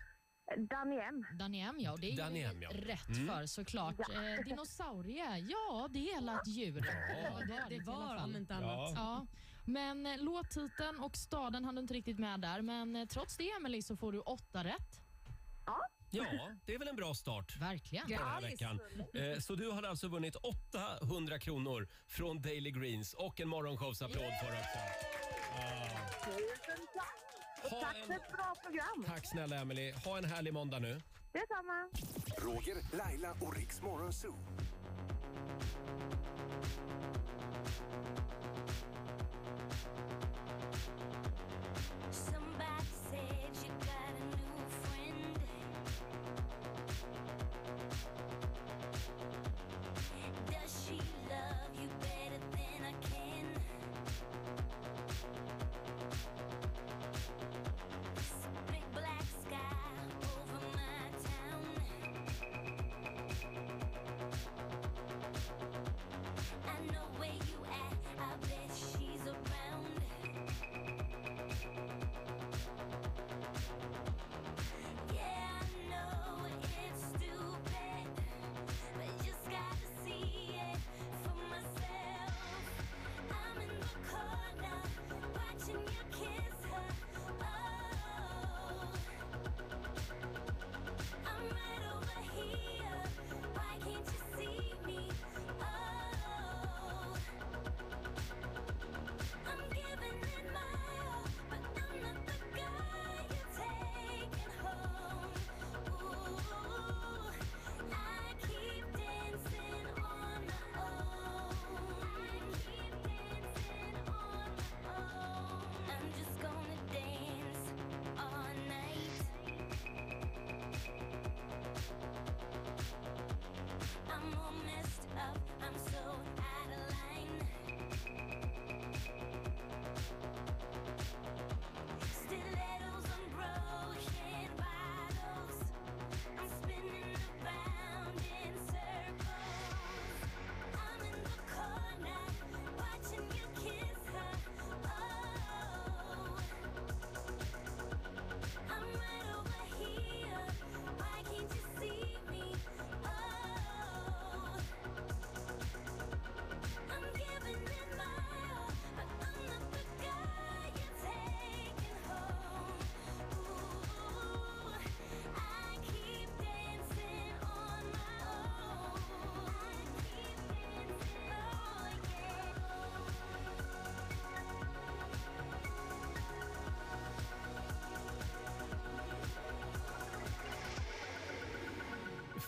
Daniem. Daniem, ja. Det är Daniem, ju ja. rätt Mm. för såklart. Eh, dinosaurie, ja det är ett djur. Ja. det, Det i alla var fall. om inte annat. Ja. Ja. Men eh, låttiteln och staden hann du inte riktigt med där. Men eh, trots det Emily så får du åtta rätt. Ja, det är väl en bra start. Verkligen. den här veckan. Eh, Så du har alltså vunnit 800 kronor från Daily Greens och en morgonshowsapplåd för också. Ja. Tusen tack. Och Ha tack en- för ett bra program. Tack snälla Emily. Ha en härlig måndag nu. Detsamma. Roger, Laila och Riks Morgonzoo.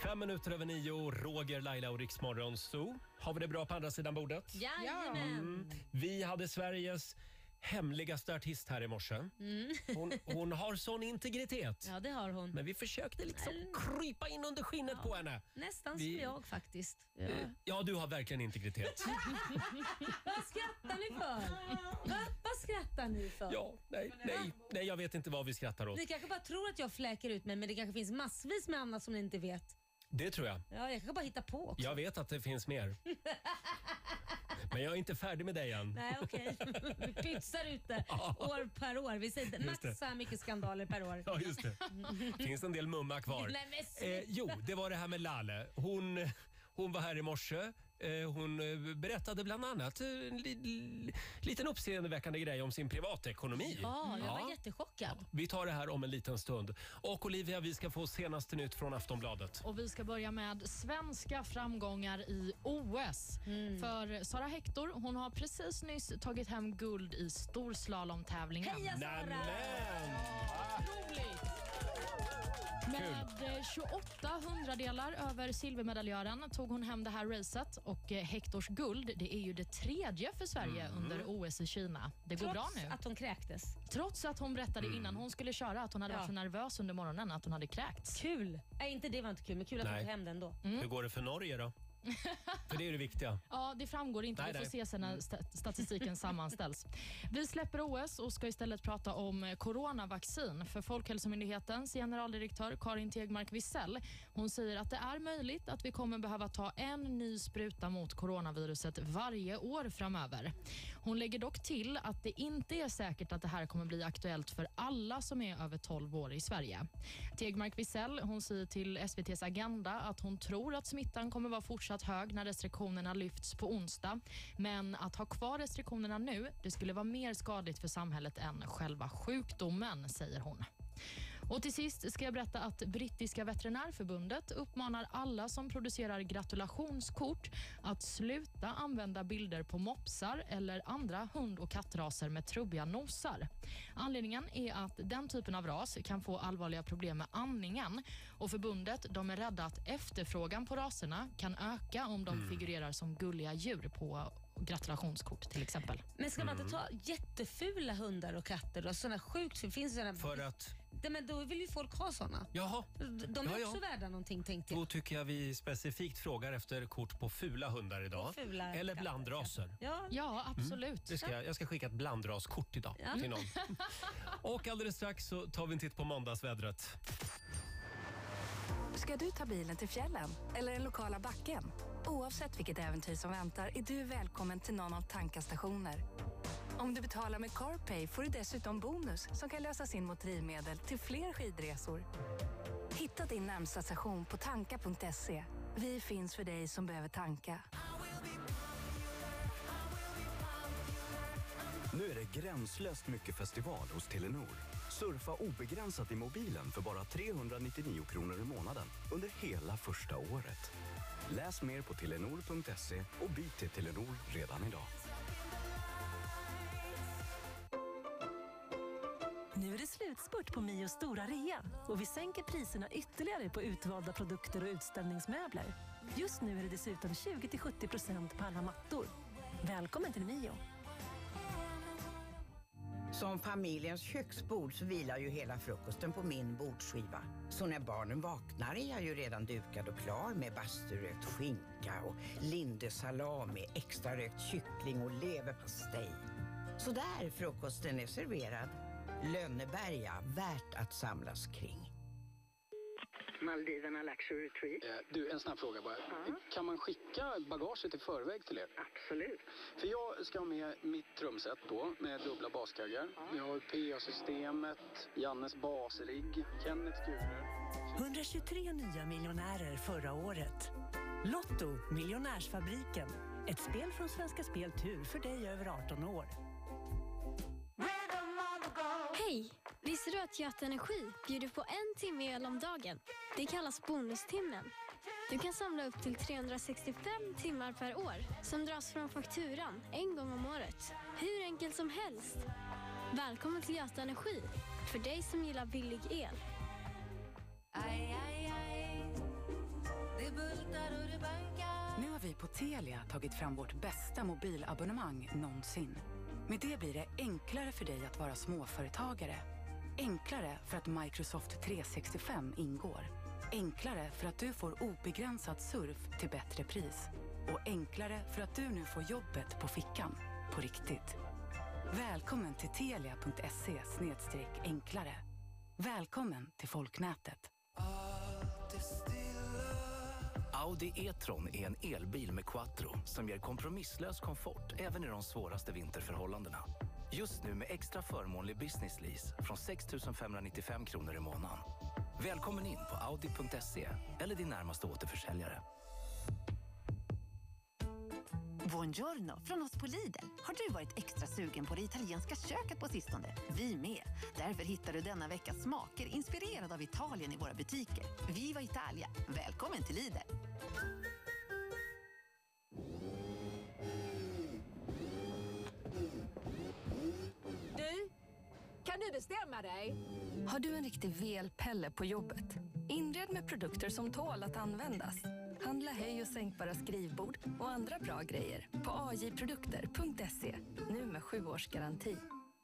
Fem minuter över nio, Roger, Laila och Riksmorgon Zoo. Har vi det bra på andra sidan bordet? Jajamän. Mm. Vi hade Sveriges hemligaste artist här i morse. Mm. Hon, hon har sån integritet. Ja, det har hon. Men vi försökte liksom krypa in under skinnet på henne. Nästan Vi- som jag faktiskt. Ja. Eh, Ja, du har verkligen integritet. <laughs> Vad skrattar ni för? Va? Vad skrattar ni för? Ja, nej, nej, nej, jag vet inte vad vi skrattar åt. Ni kanske bara tror att jag fläker ut mig men det kanske finns massvis med annat som ni inte vet. Det tror jag. Ja, jag kanske bara hittar på också. Jag vet att det finns mer. <laughs> Men jag är inte färdig med dig än. Nej, okej. Vi pytsar ut det <laughs> år per år. Vi säger Just max det. så här mycket skandaler per år. Ja, just det. <laughs> finns en del mumma kvar. Nej, men. Eh, jo, det var det här med Lale. Hon, hon var här i morse. Eh, hon eh, berättade bland annat eh, en li, li, liten uppseendeväckande grej om sin privatekonomi. Ja, jag var jättechockad. Vi tar det här om en liten stund. Och Olivia, vi ska få senaste nytt från Aftonbladet. Och vi ska börja med svenska framgångar i OS. Mm. För Sara Hector hon har precis nyss tagit hem guld i storslalomtävlingen. Heja, Sara! Nämen! Med eh, 28 hundradelar över silvermedaljören tog hon hem det här racet och eh, Hectors guld det är ju det tredje för Sverige Mm. under OS i Kina. Det går Trots bra nu. att hon kräktes. Trots att hon berättade Mm. innan hon skulle köra att hon hade Ja. varit så nervös under morgonen att hon hade kräkts. Kul! Nej, inte det var inte kul, men kul att Nej. hon tog hem den ändå. Hur går det för Norge då? För det är det viktiga. <laughs> Ja, det framgår inte. Nej, Vi får nej. se sen när sta- statistiken sammanställs. Vi släpper OS och ska istället prata om coronavaccin. För Folkhälsomyndighetens generaldirektör Karin Tegmark Wisell hon säger att det är möjligt att vi kommer behöva ta en ny spruta mot coronaviruset varje år framöver. Hon lägger dock till att det inte är säkert att det här kommer bli aktuellt för alla som är över 12 år i Sverige. Tegmark Wisell hon säger till SVTs Agenda att hon tror att smittan kommer vara fortsatt hög när restriktionerna lyfts på onsdag. Men att ha kvar restriktionerna nu det skulle vara mer skadligt för samhället än själva sjukdomen, säger hon. Och till sist ska jag berätta att brittiska veterinärförbundet uppmanar alla som producerar gratulationskort att sluta använda bilder på mopsar eller andra hund och kattraser med trubbiga nosar. Anledningen är att den typen av ras kan få allvarliga problem med andningen och förbundet de är rädda att efterfrågan på raserna kan öka om de figurerar som gulliga djur på gratulationskort till exempel. Men ska man Mm. inte ta jättefula hundar och katter och sådana sjukt finns det såna, För att... Nej, men då vill ju folk ha såna. Jaha. De de är Ja, ja. också värda någonting tänkte jag. Då tycker jag vi specifikt frågar efter kort på fula hundar idag. Fula Eller blandraser. Ja, Ja, absolut. Det ska, jag- jag ska skicka ett blandraskort idag Ja. till någon. <laughs> Och alldeles strax så tar vi en titt på måndagsvädret. Ska du ta bilen till fjällen eller den lokala backen? Oavsett vilket äventyr som väntar är du välkommen till någon av stationer. Om du betalar med CarPay får du dessutom bonus som kan lösas in mot drivmedel till fler skidresor. Hitta din närmsta station på tanka.se. Vi finns för dig som behöver tanka. Nu är det gränslöst mycket festival hos Telenor. Surfa obegränsat i mobilen för bara 399 kronor i månaden under hela första året. Läs mer på telenor.se och byt till Telenor redan idag. Nu är det slutspurt på Mios stora rea och vi sänker priserna ytterligare på utvalda produkter och utställningsmöbler. Just nu är det dessutom 20-70% på alla mattor. Välkommen till Mio. Som familjens köksbord så vilar ju hela frukosten på min bordsskiva. Så när barnen vaknar är jag ju redan dukad och klar med basturökt skinka och lindesalami, extra rökt kyckling och leverpastej. Så där frukosten är serverad. Lönneberga, värt att samlas kring. Maldiverna Luxury Retreat. Eh, Du, en snabb fråga bara. Kan man skicka bagaget i förväg till er? Absolut. För jag ska ha med mitt trumset då, med dubbla baskaggar. Vi har PA-systemet, Jannes basrigg, Kennets kulor. 123 nya miljonärer förra året. Lotto, Miljonärsfabriken. Ett spel från Svenska Spel Tur för dig över 18 år. Hej! Visste du att Göta Energi bjuder på en timme el om dagen? Det kallas bonustimmen. Du kan samla upp till 365 timmar per år som dras från fakturan en gång om året. Hur enkelt som helst. Välkommen till Göta Energi, för dig som gillar billig el. Aj, aj, aj. på Telia tagit fram vårt bästa mobilabonnemang någonsin. Med det blir det enklare för dig att vara småföretagare. Enklare för att Microsoft 365 ingår. Enklare för att du får obegränsad surf till bättre pris. Och enklare för att du nu får jobbet på fickan. På riktigt. Välkommen till telia.se enklare. Välkommen till folknätet. Audi E-tron är en elbil med quattro som ger kompromisslös komfort även i de svåraste vinterförhållandena. Just nu med extra förmånlig business lease från 6 595 kronor i månaden. Välkommen in på audi.se eller din närmaste återförsäljare. Buongiorno från oss på Lidl. Har du varit extra sugen på det italienska köket på sistone? Vi med. Därför hittar du denna vecka smaker inspirerade av Italien i våra butiker. Viva Italia! Välkommen till Lidl! Du, kan du bestämma dig? Har du en riktig velpelle på jobbet? Inred med produkter som tål att användas. Handla höj och sänkbara skrivbord och andra bra grejer på ajprodukter.se. Nu med sju års garanti.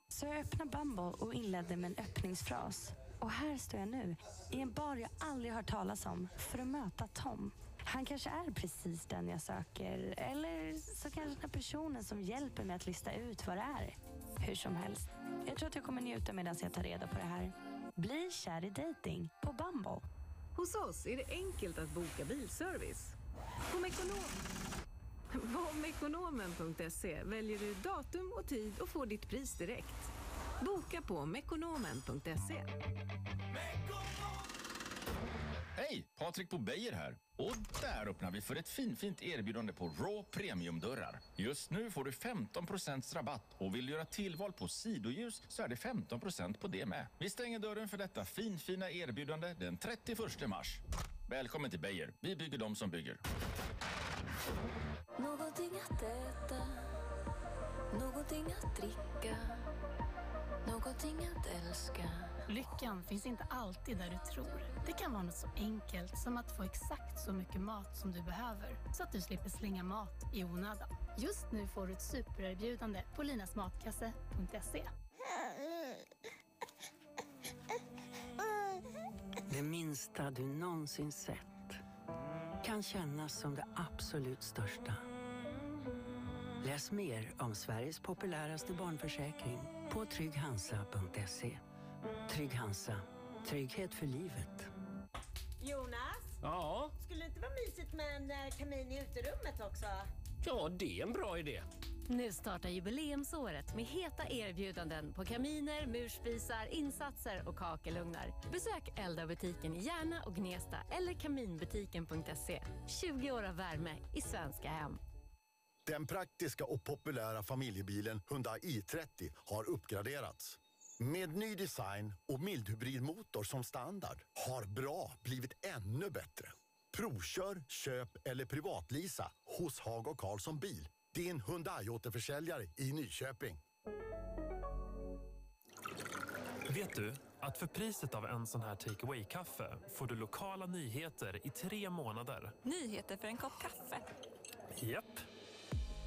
Så jag öppnade Bumble och inledde med en öppningsfras. Och här står jag nu, i en bar jag aldrig hört talas om, för att möta Tom. Han kanske är precis den jag söker, eller så kanske den här personen som hjälper mig att lista ut vad det är. Hur som helst, jag tror att jag kommer njuta medan jag tar reda på det här. Bli kär i dating på Bumble. Hos oss är det enkelt att boka bilservice. På Mekonom... På mekonomen.se väljer du datum och tid och får ditt pris direkt. Boka på mekonomen.se. Hej! Patrik på Beijer här. Och där öppnar vi för ett finfint erbjudande på Raw Premium-dörrar. Just nu får du 15% rabatt och vill du göra tillval på sidoljus så är det 15% på det med. Vi stänger dörren för detta finfina erbjudande den 31 mars. Välkommen till Beijer. Vi bygger de som bygger. Någonting att äta, någonting att dricka, någonting att älska. Lyckan finns inte alltid där du tror. Det kan vara något så enkelt som att få exakt så mycket mat som du behöver så att du slipper slänga mat i onödan. Just nu får du ett supererbjudande på linasmatkasse.se. Det minsta du någonsin sett kan kännas som det absolut största. Läs mer om Sveriges populäraste barnförsäkring på trygghansa.se. Trygg Hansa. Trygghet för livet. Jonas, Ja, skulle det inte vara mysigt med en eh, kamin i uterummet också? ja det är en bra idé. Nu startar jubileumsåret med heta erbjudanden på kaminer, murspisar, insatser och kakelugnar. Besök Elda-butiken i Järna och Gnesta eller kaminbutiken.se. 20 år av värme i svenska hem. Den praktiska och populära familjebilen Hyundai i30 har uppgraderats. Med ny design och mildhybridmotor som standard har bra blivit ännu bättre. Provkör, köp eller privatlisa hos Haga Karlsson Bil. Din Hyundai-återförsäljare i Nyköping. Vet du att för priset av en sån här take kaffe får du lokala nyheter i tre månader? Nyheter för en kopp kaffe. Japp.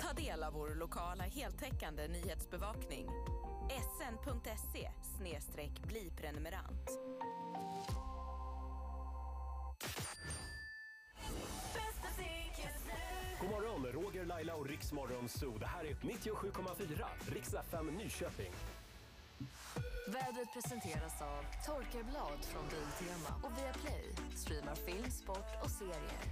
Ta del av vår lokala heltäckande nyhetsbevakning. sn.se bli prenumerant. God morgon, Roger, Laila och Riksmorgon Zoo. Det här är 97,4 Riks FM Nyköping. Vädret presenteras av Torkarblad från Biltema och Viaplay. Streamar film, sport och serier.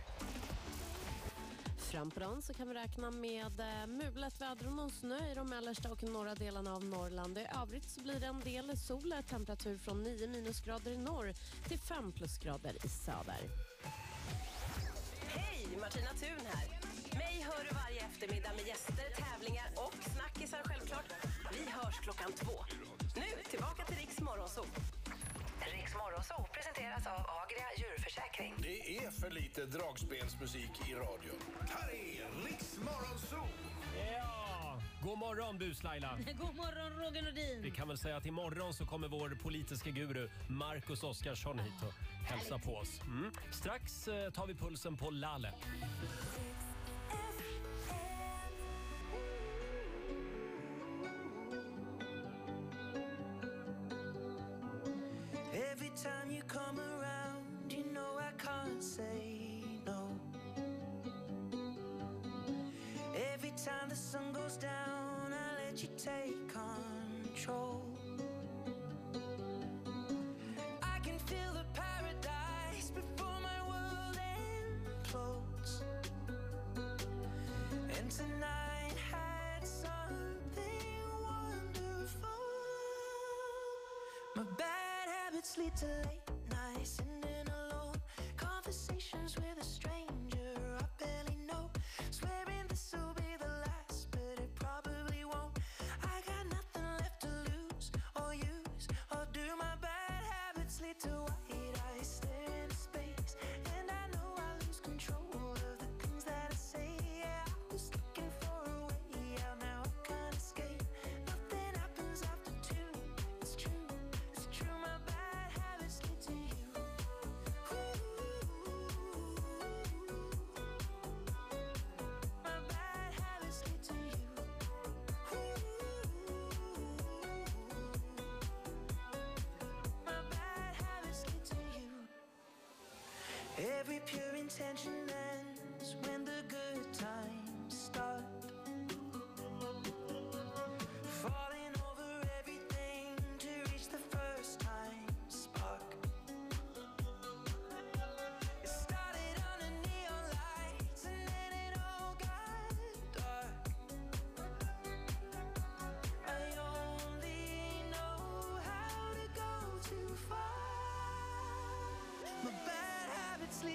Fram på dagen så kan vi räkna med eh, mulet väder och någon snö i de mellersta och norra delarna av Norrland. I övrigt så blir det en del sol, eh, temperatur från 9 minusgrader i norr till 5 plusgrader i söder. Hej, Martina Thun här. Mig hör du varje eftermiddag med gäster, tävlingar och snackisar självklart. Vi hörs klockan två. Nu tillbaka till Riks Morgonzoo. Morgonzoo presenteras av Agria djurförsäkring. Det är för lite dragspelsmusik i radion. Här är Riks Morgonzoo! Ja! God morgon bus-Laila! <laughs> God morgon Roger Nordin. Vi kan väl säga att imorgon så kommer vår politiska guru Marcus Oskarsson hit och hälsa på oss. Mm. Strax eh, tar vi pulsen på Lalle. Every time you come around, you know I can't say no. Every time the sun goes down, I let you take control. I can feel the paradise before my world implodes. And tonight habits lead to late nights sitting alone. Conversations with a stranger Every pure intention ends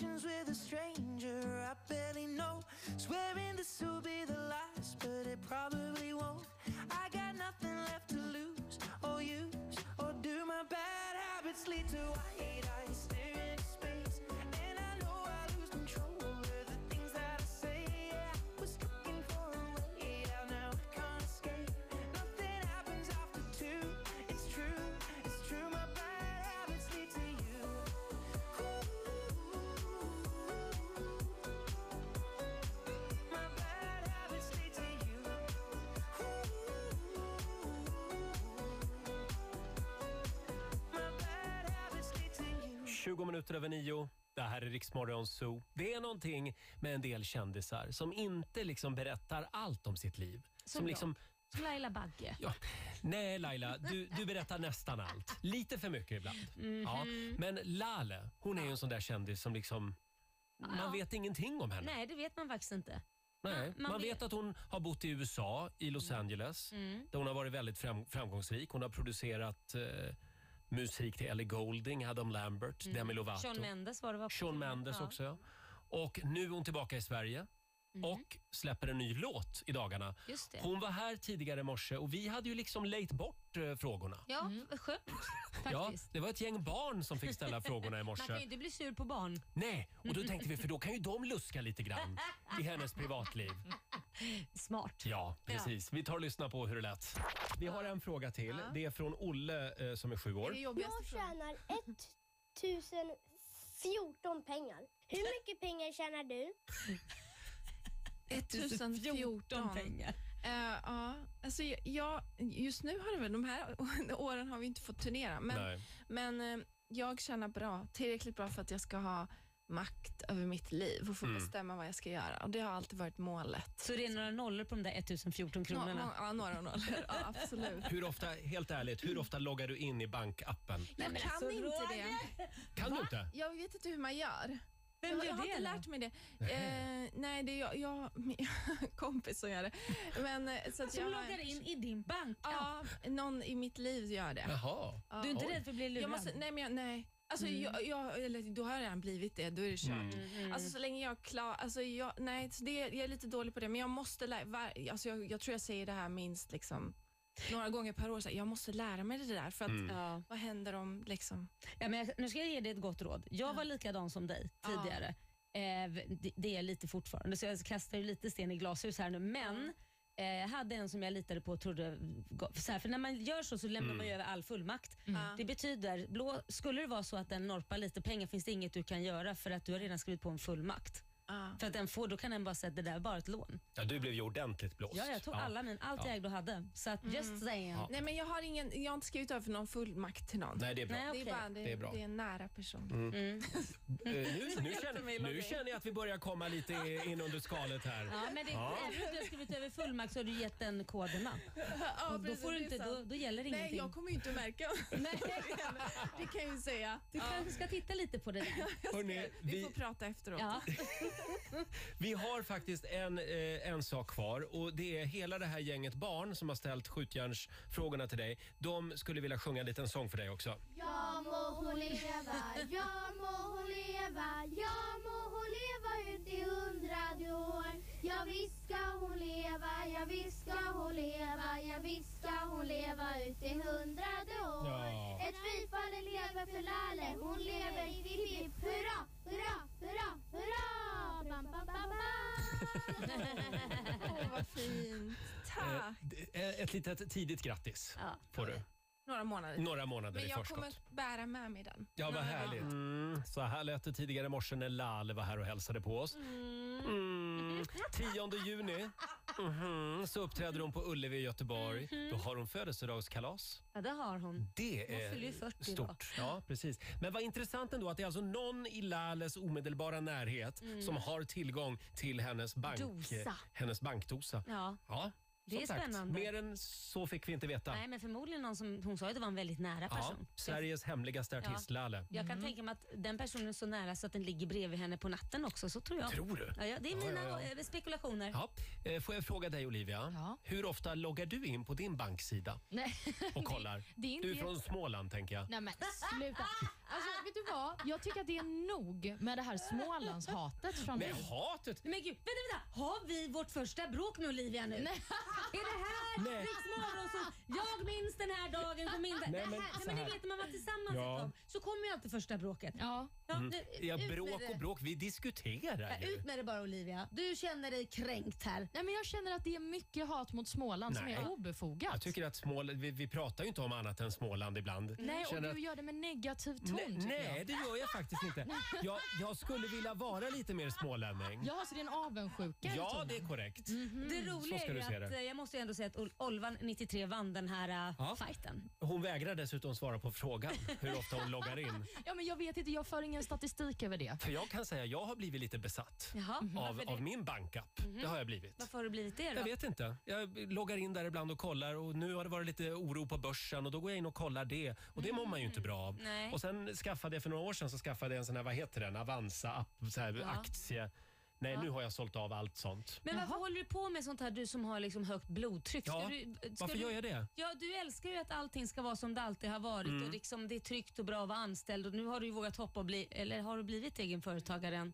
conversations with a stranger I barely know. Swearing this will be the last, but it probably won't. I got nothing left to lose or use Or do. My bad habits lead to 20 minuter över nio. Det här är Riksmorgon Zoo. Det är någonting med en del kändisar som inte liksom berättar allt om sitt liv. Som liksom, Som Laila Bagge. ja, nej Laila, du, du berättar nästan allt. Lite för mycket ibland. Mhm. Ja, men Lale, hon är ju en sån där kändis som liksom... Man Ja. vet ingenting om henne. Nej, det vet man faktiskt inte. Nej, man man, vet- vet att hon har bott i USA, i Los Angeles. Mm. Där hon har varit väldigt fram, framgångsrik. Hon har producerat eh, musik till Ellie Goulding, Adam Lambert, Mm. Demi Lovato. Sean Mendes var det va? Sean Mendes Ja. också. Ja. Och nu är hon tillbaka i Sverige och släpper en ny låt i dagarna. Mm. Just det. Hon var här tidigare i morse och vi hade ju liksom lejt bort eh, frågorna. Ja, skönt Ja, faktiskt. det var ett gäng barn som fick ställa frågorna i Man kan ju morse. inte bli sur på barn. Nej, och då tänkte vi för då kan ju de luska lite grann i hennes privatliv. Smart. Ja, precis. Vi tar och lyssnar på hur det lät. Vi har en fråga till. Det är från Olle eh, som är sju år. Jag tjänar 1014 pengar. Hur mycket pengar tjänar du? <laughs> 1014 pengar. Eh, ja, alltså jag- jag, just nu har det väl, de här <laughs> åren har vi inte fått turnera, men, Nej. men eh, jag tjänar bra, tillräckligt bra för att jag ska ha makt över mitt liv och få Mm. bestämma vad jag ska göra. Och Det har alltid varit målet. Så det är några nollor på de där 1014 kronorna? Nå- nå- ja, några nollor. Ja, absolut. Hur ofta, helt ärligt, hur ofta loggar du in i bankappen? Jag kan alltså, inte Roger! det. Kan du inte? Jag vet inte hur man gör. Vem jag, gör jag har det inte då? lärt mig det. Eh, nej, det är jag, jag min <laughs> kompis som gör det. Men, eh, så att Som jag, loggar in i din bank? Ja, någon i mitt liv gör det. Jaha. Ja. Du är inte Oj. rädd för att bli lurad? Jag måste, nej, men jag, nej. Alltså, Mm. jag, jag, eller, då har jag redan blivit det. Då är det kört. Mm. Mm. Alltså, så länge jag är klar. Alltså, jag, nej, så det, jag är lite dålig på det, men jag måste lära alltså, jag, jag tror jag säger det här minst liksom, några gånger per år. Så här, jag måste lära mig det där. För att, Mm. Ja. Vad händer om... Liksom, Ja, men jag, nu ska jag ge dig ett gott råd. Jag var likadan som dig Ja. tidigare. Eh, det, det är jag lite fortfarande, så jag kastar ju lite sten i glashus här nu. Men eh, hade en som jag litade på och trodde... Så här, för när man gör så så lämnar Mm. man ju över all fullmakt. Ja. Det betyder, blå, skulle det vara så att den norpar lite pengar finns det inget du kan göra för att du har redan skrivit på en fullmakt. Ja. För att den får, då kan den bara säga att det där är bara ett lån. Ja, du blev ju ordentligt blåst. Ja, jag tog alla min, allt Ja. jag ägde och hade. Så att just saying. Nej, men jag har, ingen, jag har inte skrivit över någon fullmakt till någon. Nej, det är bra. Nej, Det, okej. är bara, det, Det är bra. det är en nära person. Mm. Mm. Eh, nu, nu, <laughs> känner, nu känner jag att vi börjar komma lite in under skalet här. Ja, men det, även om du har skrivit över fullmakt så har du gett den koderna. <laughs> Ja, Och då, precis, får du det är inte, sant. då, då gäller Nej, ingenting. jag kommer ju inte märka. <laughs> Nej. det kan jag ju säga. Du kanske ska titta lite på det där. Hörrni, Vi vi, får prata efteråt. Ja. <laughs> vi har faktiskt en, eh, en sak kvar och det är hela det här gänget barn som har ställt skjutjärnsfrågorna till dig. De skulle vilja sjunga en liten sång för dig också. Ja må hon leva, ja må hon leva, ja må hon leva ut i hundrade år. Ja visst ska hon leva, ja visst ska hon leva, ja visst ska hon leva ut i hundrade år. Ja. Ett fyrfaldigt lever för Lalle, hon lever hipp hipp hipp hurra, hurra, hurra, hurra. Åh, vad fint. Eh, Tack. eh, ett litet tidigt grattis Ja. får du. Några månader. Några månader Men i jag förskott. kommer bära med mig den. Ja, vad Några härligt. dagar. Mm, så här lät det tidigare i morse när Lale var här och hälsade på oss. Mm. 10 juni mhm, så uppträder hon på Ullevi i Göteborg. Då har hon födelsedagskalas. Ja, det har hon. Det Hon fyller ju är 40 idag. stort. Ja, precis. Men vad intressant ändå att det är alltså någon i Lales omedelbara närhet Mm. som har tillgång till hennes, bank, Dosa. hennes bankdosa. Ja. Det som är sagt, spännande. Mer än så fick vi inte veta. Nej, men förmodligen någon som, hon sa att det var en väldigt nära Ja, person. Sveriges hemligaste artist Lale. Jag kan tänka mig att den personen är så nära så att den ligger bredvid henne på natten också, så tror jag. Tror du? Ja, ja, det är Ja, mina ja, ja. eh, spekulationer. Ja. Eh, Får jag fråga dig Olivia, Ja. hur ofta loggar du in på din banksida <laughs> Nej. och kollar? Det är inte Du är från Småland tänker jag. Nej men sluta. Alltså, vet du vad? Jag tycker att det är nog med det här Smålandshatet från Men dig. hatet! Men gud, vänta, vänta. Har vi vårt första bråk med Olivia nu? Nej. Är det här Nej. Riks Morgonzoo? Jag minns den här dagen. Kom in där. Nej, det men här, så men ni här. vet när man var tillsammans Ja. ett tag så kommer ju alltid första bråket. Ja. Ja, Mm. nu, Ja, ut med bråk det. och bråk, vi diskuterar Ja, ju. ut med det bara Olivia. Du känner dig kränkt här. Nej, men jag känner att det är mycket hat mot Småland som Nej. är obefogat. Jag tycker att Smål, vi, vi pratar ju inte om annat än Småland ibland. Nej, och Känner du att- gör det med negativ ton Nej, tycker nej, jag. det gör jag faktiskt inte. <laughs> Jag, jag skulle vilja vara lite mer smålänning. Ja, så det är en avundsjuka i Ja, tonen. det är korrekt. Det Så roliga ska är du se att det. eh, jag måste ju ändå säga att Ol- Olvan 93 vann den här uh, Ja. fighten. Hon vägrar dessutom svara på frågan hur ofta hon loggar in. <laughs> Ja, men jag vet inte, jag för ingen statistik över det. För jag kan säga jag har blivit lite besatt Jaha, av, av min bankapp. Det har jag blivit. Varför har du blivit det då? Jag vet inte. Jag loggar in där ibland och kollar och nu har det varit lite oro på börsen och då går jag in och kollar det och det mår man ju inte bra av. Nej. Och sen skaffade jag för några år sedan så skaffade jag en sån här, vad heter den, Avanza-app, så här, Ja. aktie. Nej, Ja. nu har jag sålt av allt sånt. Men varför håller du på med sånt här du som har liksom högt blodtryck? Ja, du, varför du, gör jag det? Ja, du älskar ju att allting ska vara som det alltid har varit Mm. och liksom det är tryggt och bra att vara anställd och nu har du ju vågat hoppa och bli, eller har du blivit egenföretagare än?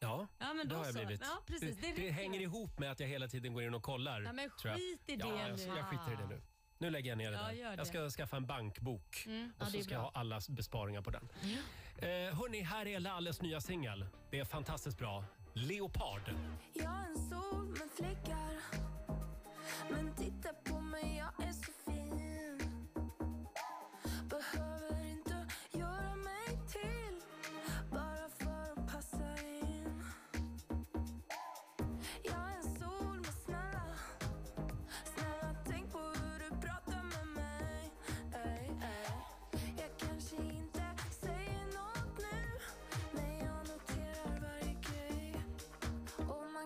Ja, Ja, men det då har jag så. blivit. Ja, precis, det det, räcker. hänger ihop med att jag hela tiden går in och kollar. Ja, men tror jag. skit i det ja, jag, nu. jag skiter i det nu. Nu lägger jag ner det Ja, där. gör det. Jag ska skaffa en bankbok Mm. och så ska jag ha alla besparingar på den. Eh, hörni, här är Lalles nya singel. Det är fantastiskt bra. Leopard. Jag är en sol med fläckar Men titta på mig, jag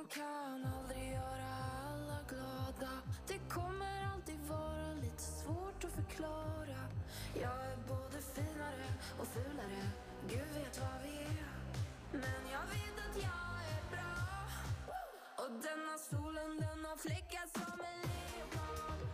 man kan aldrig göra alla glada. Det kommer alltid vara lite svårt att förklara. Jag är både finare och fulare. Gud vet vad vi är. Men jag vet att jag är bra. Och denna solen den har fläckar som en leopard.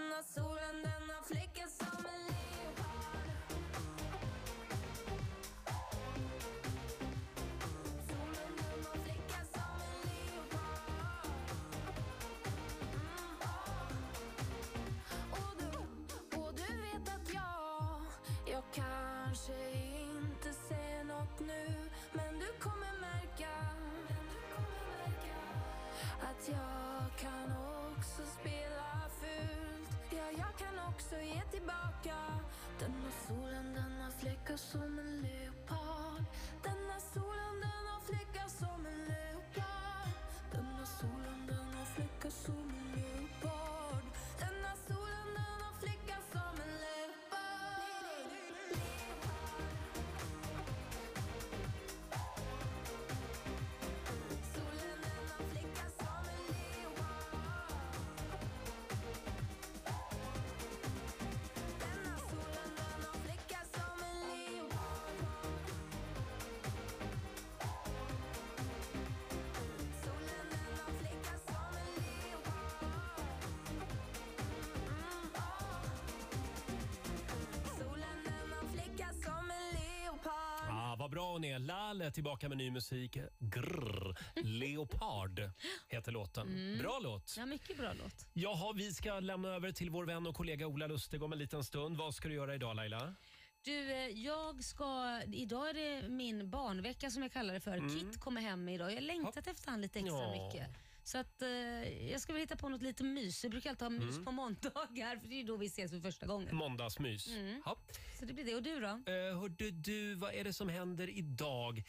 Denna solen, denna fläcken har fläckar Hon är. Lale tillbaka med ny musik. Grrr. Leopard heter låten. Mm. Bra låt. Ja, mycket bra låt. Jaha, vi ska lämna över till vår vän och kollega Ola Lustig om en liten stund. Vad ska du göra idag Laila? Du, eh, jag ska... Idag är det min barnvecka som jag kallar det för. Mm. Kit kommer hem idag. Jag har längtat efter han lite extra Ja. mycket. Så att, eh, jag ska väl hitta på något lite mys. Jag brukar alltid ha mys Mm. på måndagar för det är då vi ses för första gången. Måndagsmys. Mm. Ja. Så det blir det. Och du då? Uh, hörde du, vad är det som händer idag?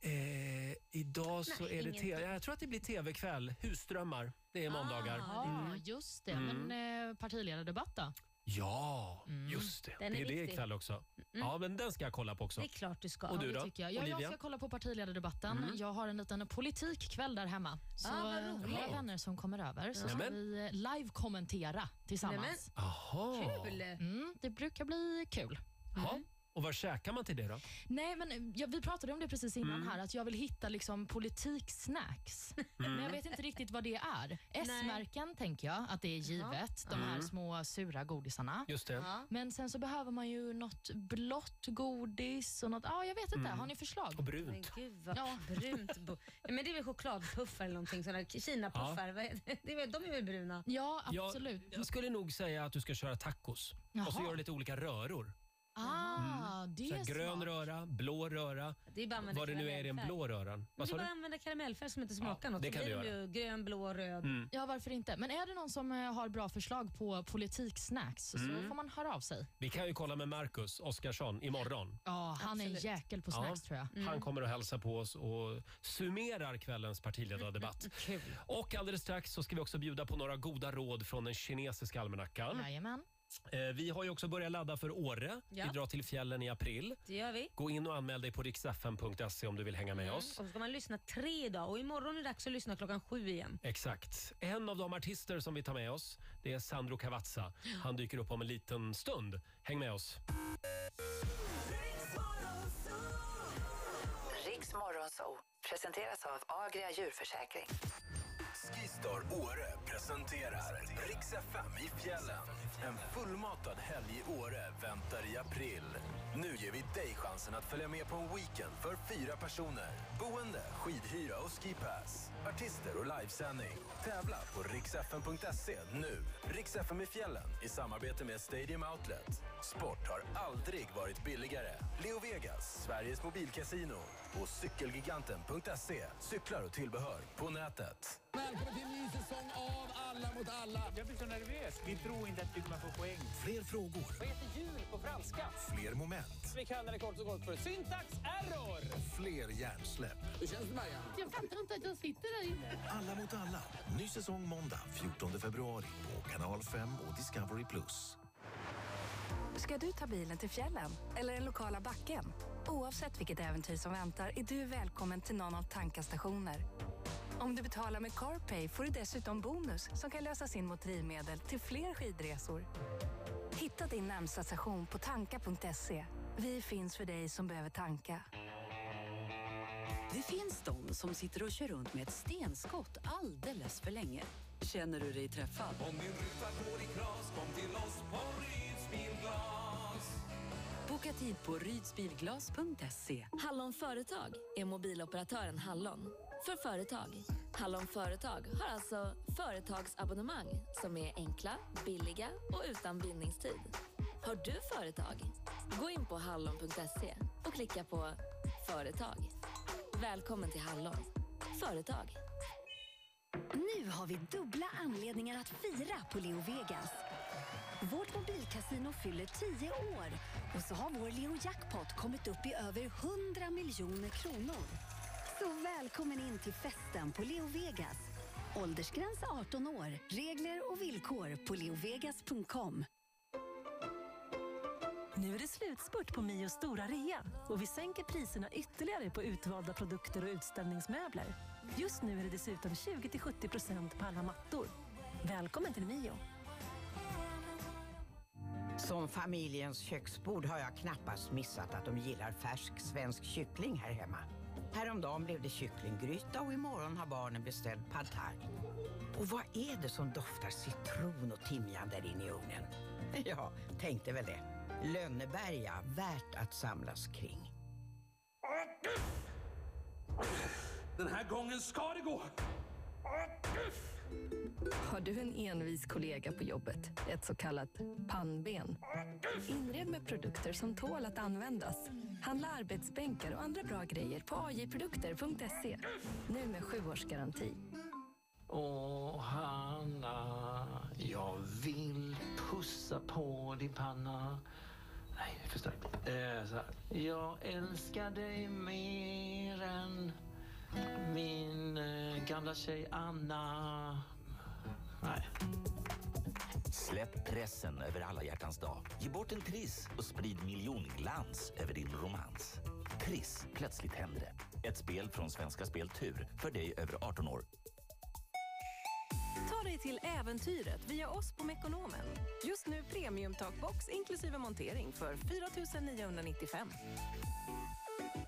Eh, idag så Nej, är det ingenting. te- jag tror att det blir tv-kväll. Husdrömmar. Det är måndagar. Ja, Mm. just det. Mm. Men eh, partiledardebatt då? Ja, just det. Den det är är det viktig. ikväll också. Ja, men den ska jag kolla på också. Det är klart du ska. Och du ja, det då? tycker jag. Ja, jag Olivia? ska kolla på partiledardebatten. Mm. Jag har en liten politikkväll där hemma. Så Ah, vad eh, roligt. några vänner som kommer över. Så ska Nämen. vi eh, live-kommentera tillsammans. Jaha. Kul! Mm, det brukar bli kul. Ja. Och vad käkar man till det då? Nej, men ja, vi pratade om det precis innan Mm. här, att jag vill hitta liksom politiksnacks. Mm. Men jag vet inte riktigt vad det är. S-märken tänker jag att det är givet, de här Mm. små sura godisarna. Just det. Men sen så behöver man ju något blått godis och något, ja jag vet inte. Mm. Har ni förslag? Och brunt. Men gud vad brunt. bo- Ja, men det är väl chokladpuffar eller någonting sådana Kinapuffar. Vad är det? Det är väl- De är väl bruna? Ja, Jag, jag skulle nog säga att du ska köra tacos. Och så Jaha. gör du lite olika röror. Ah, det Så är här, grön smart. röra, blå röra. Det är bara att använda Vad det nu är i den karamellfärg. blå röran. Vad det sa är bara du? att använda karamellfärg som inte smakar något. det kan blir du göra. ju grön, blå, röd. Mm. Ja, varför inte? Men är det någon som eh, har bra förslag på politiksnacks så Mm. får man höra av sig. Vi kan ju kolla med Marcus Oskarsson imorgon. Ja, han är en jäkel på snacks tror jag. Han kommer att hälsa på oss och summerar kvällens partiledardebatt. <laughs> Och alldeles strax så ska vi också bjuda på några goda råd från den kinesiska almanackan. Jajamän. Eh, Vi har ju också börjat ladda för Åre. Ja. Vi drar till fjällen i april. Det gör vi. Gå in och anmäl dig på riksfm.se om du vill hänga med oss. Och så ska man lyssna tre idag och imorgon är det dags att lyssna klockan sju igen. Exakt. En av de artister som vi tar med oss det är Sandro Cavazza. Han dyker upp om en liten stund. Häng med oss. Riks Morgonzoo presenteras av Agria djurförsäkring. Skistar Åre presenterar Riks FM i fjällen. En fullmatad helg i Åre väntar i april. Nu ger vi dig chansen att följa med på en weekend för fyra personer. Boende, skidhyra och skipass. Artister och livesändning. Tävla på riksfn.se nu. Riksfn i fjällen i samarbete med Stadium Outlet. Sport har aldrig varit billigare. Leo Vegas, Sveriges mobilkasino. Och cykelgiganten.se. Cyklar och tillbehör på nätet. Välkommen till en ny säsong av Alla mot alla. Jag blir så nervös. Vi tror inte att du kommer få poäng. Fler frågor. Vad heter jul på franska? Fler moment. Vi kallar det kort och gott för syntax error. Fler hjärnsläpp. Hur känns det, Marianne? Jag fattar inte att jag sitter där inne. Alla mot alla. Ny säsong måndag 14 februari på Kanal 5 och Discovery+. Plus. Ska du ta bilen till fjällen eller den lokala backen? Oavsett vilket äventyr som väntar är du välkommen till någon av Tankastationer. Om du betalar med CarPay får du dessutom bonus som kan lösas in mot drivmedel till fler skidresor. Hitta din närmsta station på tanka.se. Vi finns för dig som behöver tanka. Det finns de som sitter och kör runt med ett stenskott alldeles för länge. Känner du dig träffad? Om din ruta går i kras, kom till oss på Ryds Bilglas. Boka tid på rydsbilglas.se. Hallon Företag är mobiloperatören Hallon. För företag. Hallon Företag har alltså företagsabonnemang som är enkla, billiga och utan bindningstid. Har du företag? Gå in på hallon.se och klicka på Företag. Välkommen till Hallon. Företag. Nu har vi dubbla anledningar att fira på Leo Vegas. Vårt mobilkasino fyller 10 år och så har vår Leo Jackpot kommit upp i över 100 miljoner kronor. Så välkommen in till festen på Leo Vegas. Åldersgräns 18 år. Regler och villkor på leovegas.com. Nu är det slutspurt på Mios stora rea och vi sänker priserna ytterligare på utvalda produkter och utställningsmöbler. Just nu är det dessutom 20-70% på alla mattor. Välkommen till Mio. Som familjens köksbord har jag knappast missat att de gillar färsk svensk kyckling här hemma. Häromdagen blev det kycklinggryta och imorgon har barnen beställt pad thai. Och vad är det som doftar citron och timjan där inne i ugnen? <laughs> Ja, tänkte väl det. Lönneberga, värt att samlas kring. Den här gången ska det gå! Har du en envis kollega på jobbet, ett så kallat pannben? Inred med produkter som tål att användas. Handla arbetsbänkar och andra bra grejer på ajprodukter.se. Nu med sju års garanti. Åh, Hanna, jag vill pussa på din panna. Nej, för starkt. Eh. Jag älskar dig mer än min eh, gamla tjej Anna. Nej. Släpp pressen över alla hjärtans dag. Ge bort en triss och sprid miljonglans över din romans. Triss, plötsligt händer det. Ett spel från Svenska Spel Tur för dig över 18 år. Ta dig till äventyret via oss på Mekonomen. Just nu premiumtakbox inklusive montering för 4 995.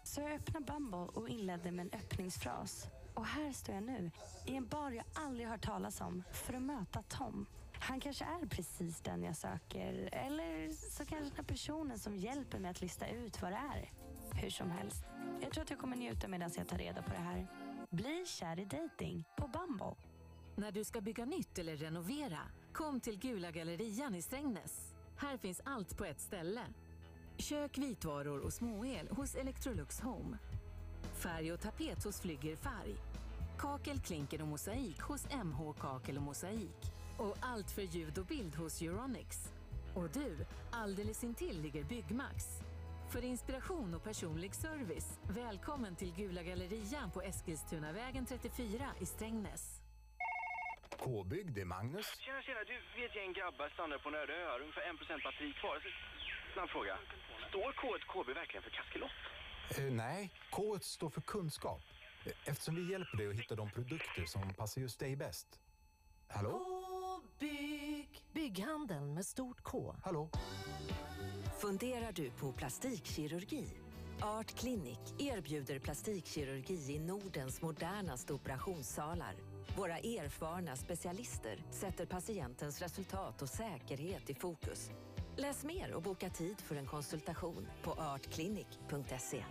Så jag öppnade Bumble och inledde med en öppningsfras. Och här står jag nu, i en bar jag aldrig hört talas om, för att möta Tom. Han kanske är precis den jag söker, eller så kanske den personen som hjälper mig att lista ut vad det är. Hur som helst, jag tror att jag kommer njuta medan jag tar reda på det här. Bli kär i dating på Bumble. När du ska bygga nytt eller renovera, kom till Gula Gallerian i Strängnäs. Här finns allt på ett ställe. Kök, vitvaror och småel hos Electrolux Home. Färg och tapet hos Flygger Färg. Kakel, klinker och mosaik hos MH Kakel och Mosaik. Och allt för ljud och bild hos Euronics. Och du, alldeles intill ligger Byggmax. För inspiration och personlig service, välkommen till Gula Gallerian på Eskilstunavägen 34 i Strängnäs. K-bygg, det är Magnus. Tjena, tjena. Du, är ett gäng grabbar strandade på en öde ö. Ungefär 1% batteri kvar. Så, snabb fråga. Står K1 KB verkligen för kaskelot? Eh, nej, K står för kunskap. Eh, Eftersom vi hjälper dig att hitta de produkter som passar just dig bäst. Hallå? Bygg. Bygghandeln med stort K. Hallå? Funderar du på plastikkirurgi? Art Clinic erbjuder plastikkirurgi i Nordens modernaste operationssalar. Våra erfarna specialister sätter patientens resultat och säkerhet i fokus. Läs mer och boka tid för en konsultation på artclinic.se.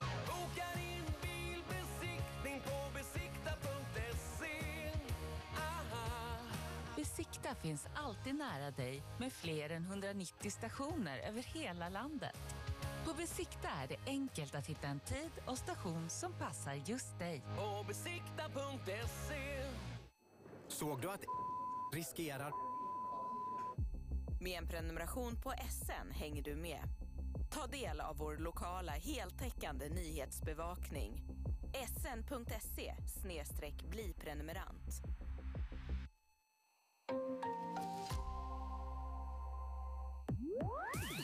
Boka din bilbesiktning på besikta.se. Aha. Besikta finns alltid nära dig med fler än 190 stationer över hela landet. På Besikta är det enkelt att hitta en tid och station som passar just dig. På besikta.se. Såg du att <laughs> riskerar... Med en prenumeration på SN hänger du med. Ta del av vår lokala heltäckande nyhetsbevakning. sn.se bli prenumerant.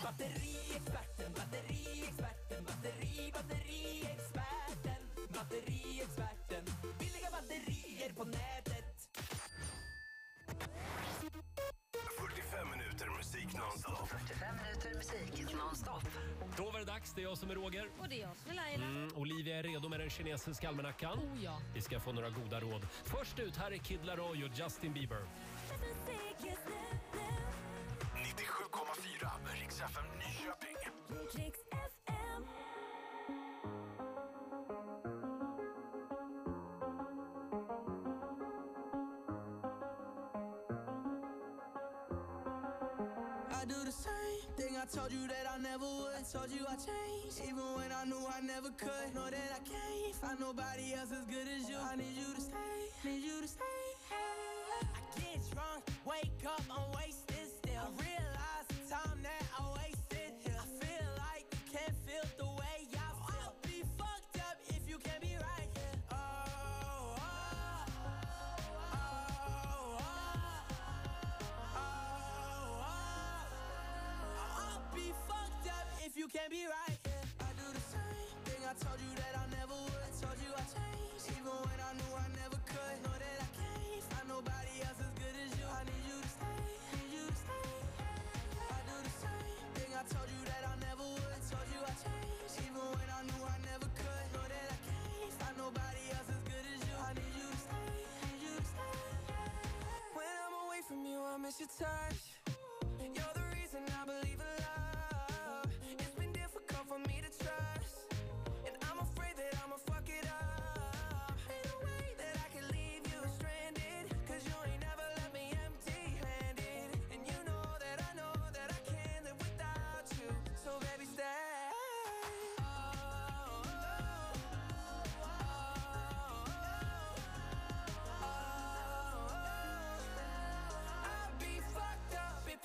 Batteriexperten, batteriexperten, batteri, batteriexperten, batteriexperten. Billiga batterier på nätet. 45 minuter musik nonstop. 45 minuter musik nonstop. Då var det dags. Det är jag som är Roger. Och det är jag som är Laila. Mm, Olivia är redo med den kinesiska almanackan. Oh ja. Vi ska få några goda råd. Först ut, här är Kid Laroi och Justin Bieber. 97,4 Rix FM Nyköping. Same thing I told you that I never would. I told you I changed, even when I knew I never could. Know that I can't find nobody else as good as you. I need you to stay, need you to stay. I get drunk, wake up, I'm wasted still. I realize the time that I wasted. I feel like you can't feel the you can't be right here. I do the same thing I told you that I never would. I told you I changed, even when I knew I never could. Know that I can't find nobody else as good as you. I need you to stay, need you to stay. I do the same thing I told you that I never would. I told you I changed, even when I knew I never could. Know that I can't find nobody else as good as you. I need you to stay, need you to stay. When I'm away from you, I miss your touch.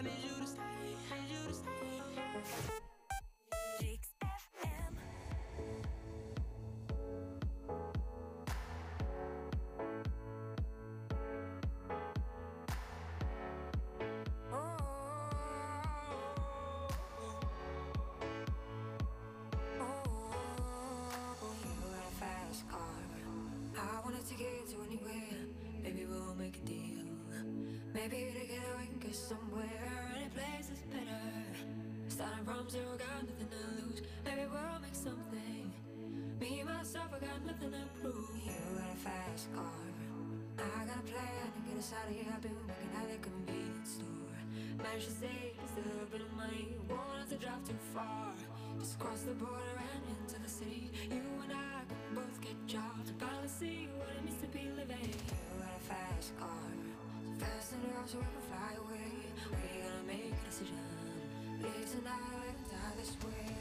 I need you to stay, need you to stay. Rix FM. take it to anywhere. Maybe we'll make a deal. Maybe together somewhere. Any place is better. Starting from zero, got nothing to lose. Maybe we'll make something. Me myself, I got nothing to prove. You got a fast car. I got a plan to get us out of here. I've been working at a convenience store. Managed to save a little bit of money. Won't have to drive too far. Just cross the border and into the city. You and I can both get jobs finally see what it means to be living. You got a fast car. So fast enough so we can make a decision. Live tonight and die this way.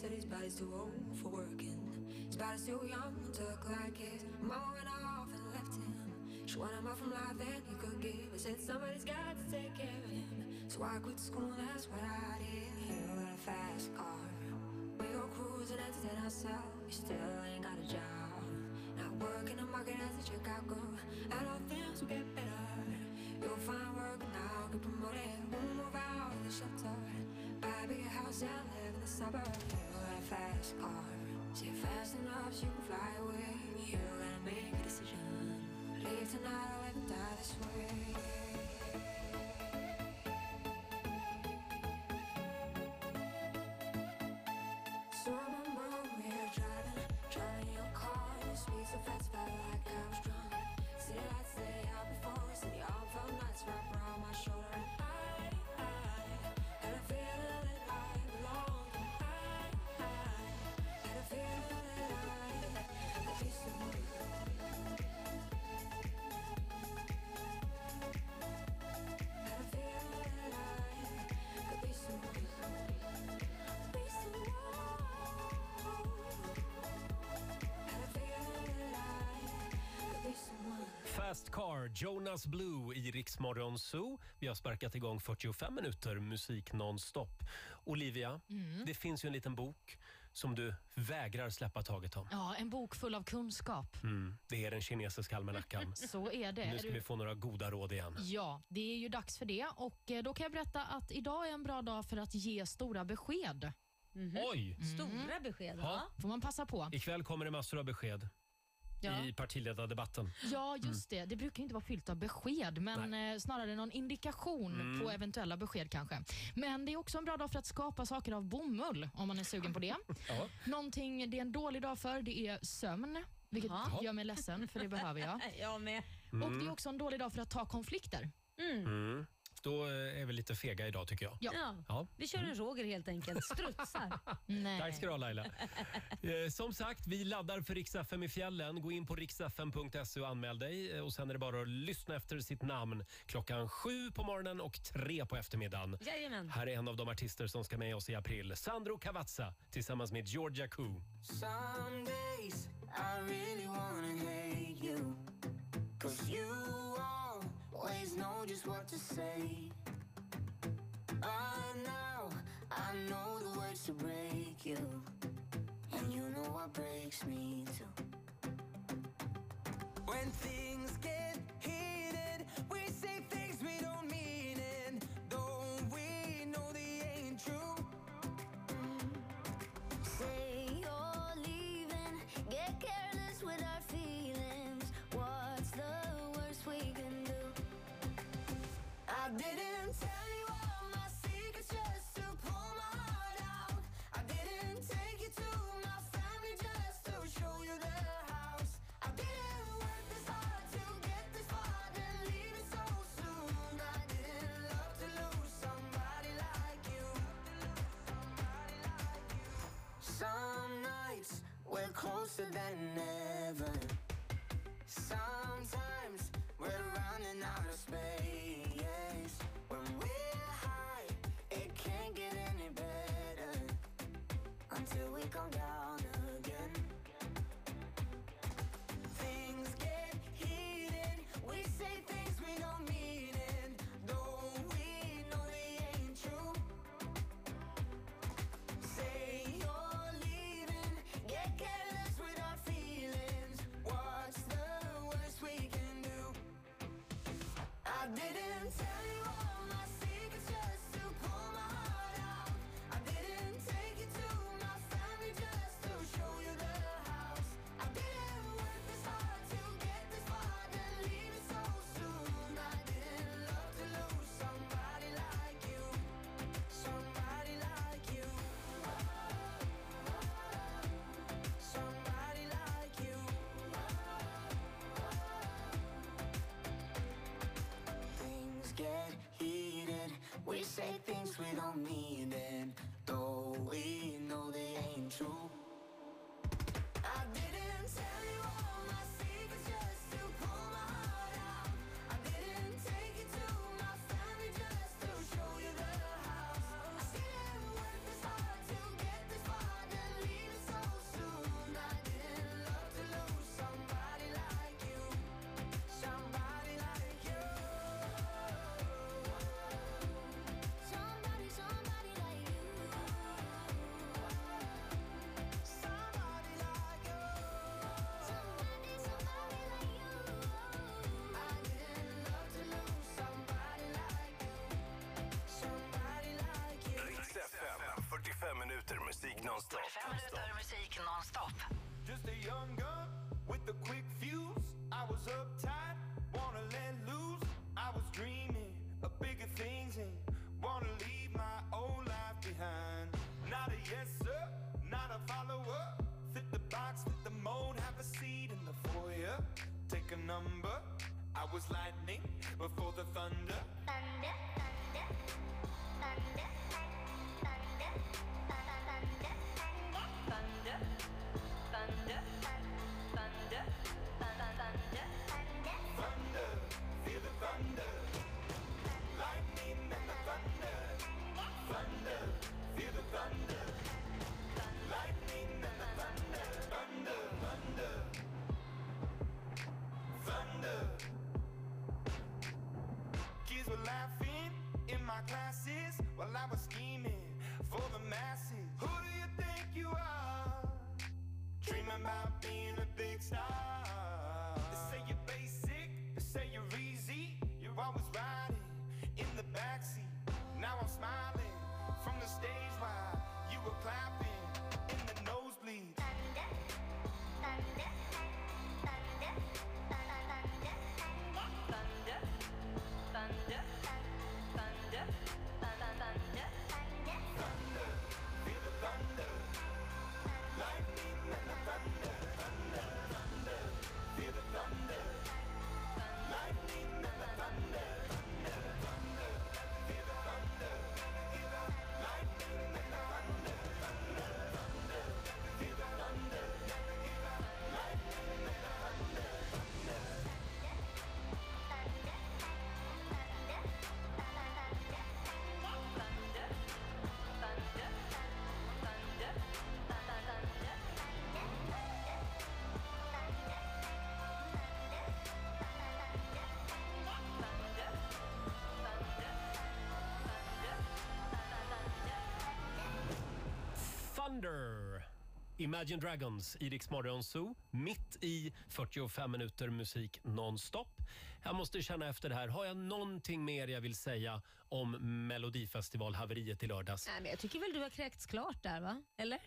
Said his body's too old for working. His body's too young to look like his. Mama went off and left him. She wanted more from life than he could give. I said somebody's got to take care of him. So I quit school, that's what I did. You got a fast car. We go cruising, entertain ourselves. We still ain't got a job. Not working the market as a checkout girl. And all things will get better. You'll find work and now get promoted. We'll move out of the shelter. Buy a bigger house and in the suburbs. A fast car. Say fast enough so you can fly away. You gotta make a decision. Leave tonight or live and die this way. Fast Car, Jonas Blue i Rix Morgon Zoo. Vi har sparkat igång 45 minuter musik nonstop. Olivia, Mm. det finns ju en liten bok som du vägrar släppa taget om. Ja, en bok full av kunskap. Mm, det är den kinesiska almanackan. <laughs> Så är det. Nu Är ska du- vi få några goda råd igen. Ja, det är ju dags för det. Och eh, Då kan jag berätta att idag är en bra dag för att ge stora besked. Oj! Stora besked, Ja. va? Får man passa på. Ikväll kommer det massor av besked Ja. i partiledardebatten. Ja, just det. Det brukar inte vara fyllt av besked, men eh, snarare någon indikation Mm. på eventuella besked kanske. Men det är också en bra dag för att skapa saker av bomull, om man är sugen på det. <laughs> Ja. Någonting det är en dålig dag för, det är sömn. Vilket Jaha. gör mig ledsen, för det behöver jag. <laughs> Jag med. Och det är också en dålig dag för att ta konflikter. Mm. Då eh, är vi lite fega idag tycker jag. Ja. Ja. Vi kör en Roger helt enkelt. Strutsar. <laughs> Nej. Tack ska du ha Laila. Eh, som sagt, vi laddar för Rix FM i fjällen. Gå in på riksfm.se och anmäl dig. Eh, Och sen är det bara att lyssna efter sitt namn klockan sju på morgonen och tre på eftermiddagen. Jajamän. Här är en av de artister som ska med oss i april. Sandro Cavazza tillsammans med Georgia Koo. Some days I really wanna hate you. Cause you always know just what to say. I know, I know the words to break you. And you know what breaks me too. When things get heated, we say things we don't mean, and though we know they ain't true. I didn't tell you all my secrets just to pull my heart out. I didn't take you to my family just to show you the house. I didn't work this hard to get this far, then leave it so soon. I didn't love to lose somebody like you. Some nights we're closer than ever. Sometimes we're running out of space. Until we come down get heated. We say things we don't mean, and though we know they ain't true. musik nonstop. 45 minuter musik nonstop. Just a young gun with a quick fuse. I was uptight, wanna let loose. I was dreaming of bigger things and wanna leave my old life behind. Not a yes, sir, not a follower. Fit the box, fit the mold, have a seat in the foyer. Take a number. I was lightning before the thunder. My classes while I was scheming for the masses. Who do you think you are? Dreaming about being a big star. They say you're basic, they say you're easy. You're always riding in the backseat. Now I'm smiling from the stage while you were clapping in the nosebleeds. Thunder! Imagine Dragons i Rix Morgon Zoo. Mitt i 45 minuter musik nonstop. Jag måste känna efter det här. Har jag någonting mer jag vill säga om Melodifestivalhaveriet i lördags? Nej, men jag tycker väl du har kräkts klart där va? Eller?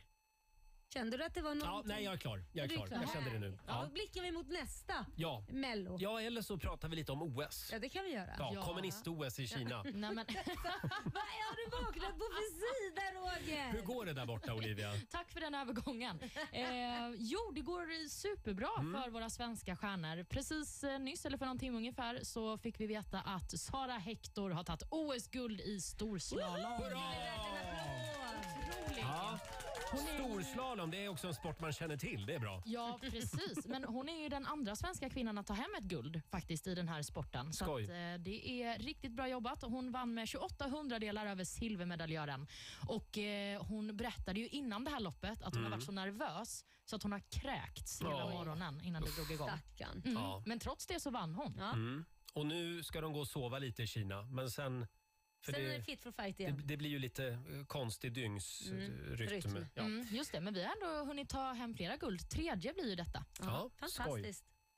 Kände du att det var Ja, någonting? nej, jag är klar. Jag är Du klar. Jag kände det nu. Ja. Ja. Då blickar vi mot nästa Ja. Mello. ja, eller så pratar vi lite om OS. Ja, det kan vi göra. Ja, kommunist-OS i Kina. <laughs> Nej, men, <laughs> Vad har du vaknat på för sida Roger? Hur går det där borta, Olivia? <laughs> Tack för den övergången. Eh, jo, det går superbra Mm. för våra svenska stjärnor. Precis eh, nyss, eller för någon timme ungefär, så fick vi veta att Sara Hector har tagit OS-guld i storslalom. Ja. Storslalom, det är också en sport man känner till. Det är bra. Ja, precis. Men hon är ju den andra svenska kvinnan att ta hem ett guld faktiskt i den här sporten. Så Skoj. att, eh, det är riktigt bra jobbat. Hon vann med 28 hundradelar över silvermedaljören. Och, eh, hon berättade ju innan det här loppet att hon Mm. har varit så nervös så att hon har kräkts hela Oj. morgonen innan det drog igång. Stackarn. Mm. Ja. Men trots det så vann hon. Mm. Och nu ska de gå och sova lite i Kina, men sen... För Sen är det, det fit for fight det, igen. det blir ju lite eh, konstig dygnsrytm. Mm. rytm. Ja. Mm, just det, men vi har ändå hunnit ta hem flera guld. Tredje blir ju detta. Ja, skoj.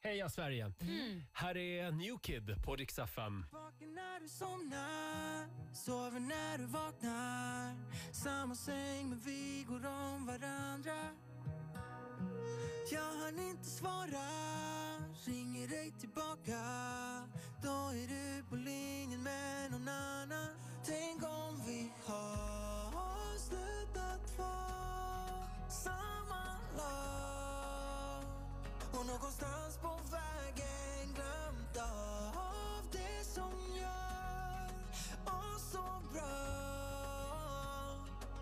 Heja Sverige! Mm. Här är New Kid på Rix FM. Vaken när du somnar, sover när du vaknar Samma säng men vi går om varandra jag hann inte svara, ringer dig tillbaka. Då är du på linjen med någon annan. Tänk om vi har slutat vara samma lag. Och någonstans på vägen glömt av det som gör oss så bra.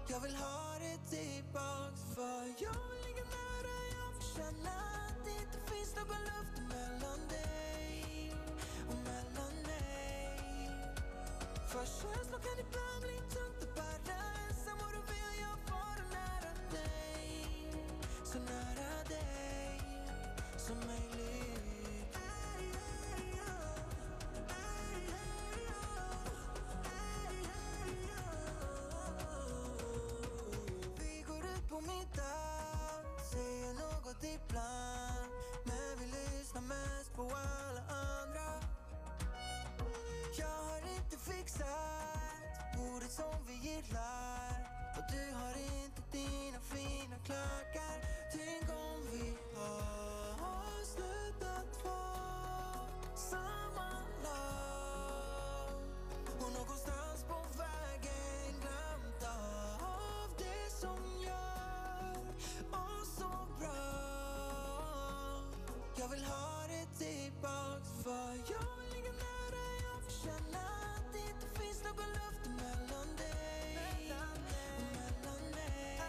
Jag vill ha det tillbaks för jag vill Känna att det inte finns någon luft mellan dig och mellan mig För känslor kan ibland bli tungt att bära. allt ibland Men vi lyssnar mest på alla andra. Jag har inte fixat ordet som vi gillar. Och du har inte dina fina klackar. Tänk om vi har samma lag. Och någonstans på vägen Jag vill ha det tillbaks för jag vill ligga nära, jag vill känna att det inte finns någon luft mellan dig. Och mellan mig.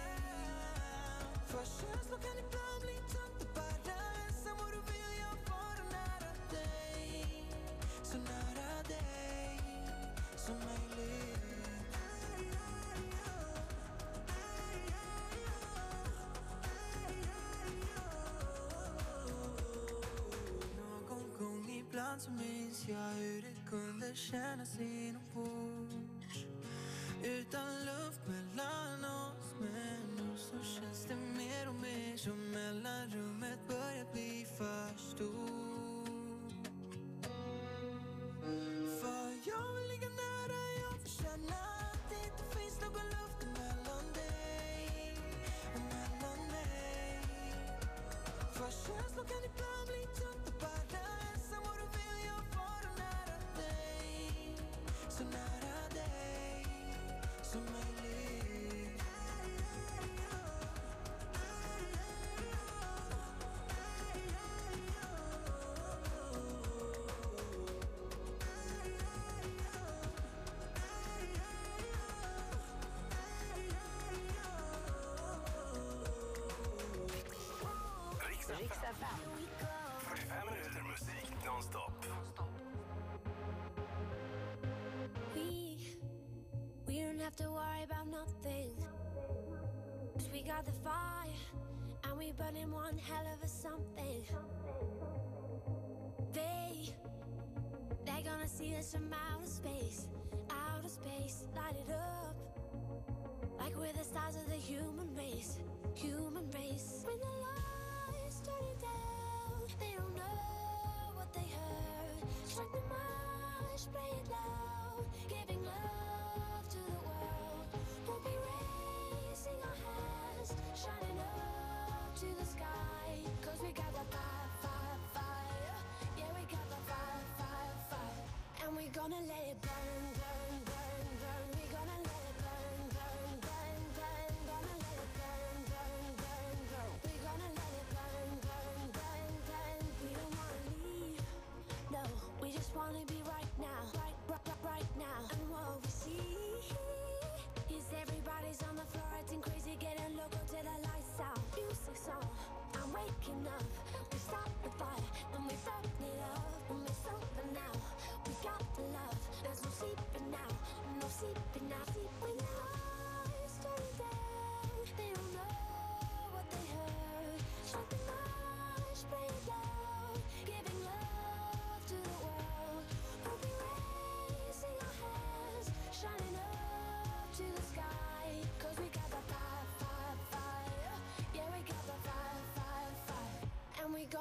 För känslor kan ibland så minns jag hur det kunde kännas inombords. Utan luft mellan oss Men nu så känns det mer och mer som mellanrummet börjar bli för stort. Nothing. 'Cause we got the fire, and we burning one hell of a something. They, they're gonna see us from outer space, outer space, light it up. Like we're the stars of the human race, human race. When the lights turn it down, they don't know what they heard. Strike the march, play it loud, giving love to the world. To the sky. Cause we got the fire, fire, fire. Yeah, we got the fire, fire, fire. And we're gonna let it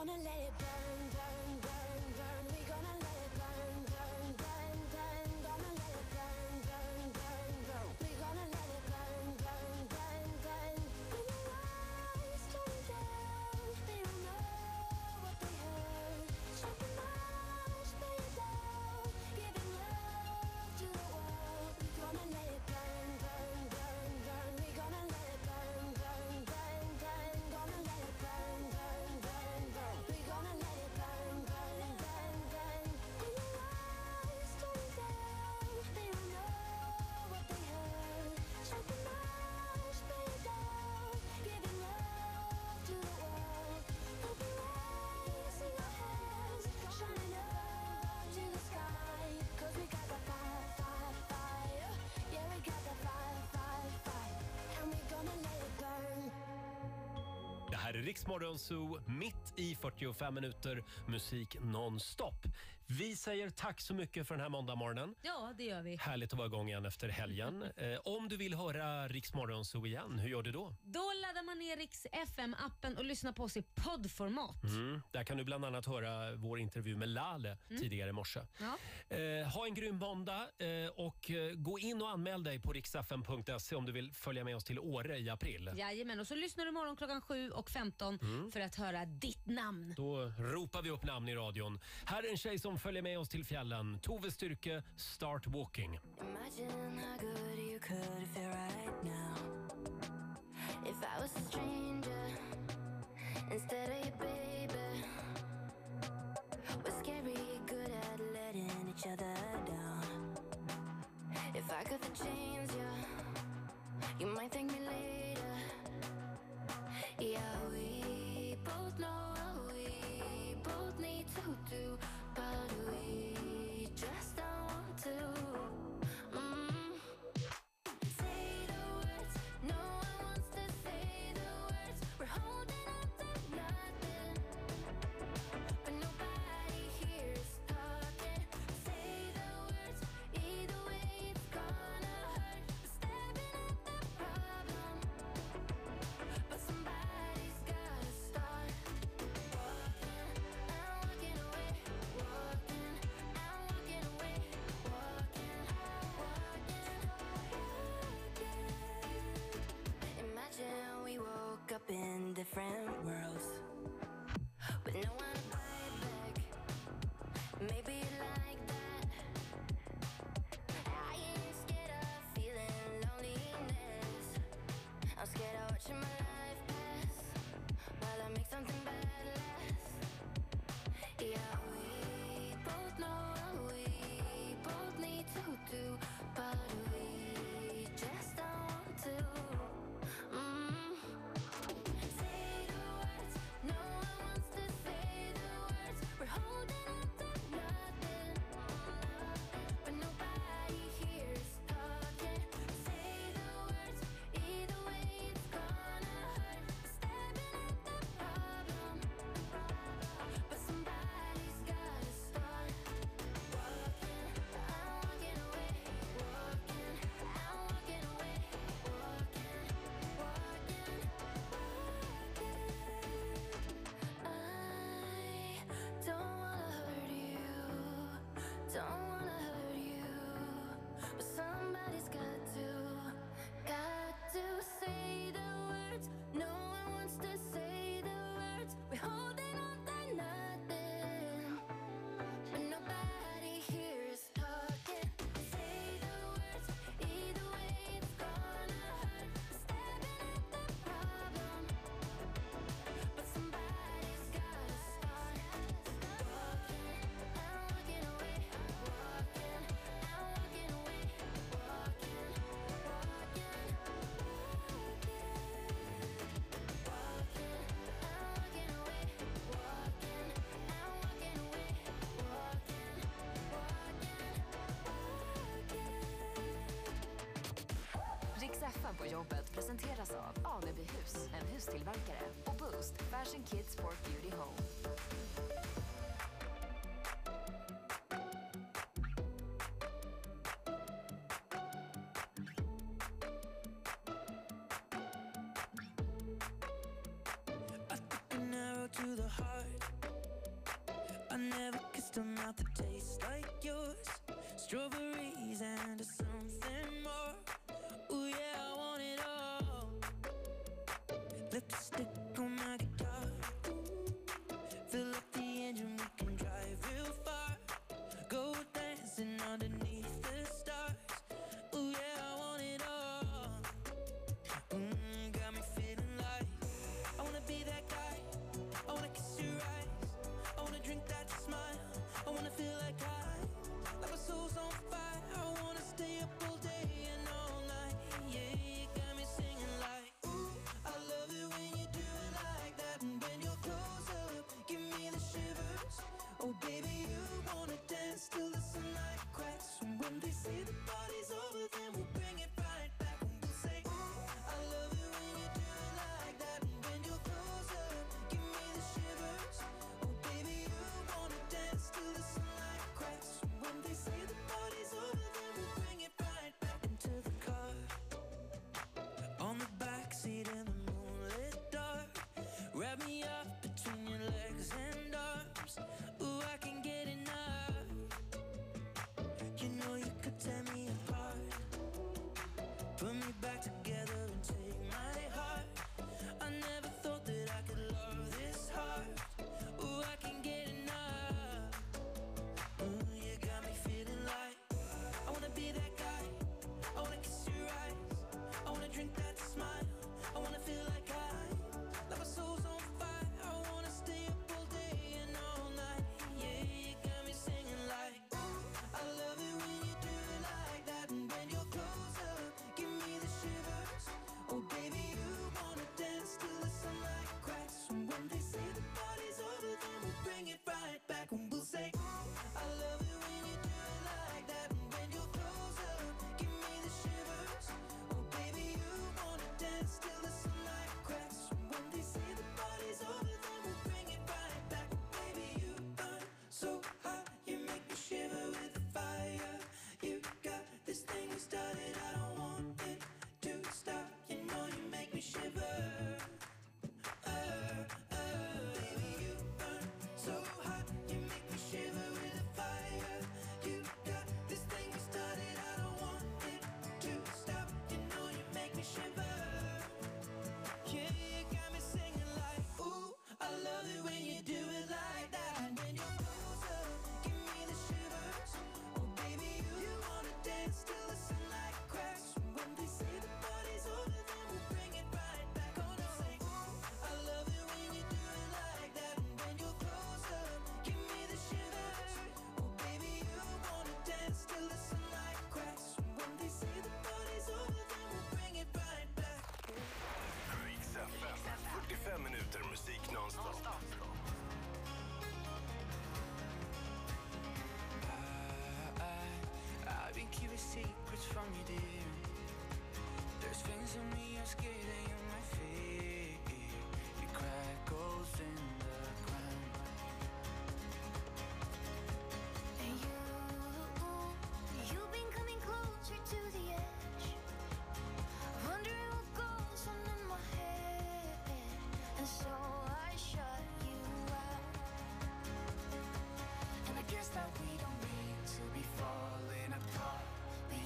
gonna let it Riksmorgon Zoo, mitt i 45 minuter musik nonstop. Vi säger tack så mycket för den här måndagmorgonen. Ja, det gör vi. Härligt att vara igång igen efter helgen. <laughs> Eh, om du vill höra Riksmorgon Zoo igen, hur gör du då? Då laddar man ner Rix FM-appen och lyssnar på oss i poddformat. Mm, där kan du bland annat höra vår intervju med Lale Mm. tidigare i morse. Ja. Eh, ha en grym måndag eh, och eh, gå in och anmäl dig på riksfn.se om du vill följa med oss till Åre i april. Jajamän, och så lyssnar du imorgon klockan 7 och 15 Mm. för att höra ditt namn. Då ropar vi upp namn i radion. Här är en tjej som följer med oss till fjällen. Tove Styrke, Start Walking. Imagine how good of the chains, yeah. You might think me later. up in different worlds, but no one way back. Maybe. På jobbet presenteras av en hustillverkare och Boost, Fashion Kids for Beauty Home. I took an arrow to the heart I never kissed a mouth that tastes like yours Strawberries and a oh dear. Tell me secrets from you, dear. There's things in me I'm scared of you.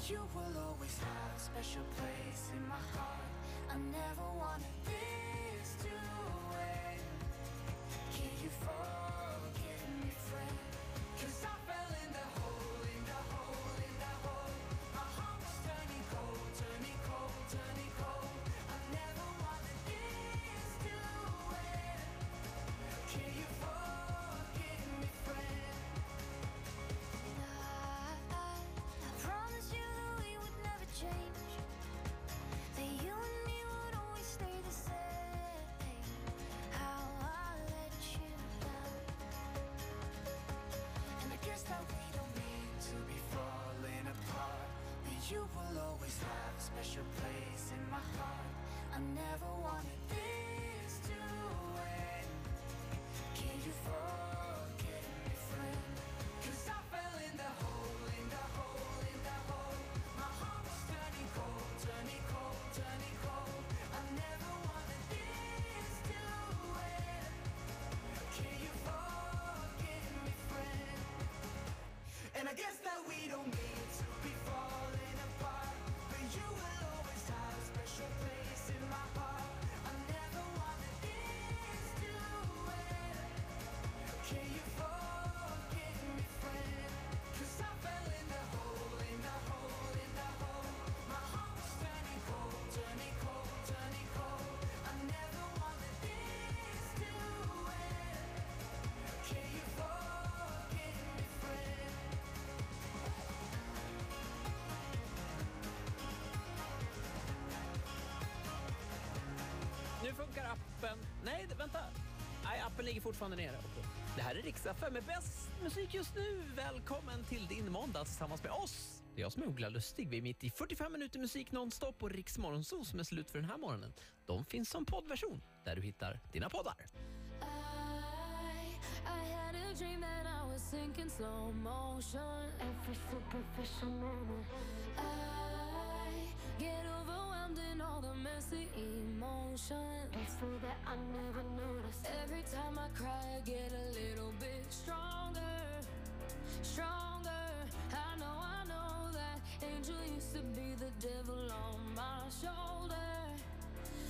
You will always have a special place in my heart. I never wanted You will always have a special place in my heart. I never wanted this. funkar appen? Nej, vänta. Nej, appen ligger fortfarande nere. Det här är Riksa 5 med bäst musik just nu. Välkommen till din måndag tillsammans med oss. Det är jag som är Uggla Lustig. Vi är mitt i 45 minuter musik nonstop och Riks som är slut för den här morgonen. De finns som poddversion där du hittar dina poddar. I, I attention so that I never noticed. Every time I cry, I get a little bit stronger, stronger. I know, I know that angel used to be the devil on my shoulder,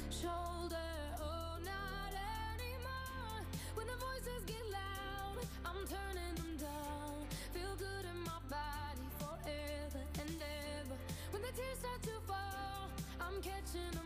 shoulder. Oh, not anymore. When the voices get loud, I'm turning them down. Feel good in my body forever and ever. When the tears start to fall, I'm catching.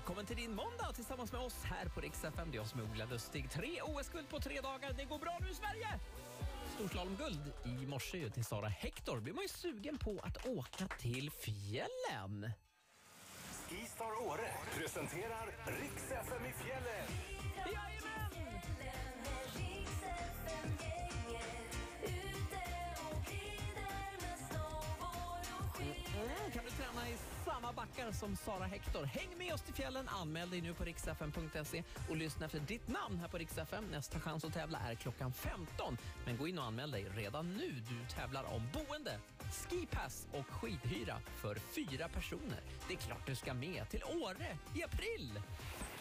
Välkommen till din måndag tillsammans med oss här på Rix FM. Det är jag som är Ola Lustig. Tre OS-guld på tre dagar. Det går bra nu Sverige! Storslalomguld i morse till Sara Hector. blir man ju sugen på att åka till fjällen. Skistar Åre presenterar Riks FM i fjällen. Samma backar som Sara Hector? Häng med oss till fjällen. Anmäl dig nu på riksfm.se och lyssna efter ditt namn här på Rix FM. Nästa chans att tävla är klockan 15. Men gå in och anmäl dig redan nu. Du tävlar om boende, skipass och skidhyra för fyra personer. Det är klart du ska med till Åre i april.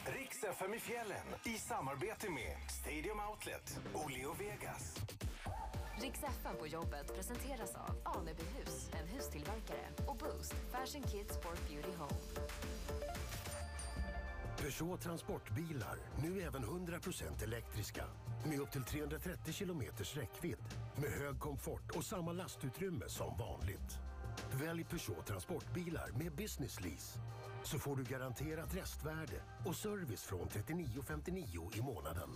Riks FM i fjällen i samarbete med Stadium Outlet och Leo Vegas. Rix FM på jobbet presenteras av Anebyhus, hustillverkare och Boost, Fashion Kids for Beauty Home. Peugeot Transportbilar, nu även 100% elektriska. Med upp till 330 kilometers räckvidd. Med hög komfort och samma lastutrymme som vanligt. Välj Peugeot Transportbilar med Business Lease. Så får du garanterat restvärde och service från 39,59 i månaden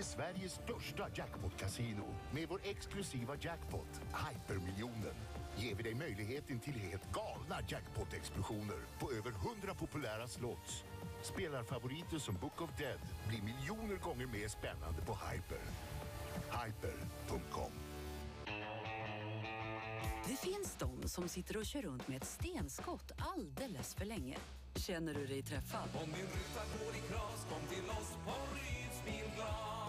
är Sveriges största jackpot-casino. Med vår exklusiva jackpot, Hypermiljonen, ger vi dig möjligheten till helt galna jackpot-explosioner på över 100 populära slots. Spelarfavoriter som Book of Dead blir miljoner gånger mer spännande på Hyper. Hyper.com Det finns de som sitter och kör runt med ett stenskott alldeles för länge. Känner du dig träffad? Om din ruta går i kras, kom till oss på Ryds Bilglas.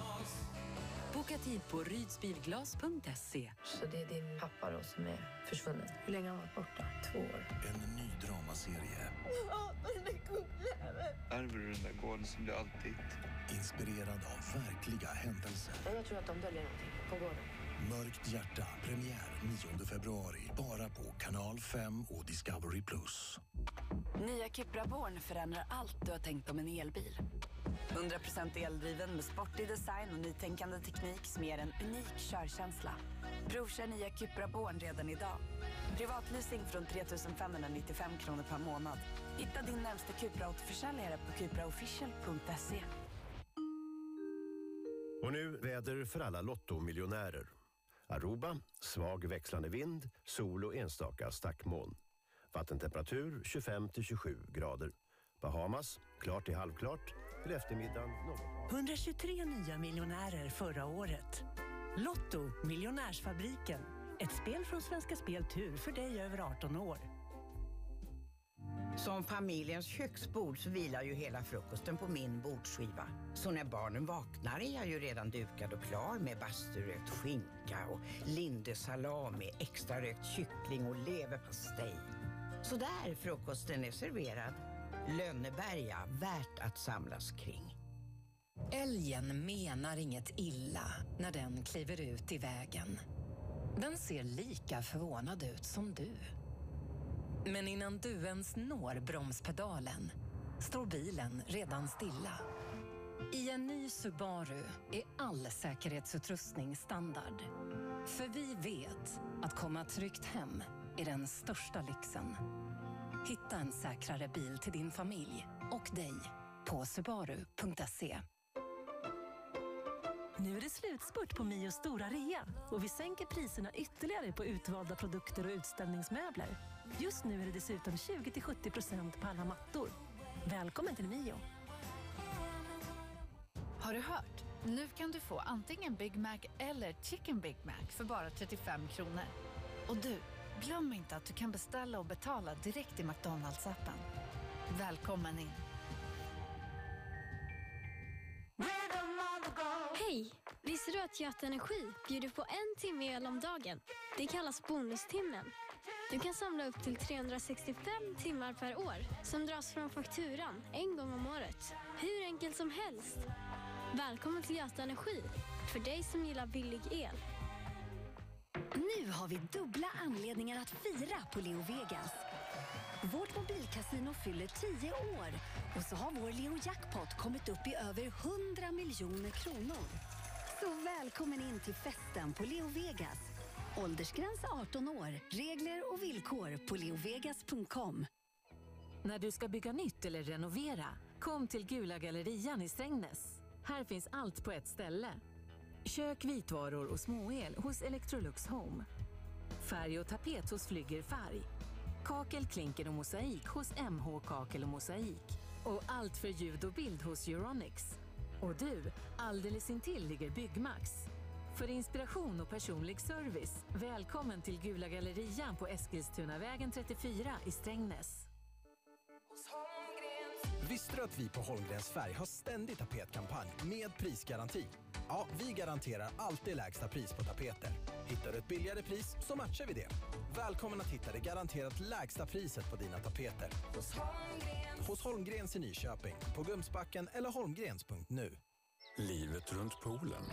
Boka tid på rydsbilglas.se. Så det är din pappa då som är försvunnen? Hur länge har han varit borta? Två år. En ny dramaserie Ärver du den där gården som blir allt ditt? inspirerad av verkliga händelser. Jag tror att de döljer någonting på gården. Mörkt hjärta, premiär 9 februari. Bara på Kanal 5 och Discovery+. Plus. Nya Cupra Born förändrar allt du har tänkt om en elbil. 100% eldriven med sportig design och nytänkande teknik som ger en unik körkänsla. Provkör nya Cupra Born redan idag. Privatleasing från 3 595 kronor per månad. Hitta din närmsta Cupra-återförsäljare på cupraofficial.se. Och nu väder för alla lottomiljonärer. Aruba, svag växlande vind, sol och enstaka stackmoln. Vattentemperatur 25-27 grader. Bahamas, klart till halvklart. Till eftermiddagen något. 123 nya miljonärer förra året. Lotto, Miljonärsfabriken. Ett spel från Svenska Spel Tur för dig över 18 år. Som familjens köksbord så vilar ju hela frukosten på min bordsskiva. Så när barnen vaknar är jag ju redan dukad och klar med basturökt skinka och lindesalami, extra rökt kyckling och leverpastej. Så där frukosten är serverad. Lönneberga, värt att samlas kring. Älgen menar inget illa när den kliver ut i vägen. Den ser lika förvånad ut som du. Men innan du ens når bromspedalen står bilen redan stilla. I en ny Subaru är all säkerhetsutrustning standard. För vi vet att komma tryggt hem är den största lyxen. Hitta en säkrare bil till din familj och dig på subaru.se. Nu är det slutspurt på Mios stora rea och vi sänker priserna ytterligare på utvalda produkter och utställningsmöbler. Just nu är det dessutom 20-70% på alla mattor. Välkommen till Mio. Har du hört? Nu kan du få antingen Big Mac eller Chicken Big Mac för bara 35 kronor. Och du, glöm inte att du kan beställa och betala direkt i McDonalds-appen. Välkommen in! Hej! Visste du att Göta Energi bjuder på en timme el om dagen? Det kallas bonustimmen. Du kan samla upp till 365 timmar per år som dras från fakturan en gång om året. Hur enkelt som helst. Välkommen till Göta Energi, för dig som gillar billig el. Nu har vi dubbla anledningar att fira på Leo Vegas. Vårt mobilkasino fyller 10 år och så har vår Leo Jackpot kommit upp i över 100 miljoner kronor. Så välkommen in till festen på Leo Vegas. Åldersgräns 18 år. Regler och villkor på leovegas.com. När du ska bygga nytt eller renovera, kom till Gula Gallerian i Strängnäs. Här finns allt på ett ställe. Kök, vitvaror och småel hos Electrolux Home. Färg och tapet hos Flygger Färg. Kakel, klinker och mosaik hos MH Kakel och Mosaik. Och allt för ljud och bild hos Euronics. Och du, alldeles intill ligger Byggmax. För inspiration och personlig service, välkommen till Gula Gallerian på Eskilstunavägen 34 i Strängnäs. Visste du att vi på Holmgrens Färg har ständig tapetkampanj med prisgaranti? Ja, vi garanterar alltid lägsta pris på tapeter. Hittar du ett billigare pris så matchar vi det. Välkommen att hitta det garanterat lägsta priset på dina tapeter. Hos Holmgrens i Nyköping, på Gumsbacken eller holmgrens.nu. Livet runt poolen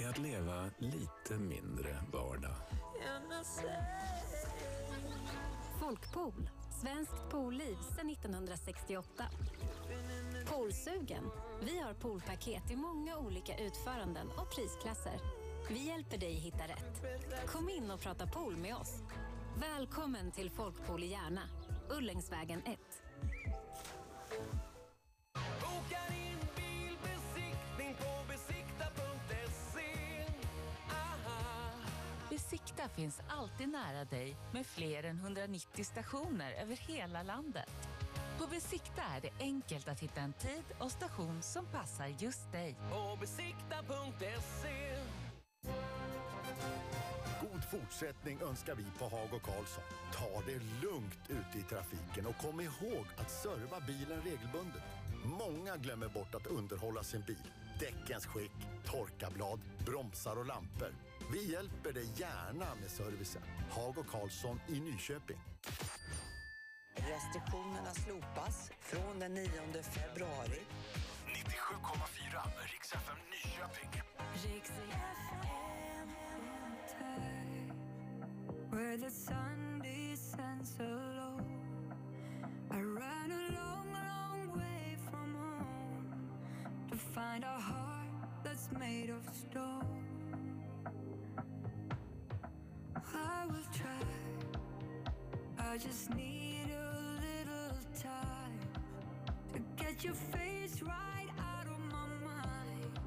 är att leva lite mindre vardag. Folkpool. Svenskt poolliv sedan 1968. Poolsugen. Vi har poolpaket i många olika utföranden och prisklasser. Vi hjälper dig hitta rätt. Kom in och prata pool med oss. Välkommen till Folkpool i Järna. Ullängsvägen 1. Besikta finns alltid nära dig med fler än 190 stationer över hela landet. På Besikta är det enkelt att hitta en tid och station som passar just dig. På besikta.se. God fortsättning önskar vi på Hago Karlsson. Ta det lugnt ute i trafiken och kom ihåg att serva bilen regelbundet. Många glömmer bort att underhålla sin bil. Däckens skick, torkarblad, bromsar och lampor. Vi hjälper dig gärna med servicen. Hago Karlsson i Nyköping. Restriktionerna slopas från den 9 februari. 97,4 Rix FM Nyköping. Where the sun descends alone I ran a long, long way from home To find a heart that's made of stone I will try I just need a little time To get your face right out of my mind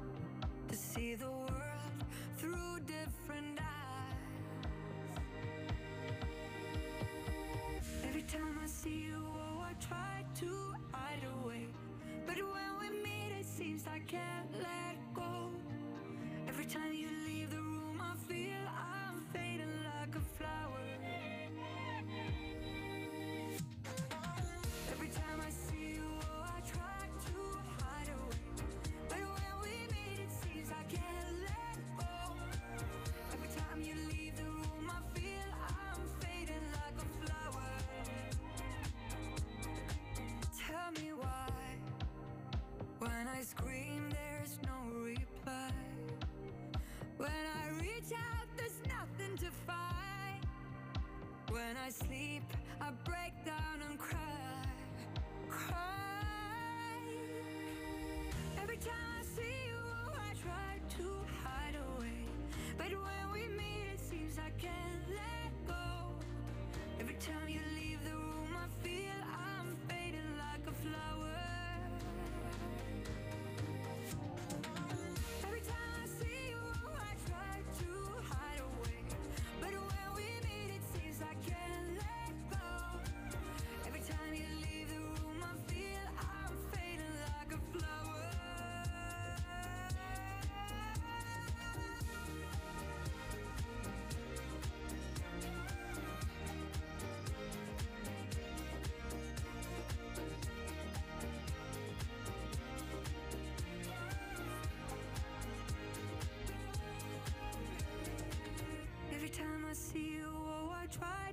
To see the world through different eyes Every time I see you, oh, I try to hide away. But when we meet, it seems I can't let go. Every time you leave the room, I feel I'm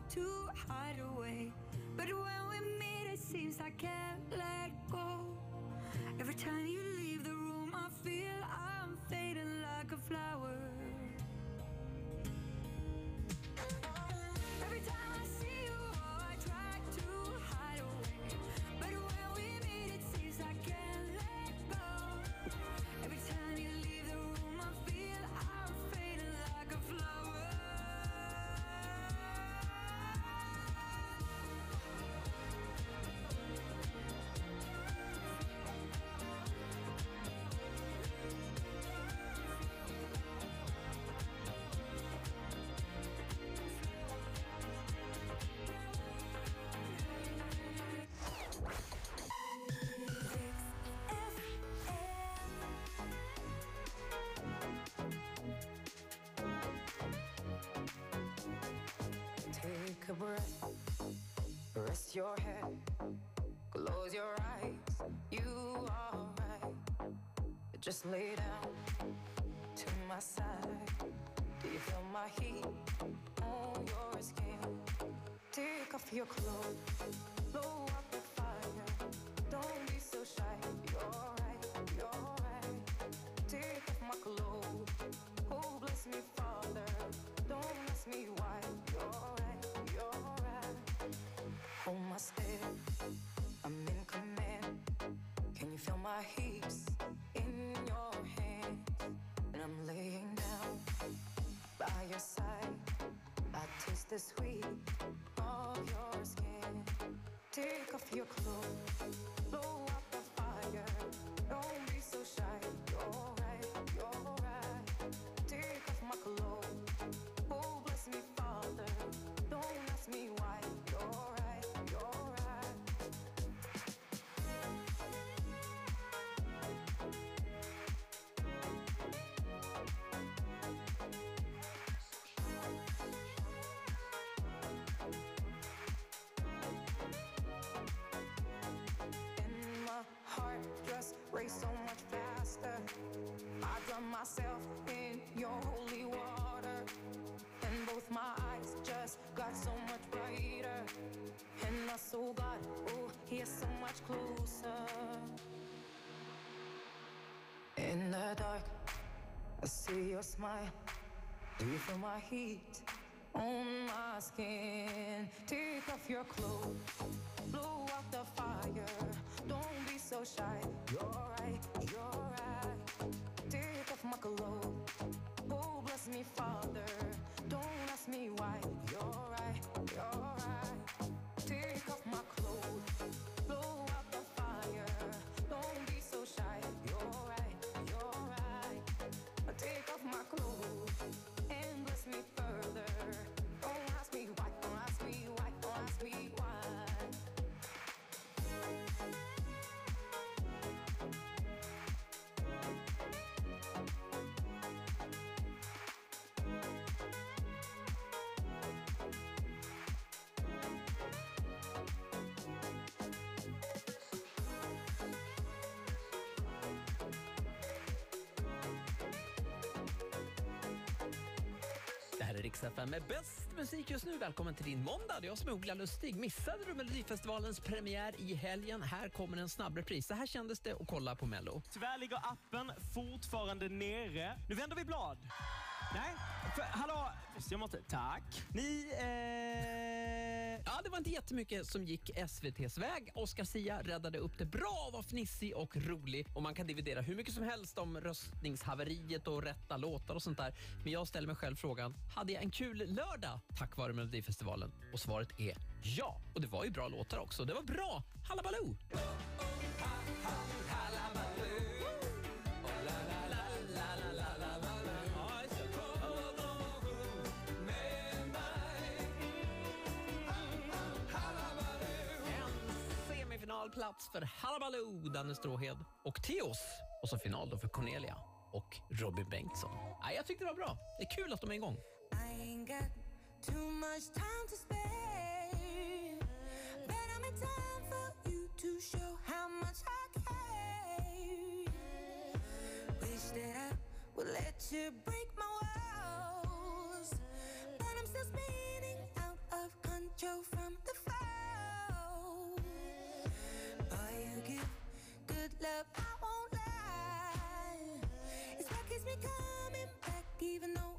to hide away. But when we meet, it seems I can't let go. Every time a breath, rest your head, close your eyes. You are right. Just lay down to my side. Do you feel my heat on your skin? Take off your clothes, blow up the fire. Don't be so shy. You're right, you're right. Take off my clothes. Feel my hips in your hands? And I'm laying down by your side. I taste the sweet of your skin. Take off your clothes, so much faster. I drown myself in your holy water. And both my eyes just got so much brighter. And my soul got, oh, he is so much closer. In the dark, I see your smile. Do you feel my heat on my skin? Take off your clothes, blow out the fire. Shy. You're right, you're right. Take off my clothes. Rix FM med bäst musik just nu. Välkommen till din måndag. Det är jag som är Ola Lustig. Missade du Melodifestivalens premiär i helgen? Här kommer en snabbrepris. Så här kändes det att kolla på Mello. Tyvärr ligger appen fortfarande nere. Nu vänder vi blad. Nej, för, hallå! Jag måste, tack. Ni, eh... Det var inte jättemycket som gick SVTs väg. Oscar Sia räddade upp det bra, var fnissig och rolig. Och man kan dividera hur mycket som helst om röstningshaveriet och rätta låtar och sånt där. Men jag ställer mig själv frågan, hade jag en kul lördag tack vare Melodifestivalen? Och svaret är ja. Och det var ju bra låtar också. Det var bra. Hallabaloo! Semifinalplats för Hallabaloo, Danne Stråhed och Teos. Och så final då för Cornelia och Robin Bengtsson. Ja, jag tyckte det var bra. Det är kul att de är igång. I love, I won't lie. It's what keeps me coming back, even though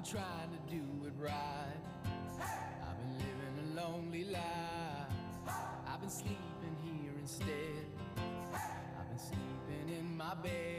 been trying to do it right. Hey! I've been living a lonely life. Hey! I've been sleeping here instead. Hey! I've been sleeping in my bed.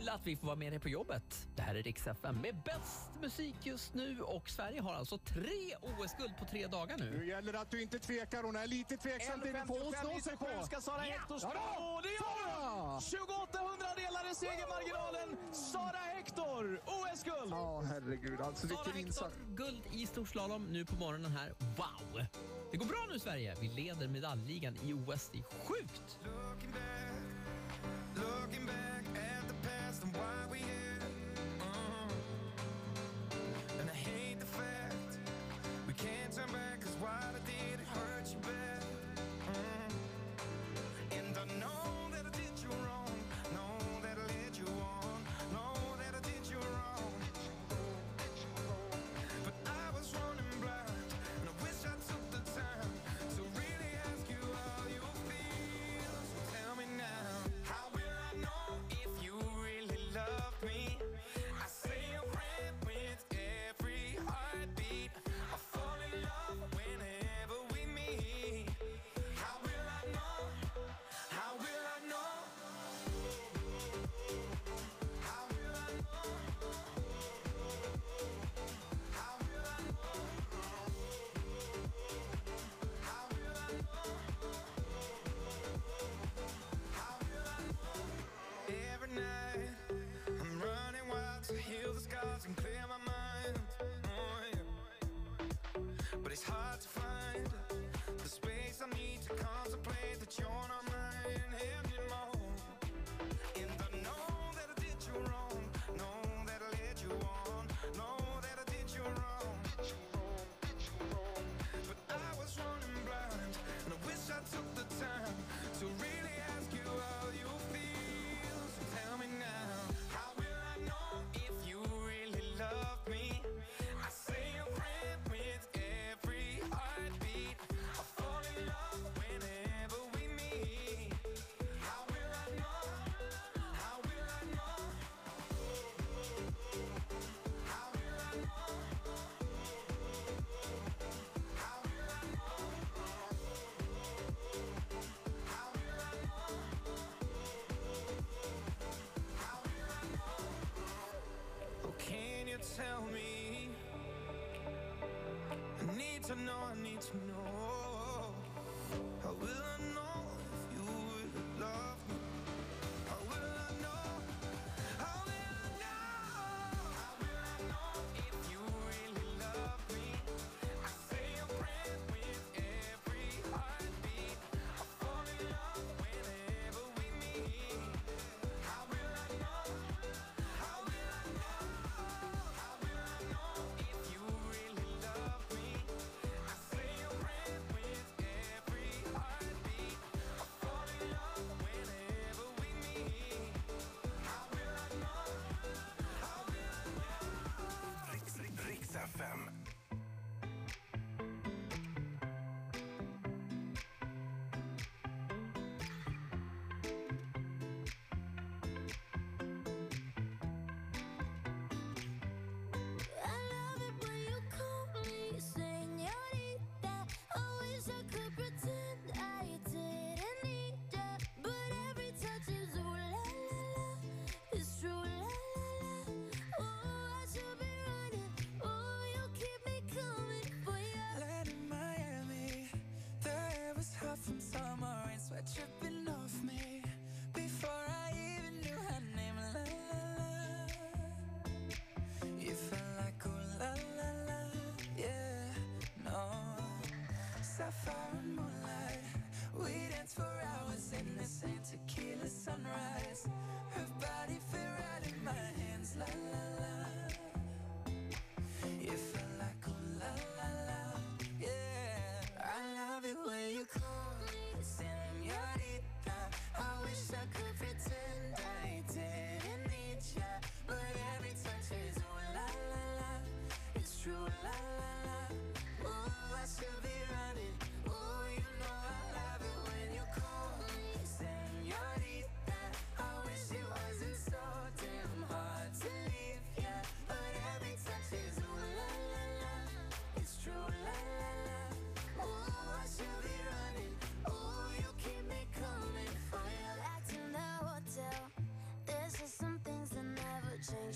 kul att vi får vara med dig på jobbet. Det här är Rix FM med bäst musik just nu och Sverige har alltså tre OS-guld på tre dagar nu. Nu gäller det att du inte tvekar. Hon är lite tveksam till på hon slår sig på. ska Sara Hector slå. Ja, det gör hon! 28 hundradelar i segermarginalen. Sara Hector, OS-guld! Ja, oh, herregud. Alltså, Sara Hector, guld i storslalom nu på morgonen här. Wow! Det går bra nu, Sverige. Vi leder medaljligan i OS. Det är sjukt! why we do but it's hard to find the space I need to contemplate that you're not mine anymore. And I know that I did you wrong, know that I led you on, know that I did you wrong, did you wrong, did you wrong. But I was running blind, and I wish I took the time to. I know I need to know.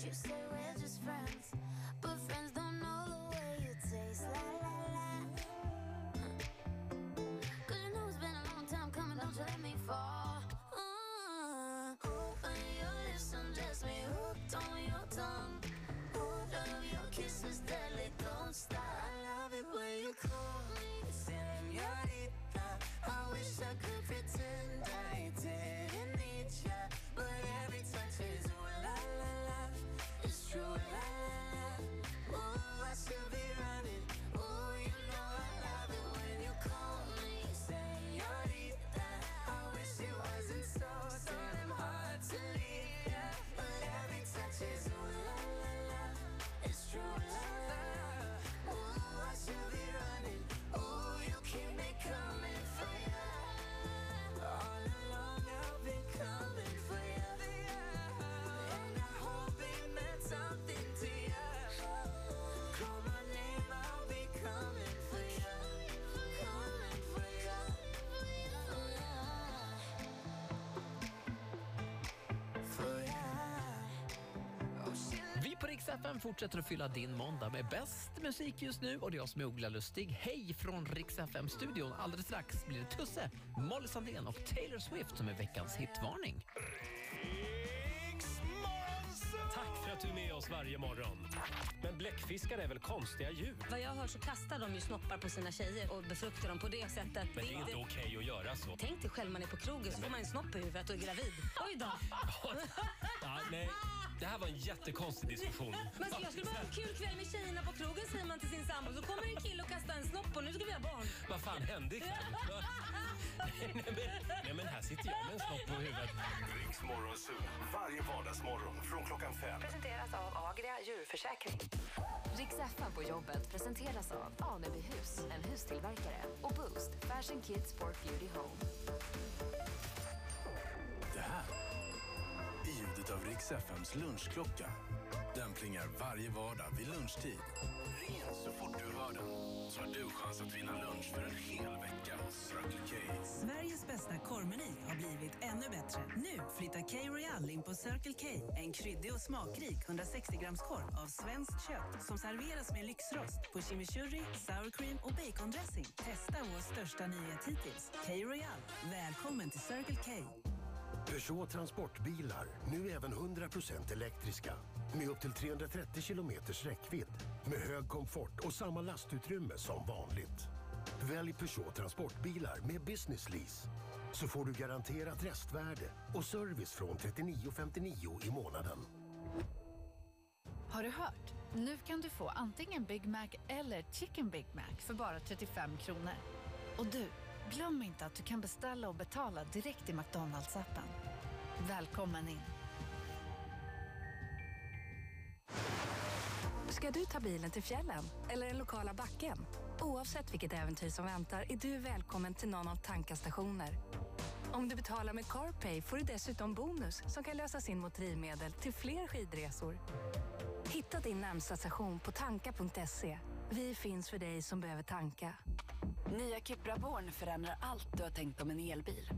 You say we're just friends, but friends don't know the way you taste. Cause you know it's been a long time coming, don't you let me fall. Uh, your lips me hooked on your tongue. All of your kisses Rix FM fortsätter att fylla din måndag med bäst musik just nu och det är jag som är Ola Lustig. Hej från Rix FM-studion. Alldeles strax blir det Tusse, Molly Sandén och Taylor Swift som är veckans hitvarning. Tack för att du är med oss varje morgon. Men bläckfiskar är väl konstiga djur? Vad jag hör så kastar de ju snoppar på sina tjejer och befruktar dem på det sättet. Men det är inte okej att göra så. Tänk dig själv man är på krogen så får man en snopp i huvudet och är gravid. Oj <laughs> då! Ja, nej, det här var en jättekonstig diskussion. Men jag skulle bara ha en kul kväll med tjejerna på krogen säger man till sin sambo. Så kommer en kille och kastar en snopp och nu ska vi ha barn. Vad fan hände ikväll? <laughs> nej, men, nej, men här sitter jag med en snopp på huvudet. Riks Morgonzoo, varje vardagsmorgon från klockan fem. Presenteras av Agria djurförsäkring. Riks FM på jobbet presenteras av Anebyhus, en hustillverkare och Boost, Fashion Kids Sport Beauty Home. Ljudet av Rix FMs lunchklocka. Den plingar varje vardag vid lunchtid. Ring så fort du hör den så har du chans att vinna lunch för en hel vecka hos Circle K. Sveriges bästa korvmeny har blivit ännu bättre. Nu flyttar K Royal in på Circle K. En kryddig och smakrik 160 grams korv av svenskt kött som serveras med lyxrost på chimichurri, sour cream och bacondressing. Testa vår största nyhet hittills. K Royal. Välkommen till Circle K. Peugeot Transportbilar, nu även 100% elektriska. Med upp till 330 kilometers räckvidd. Med hög komfort och samma lastutrymme som vanligt. Välj Peugeot Transportbilar med Business Lease. Så får du garanterat restvärde och service från 39,59 i månaden. Har du hört? Nu kan du få antingen Big Mac eller Chicken Big Mac för bara 35 kronor. Och du, glöm inte att du kan beställa och betala direkt i McDonalds-appen. Välkommen in! Ska du ta bilen till fjällen eller den lokala backen? Oavsett vilket äventyr som väntar är du välkommen till någon av Tankas stationer. Om du betalar med CarPay får du dessutom bonus som kan lösas in mot drivmedel till fler skidresor. Hitta din närmsta station på tanka.se. Vi finns för dig som behöver tanka. Nya Cupra Born förändrar allt du har tänkt om en elbil.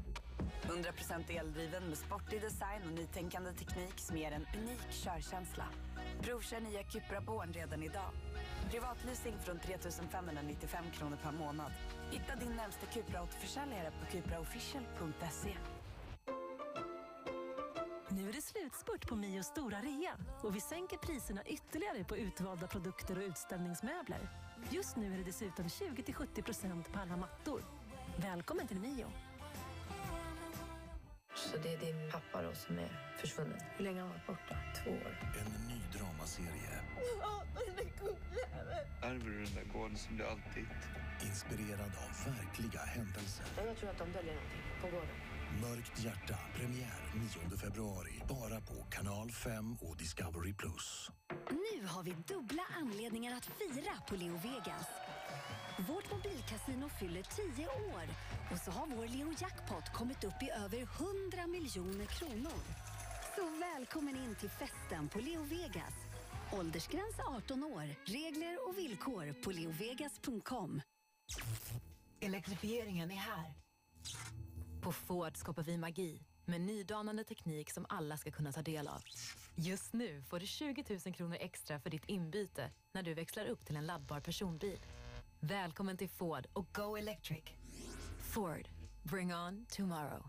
100% eldriven med sportig design och nytänkande teknik som ger en unik körkänsla. Provkör nya Cupra Born redan idag. Privatleasing från 3 595 kronor per månad. Hitta din närmsta Cupra-återförsäljare på cupraofficial.se. Nu är det slutspurt på Mios stora rea och vi sänker priserna ytterligare på utvalda produkter och utställningsmöbler. Just nu är det dessutom 20-70% på alla mattor. Välkommen till Mio. Så det är din pappa då som är försvunnen. Hur länge har han varit borta? Två år. En ny dramaserie Ärver du den där gården som du alltid inspirerad av verkliga händelser. Jag tror att de döljer någonting på gården. Mörkt hjärta, premiär 9 februari. Bara på Kanal 5 och Discovery+. Plus. Nu har vi dubbla anledningar att fira på Leo Vegas. Vårt mobilkasino fyller 10 år och så har vår Leo Jackpot kommit upp i över 100 miljoner kronor. Så välkommen in till festen på Leo Vegas. Åldersgräns 18 år. Regler och villkor på leovegas.com. Elektrifieringen är här. På Ford skapar vi magi med nydanande teknik som alla ska kunna ta del av. Just nu får du 20 000 kronor extra för ditt inbyte när du växlar upp till en laddbar personbil. Välkommen till Ford och Go Electric. Ford. Bring on tomorrow.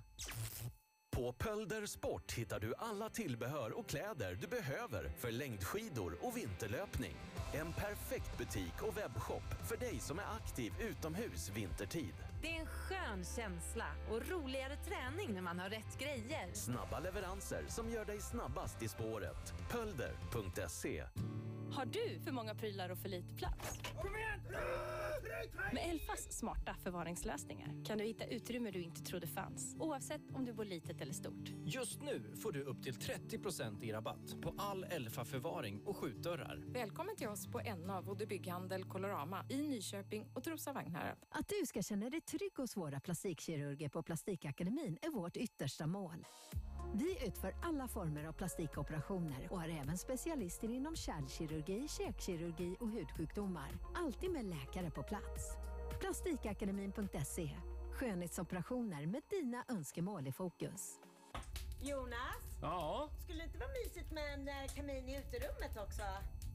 På Pölder Sport hittar du alla tillbehör och kläder du behöver för längdskidor och vinterlöpning. En perfekt butik och webbshop för dig som är aktiv utomhus vintertid. Det är en skön känsla och roligare träning när man har rätt grejer. Snabba leveranser som gör dig snabbast i spåret. Pölder.se Har du för många prylar och för lite plats? Med Elfas smarta förvaringslösningar kan du hitta utrymme du inte trodde fanns, oavsett om du bor litet eller stort. Just nu får du upp till 30 i rabatt på all Elfa-förvaring och skjutdörrar. Välkommen till oss på Enna och Bygghandel Colorama i Nyköping och Trosa Vagnhärad. Att du ska känna dig trygg hos våra plastikkirurger på Plastikakademin är vårt yttersta mål. Vi utför alla former av plastikoperationer och är även specialister inom kärlkirurgi, käkkirurgi och hudsjukdomar. Alltid med läkare på plats. Plastikakademin.se Skönhetsoperationer med dina önskemål i fokus. Jonas? Ja, Skulle det inte vara mysigt med en eh, kamin i uterummet också?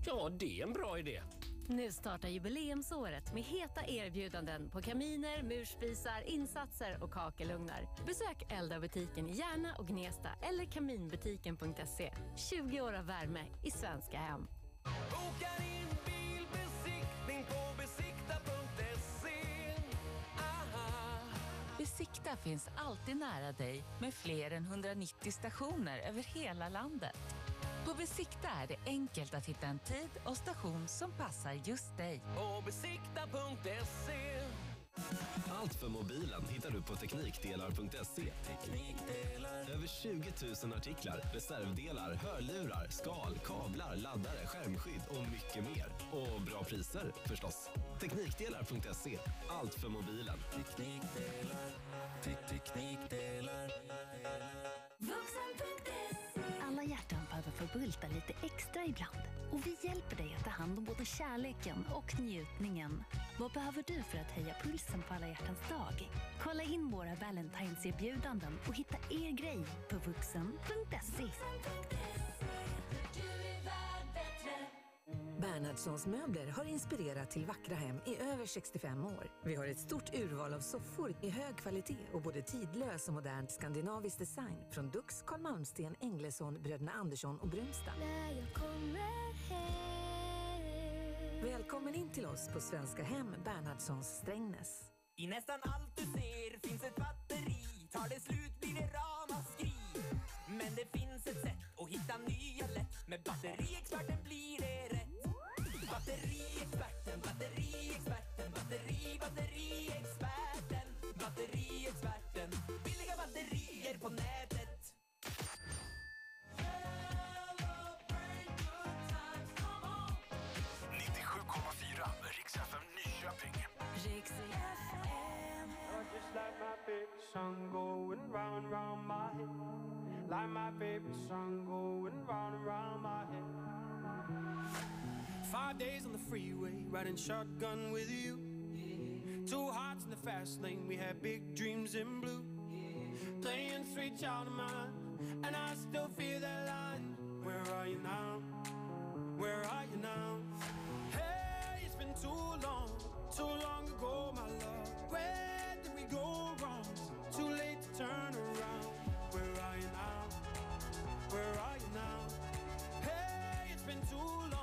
Ja det är en bra idé. Nu startar jubileumsåret med heta erbjudanden på kaminer, murspisar, insatser och kakelugnar. Besök Elda-butiken i Järna och Gnesta eller kaminbutiken.se. 20 år av värme i svenska hem. Boka din bilbesiktning på besikta.se. Aha. Besikta finns alltid nära dig med fler än 190 stationer över hela landet. På Besikta är det enkelt att hitta en tid och station som passar just dig. På besikta.se. Allt för mobilen hittar du på teknikdelar.se. Över 20 000 artiklar, reservdelar, hörlurar, skal, kablar, laddare, skärmskydd och mycket mer. Och bra priser förstås. Teknikdelar.se. Allt för mobilen. Teknikdelar. Teknikdelar. Alla hjärtan behöver få bulta lite extra ibland. Och vi hjälper dig att ta hand om både kärleken och njutningen. Vad behöver du för att höja pulsen på alla hjärtans dag? Kolla in våra Valentine's-erbjudanden och hitta er grej på vuxen.se. Bernhardssons möbler har inspirerat till vackra hem i över 65 år. Vi har ett stort urval av soffor i hög kvalitet och både tidlös och modern skandinavisk design från Dux, Carl Malmsten, Englesson, Bröderna Andersson och Brunstad. Välkommen in till oss på Svenska Hem Bernhardssons Strängnäs. I nästan allt du ser finns ett batteri. Tar det slut blir det ramaskri. Men det finns ett sätt att hitta nya lätt. Med batteriexperten blir det rätt. Batteriexperten, batteriexperten, batteri, batteriexperten. Batteriexperten, billiga batterier på nätet. 97,4 Rix FM Nyköping. Just like my favorite song going round and round my head. Like my favorite song going round and round my head. Five days on the freeway, riding shotgun with you. Two hearts in the fast lane, we had big dreams in blue. Playing sweet child of mine, and I still feel that line. Where are you now? Where are you now? Hey, it's been too long, too long ago, my love. Where did we go wrong? Too late to turn around. Where are you now? Where are you now? Hey, it's been too long.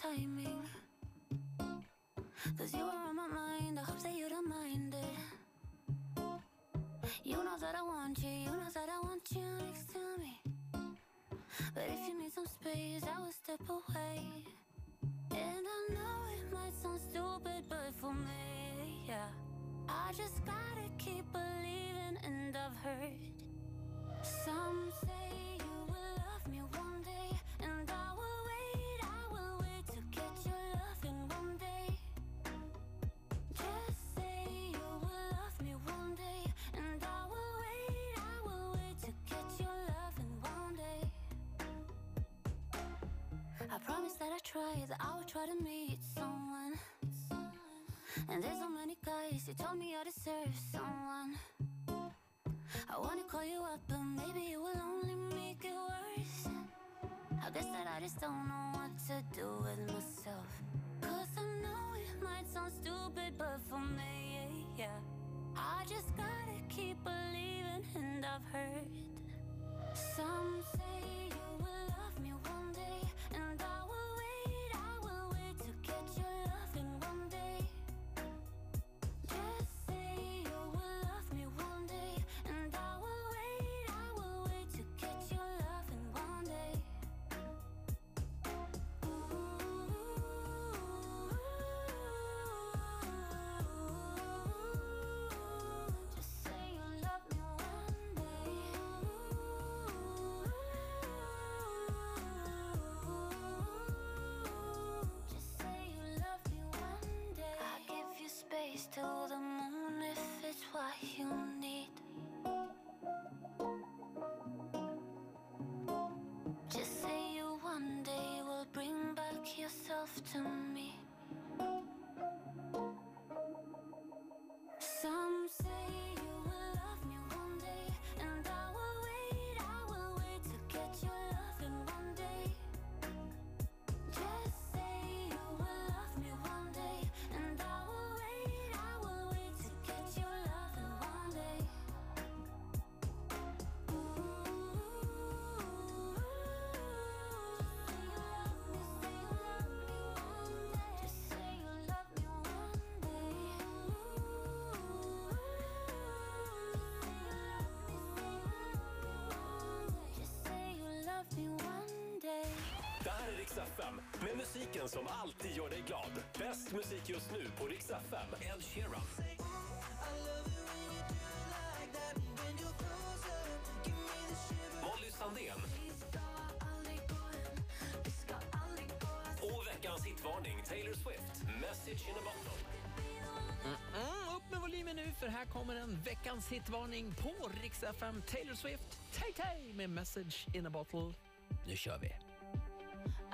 timing. Cause you are on my mind, I hope that you don't mind it. You know that I want you, you know that I want you next to me. But if you need some space, I will step away. And I know it might sound stupid, but for me, yeah. I just gotta keep believing, and I've heard some say you will love me one day, and I will that I try, that I will try to meet someone. And there's so many guys who told me I deserve someone. I wanna call you up, but maybe it will only make it worse. I guess that I just don't know what to do with myself. Cause I know it might sound stupid, but for me, yeah. I just gotta keep believing, and I've heard some say you will love me one day, and I yourself to. Här är Rix FM med musiken som alltid gör dig glad. Bäst musik just nu på Rix FM. Ed Sheeran. Molly Sandén. Och veckans hitvarning Taylor Swift. Message in a bottle. Mm, upp med volymen nu för här kommer en veckans hitvarning på Rix FM. Taylor Swift, Tay Tay med Message in a bottle. Nu kör vi.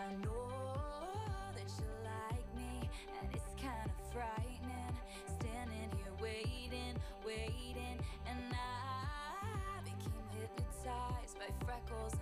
I know that you like me, and it's kind of frightening. Standing here waiting, waiting, and I became hypnotized by freckles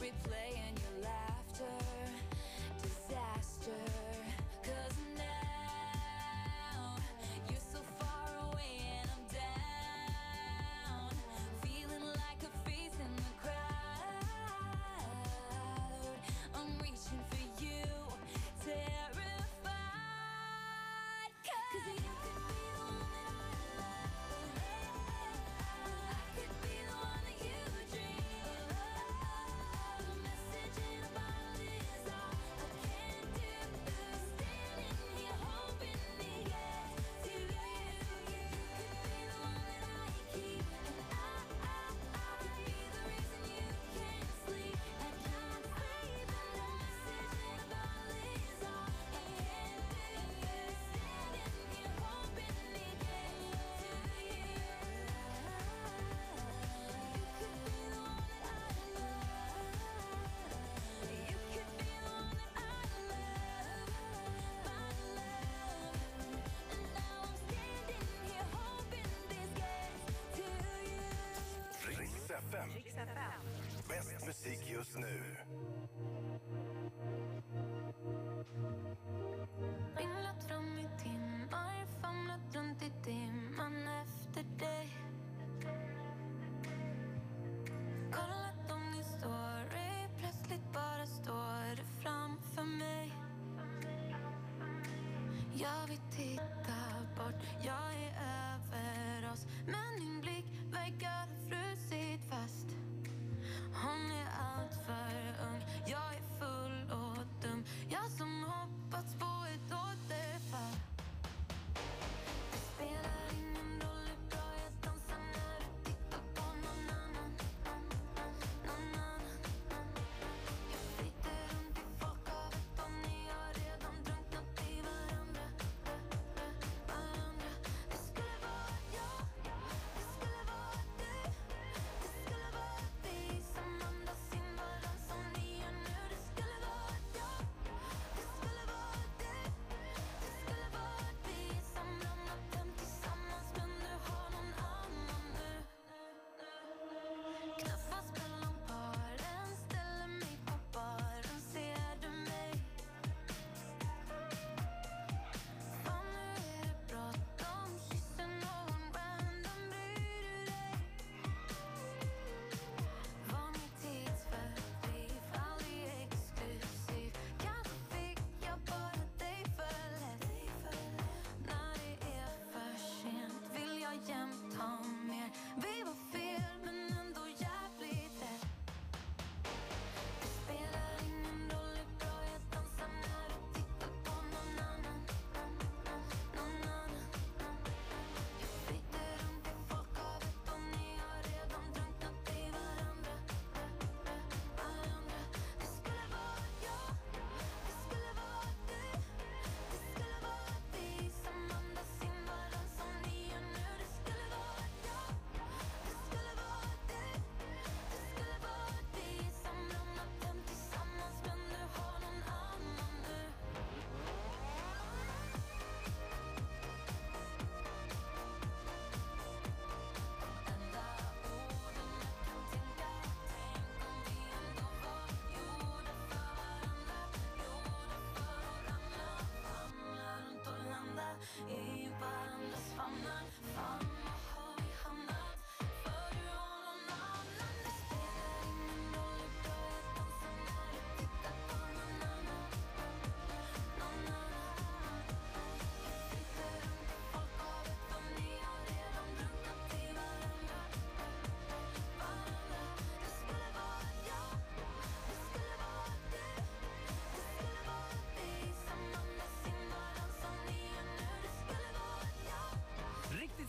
replay. just nu. Ringlat fram i timmar, famlat runt i dimman efter dig. Kollat om din story, plötsligt bara står du framför mig. Jag vet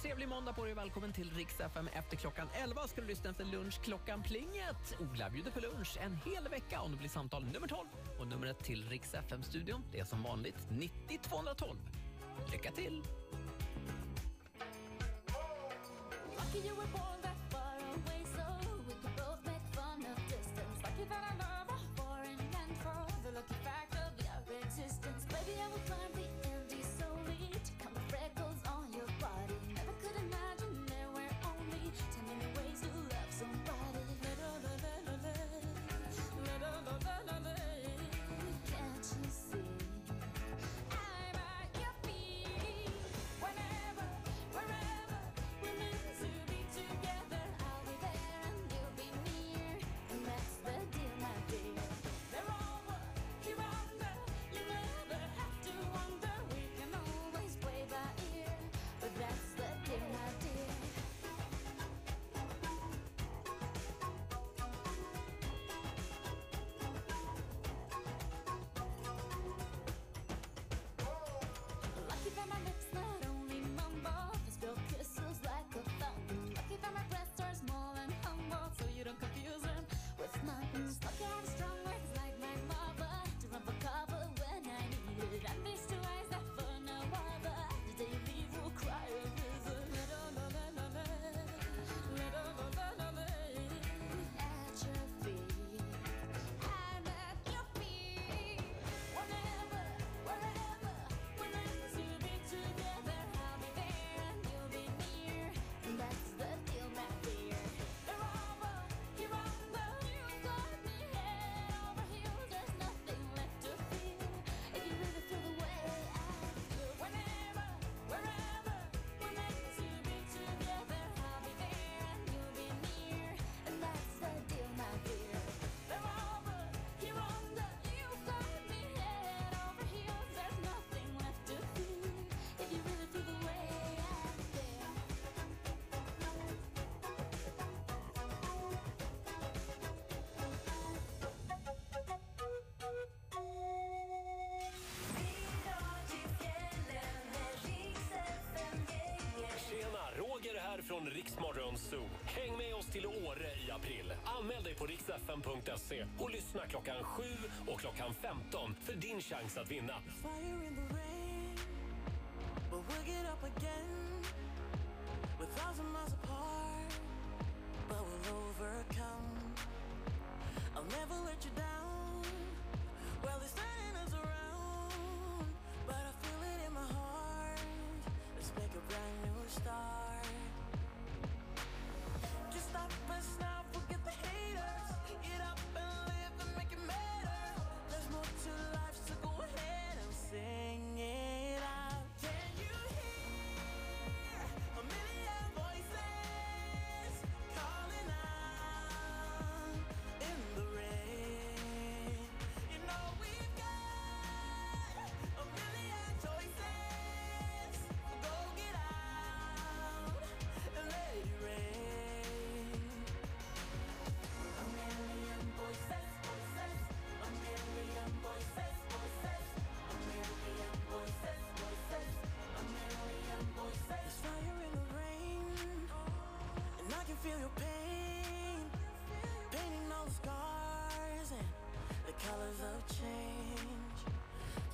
trevlig måndag på dig och välkommen till Riks FM efter klockan 11. Ska du lyssna efter lunch klockan plinget? Ola bjuder på lunch en hel vecka om det blir samtal nummer 12. Och numret till Riks FM-studion, är som vanligt 90 212. Lycka till! från Riksmorgon Zoo. Häng med oss till Åre i april. Anmäl dig på riksfn.se och lyssna klockan 7 och klockan 15 för din chans att vinna.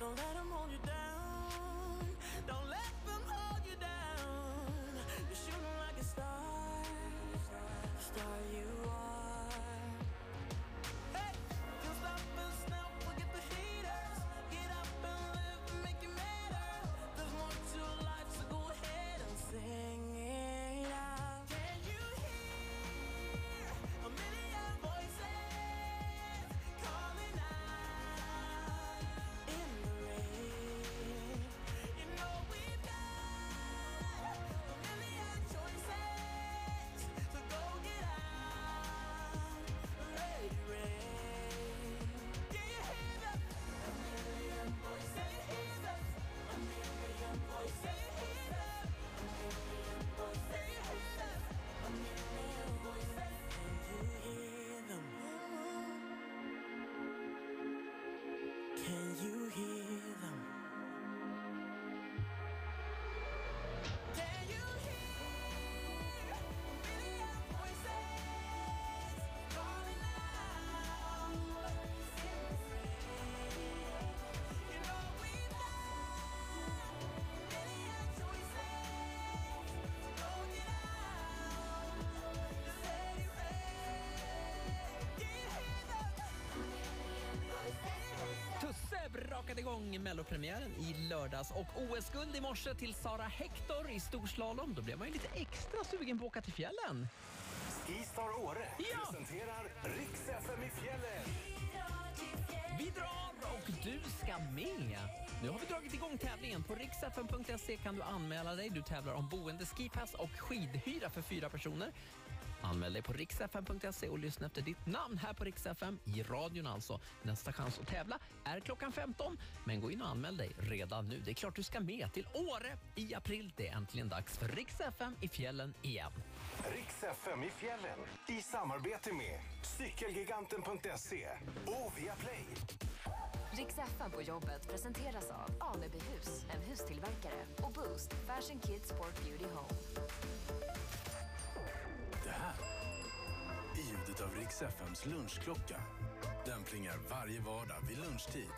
Don't let them hold Brakade igång mellopremiären i lördags och OS-guld i morse till Sara Hector i storslalom. Då blev man ju lite extra sugen på att åka till fjällen. Skistar Åre presenterar Riks i fjällen. Vi drar och du ska med! Nu har vi dragit igång tävlingen. På riksfn.se kan du anmäla dig. Du tävlar om boende, skipass och skidhyra för fyra personer. Anmäl dig på riksfn.se och lyssna efter ditt namn här på Riksfm i radion alltså. Nästa chans att tävla är klockan 15, men gå in och anmäl dig redan nu. Det är klart du ska med till Åre i april. Det är äntligen dags för Riks-FM i fjällen igen. Riks FM i fjällen i samarbete med Cykelgiganten.se och Viaplay. Riks FM på jobbet presenteras av Anebyhus, en hustillverkare och Boost, Fashion Kids Sport Beauty Home. Det här är ljudet av Rix FMs lunchklocka. Den plingar varje vardag vid lunchtid.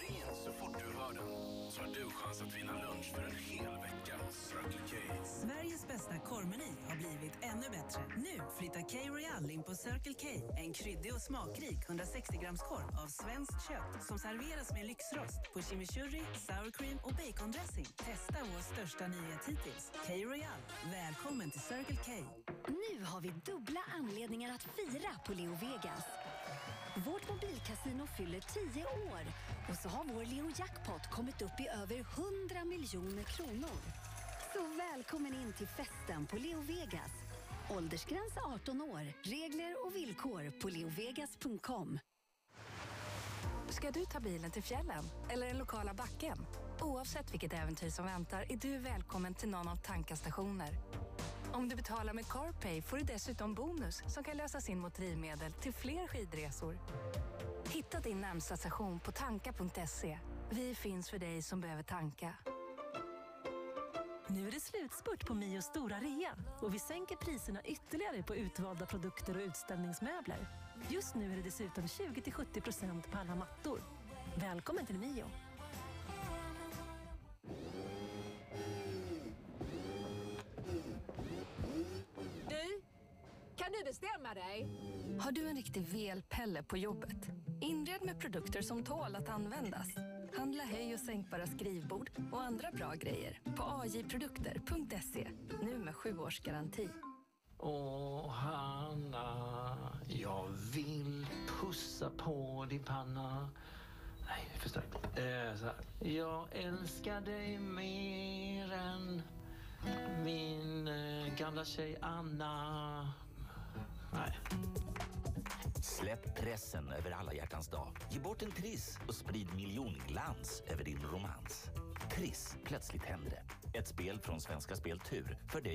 Ring in så fort du hör den så har du chans att vinna lunch för en hel vecka hos Circle K. Sveriges bästa korvmeny har blivit ännu bättre. Nu flyttar K Royal in på Circle K. En kryddig och smakrik 160 grams korv av svenskt kött som serveras med lyxrost på chimichurri, sour cream och bacondressing. Testa vår största nyhet hittills. K Royal. Välkommen till Circle K. Nu har vi dubbla anledningar att fira på Leo Vegas. Vårt mobilkasino fyller 10 år och så har vår Leo Jackpot kommit upp i över 100 miljoner kronor. Så välkommen in till festen på Leo Vegas. Åldersgräns 18 år. Regler och villkor på leovegas.com. Ska du ta bilen till fjällen eller den lokala backen? Oavsett vilket äventyr som väntar är du välkommen till någon av Tanka-stationer. Om du betalar med CarPay får du dessutom bonus som kan lösas in mot drivmedel till fler skidresor. Hitta din närmsta station på tanka.se. Vi finns för dig som behöver tanka. Nu är det slutspurt på Mios stora rea och vi sänker priserna ytterligare på utvalda produkter och utställningsmöbler. Just nu är det dessutom 20-70% på alla mattor. Välkommen till Mio. Bestämma dig? Har du en riktig velpelle på jobbet? Inred med produkter som tål att användas. Handla höj och sänkbara skrivbord och andra bra grejer på ajprodukter.se. Nu med sju års garanti. Åh, Hanna, jag vill pussa på din panna. Nej, för starkt. Eh. Jag älskar dig mer än min eh, gamla tjej Anna. Nej. Släpp pressen över alla hjärtans dag. Ge bort en triss och sprid miljonglans över din romans. Triss, plötsligt händer det. Ett spel från Svenska Spel Tur för dig